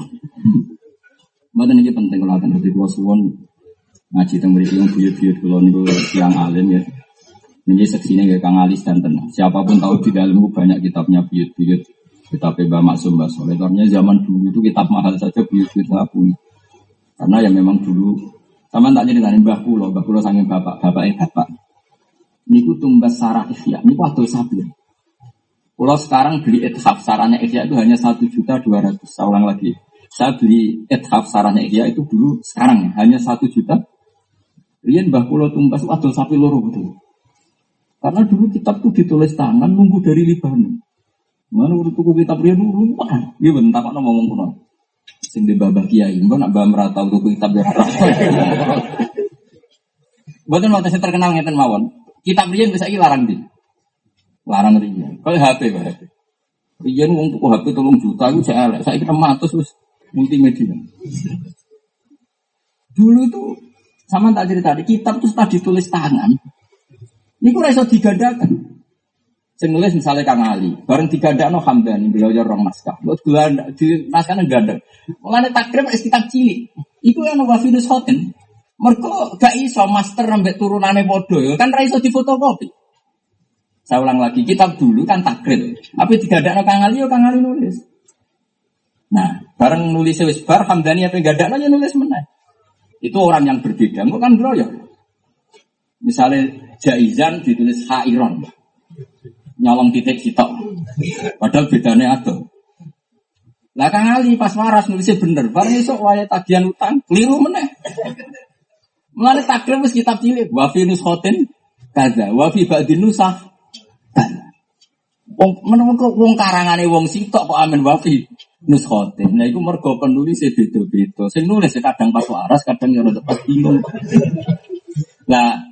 Mbak ini penting kalau di dua suwon ngaji tentang mriki yang buyut-buyut kula niku siang alim ya. Ini seksinya ya Kang Alis dan tenang. Siapa pun tahu di dalam banyak kitabnya buyut-buyut. Kitab Mbak Maksum Mbak Soleh. Karena zaman dulu itu kitab mahal saja buyut-buyut saya punya. Karena ya memang dulu sama tak jadi tanya Mbah Kulo, Mbah Kulo sangin bapak, bapak eh bapak. Niku tumbas sarah ikhya, niku atau sabir. Kulo sekarang beli ethaf sarahnya ikhya itu hanya satu juta dua ratus. Saya ulang lagi. Saya beli ethaf sarahnya ikhya itu dulu sekarang ya, hanya satu juta Rian Mbah Kulo Tumbas adol sapi loro betul. Karena dulu kitab itu ditulis tangan nunggu dari Libanon. Mana urut tuku kitab Rian dulu mana? Dia bentar kok ngomong kuno. Sing di babah kiai, mbak nak mbak merata untuk kitab ya. Bukan mau saya terkenal ngeten mawon. Kitab Rian bisa larang di. Larang Rian. Kalau HP pak HP. Rian uang tuku HP tolong juta itu saya saya kira matus multimedia. Dulu tuh sama tak cerita di kitab itu setelah ditulis tangan. Ini kok iso digandakan. Sing nulis misalnya Kang Ali, bareng no Hamdan, beliau orang naskah. Buat gula di naskahnya ganda. Mulane takrib es kitab cilik. Iku yang Wafinus Hoten. Mereka gak iso master nambah turunannya bodoh, ya. kan ra iso difotokopi. Saya ulang lagi, kitab dulu kan takrib. Tapi no Kang Ali, ya Kang Ali nulis. Nah, bareng nulis wis bar Hamdani apa gadakno ya nulis meneh. Itu orang yang berbeda. Enggak kan bro ya. Misalnya Jaizan ditulis Hairon. Nyolong titik sitok. Padahal bedanya ada. Lah Kang Ali pas waras nulisnya bener. Barang esok waya tagihan utang, keliru meneh. Mulane takrim wis kitab cilik. Wa fi nushotin kaza, wa fi ba'din nusah Wong wong karangane wong sitok kok amin wafi nuskhotin. Nah iku mergo penulis e beda-beda. Sing nulis e kadang pas waras, kadang yo rada pas bingung. Lah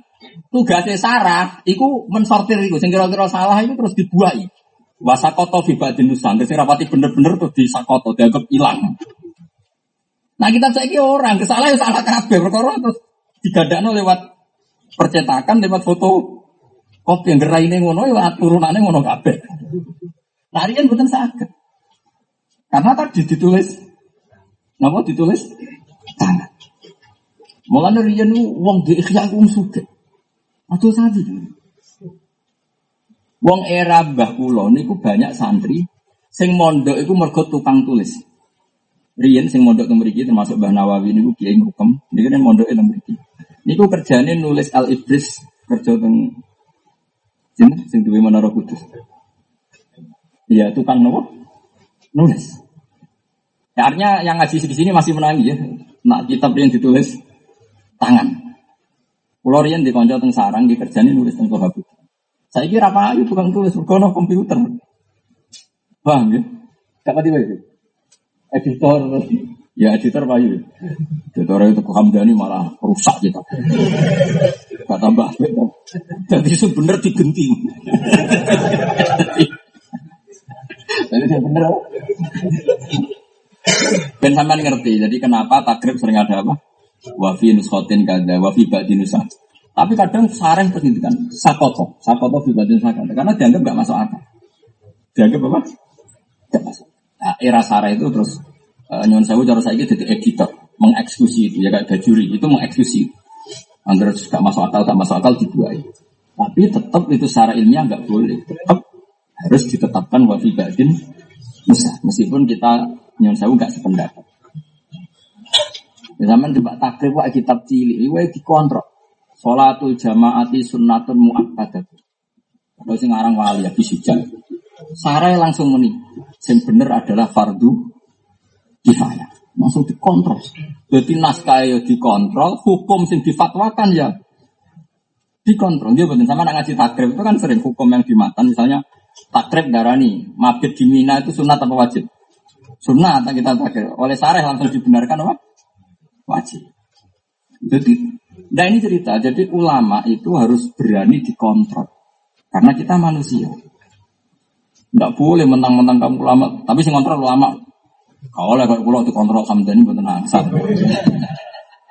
tugasnya sarah iku mensortir iku sing kira-kira salah iku terus dibuai. Wasakoto fi ba'din nusan. Sing rapati bener-bener terus disakoto dianggap ilang. Nah kita saiki orang kesalahan ya salah kabeh perkara terus digadakno lewat percetakan lewat foto kopi yang gerai ini ngono ya turunannya ngono kabeh. Larian bukan sakit. Karena tadi ditulis, napa ditulis tangan. Mulane riyen wong di ikhya wong sugih. Aduh sapi. Wong era Mbah niku banyak santri sing mondok iku mergo tukang tulis. Riyen sing mondok teng termasuk Mbah Nawawi niku kiai hukum, niku kan mondoke teng mriki. Niku kerjane nulis Al Ibris kerja teng sing duwe menara kudus. Iya, tukang nopo? Nulis. Ya, artinya yang ngaji di sini masih menangi ya. Nak kitab yang ditulis tangan. Pulau Rian di konco teng sarang dikerjani nulis teng Kohabut. Saya kira apa itu tukang tulis berkono komputer. Bang ya? Kata tiba itu. Editor Ya editor Pak Yu. Editor itu Hamdani malah rusak kita. Gak tambah. Jadi sebenar digenting. Jadi bener. Ben sampean ngerti. Jadi kenapa takrib sering ada apa? Wafi nuskotin kada, wafi ba'di nusa. Tapi kadang sarang pendidikan sakoto, sakoto fi ba'di nusa karena dianggap gak masuk akal. Dianggap apa? Gak masuk. Nah, era sarah itu terus uh, nyuwun sewu cara saya jadi editor, mengeksekusi itu ya kayak bajuri itu mengeksekusi. Angger gak masuk akal, gak masuk akal dibuai. Tapi tetap itu secara ilmiah nggak boleh. Tetap harus ditetapkan wafi badin musa meskipun kita nyon sewu gak sependapat. Ya, zaman coba takrib wa kitab cilik, ini dikontrol. Salatul jamaati sunnatun muakkadat. Kalau sing aran wali ya bisijan. Sarai langsung muni. Yang bener adalah fardu kifayah. Langsung dikontrol. Jadi naskah ya dikontrol, hukum sing difatwakan ya dikontrol. Dia betul sama ngaji takrib itu kan sering hukum yang dimatan. Misalnya takrib darani, mabit di Mina itu sunat apa wajib? Sunat kita takrib. Oleh sareh langsung dibenarkan apa? Wajib. Jadi, nah ini cerita. Jadi ulama itu harus berani dikontrol. Karena kita manusia. Tidak boleh mentang-mentang kamu ulama. Tapi sih kontrol ulama. Kalau kalau pulau dikontrol sama ini betul nangsat.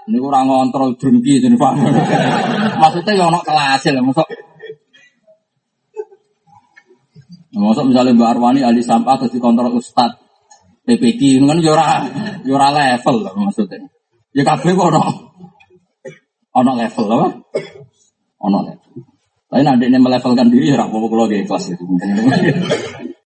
Ini kurang ngontrol drengki jadi pak. Maksudnya ya ono kelas ya, masuk. Masuk misalnya Mbak Arwani ahli sampah atau dikontrol Ustad PPD itu kan yura ya yura ya level lah maksudnya. Ya kabeh kok ono ono level apa? Ono level. Tapi nanti ini melevelkan diri ya apa-apa kalau kelas itu.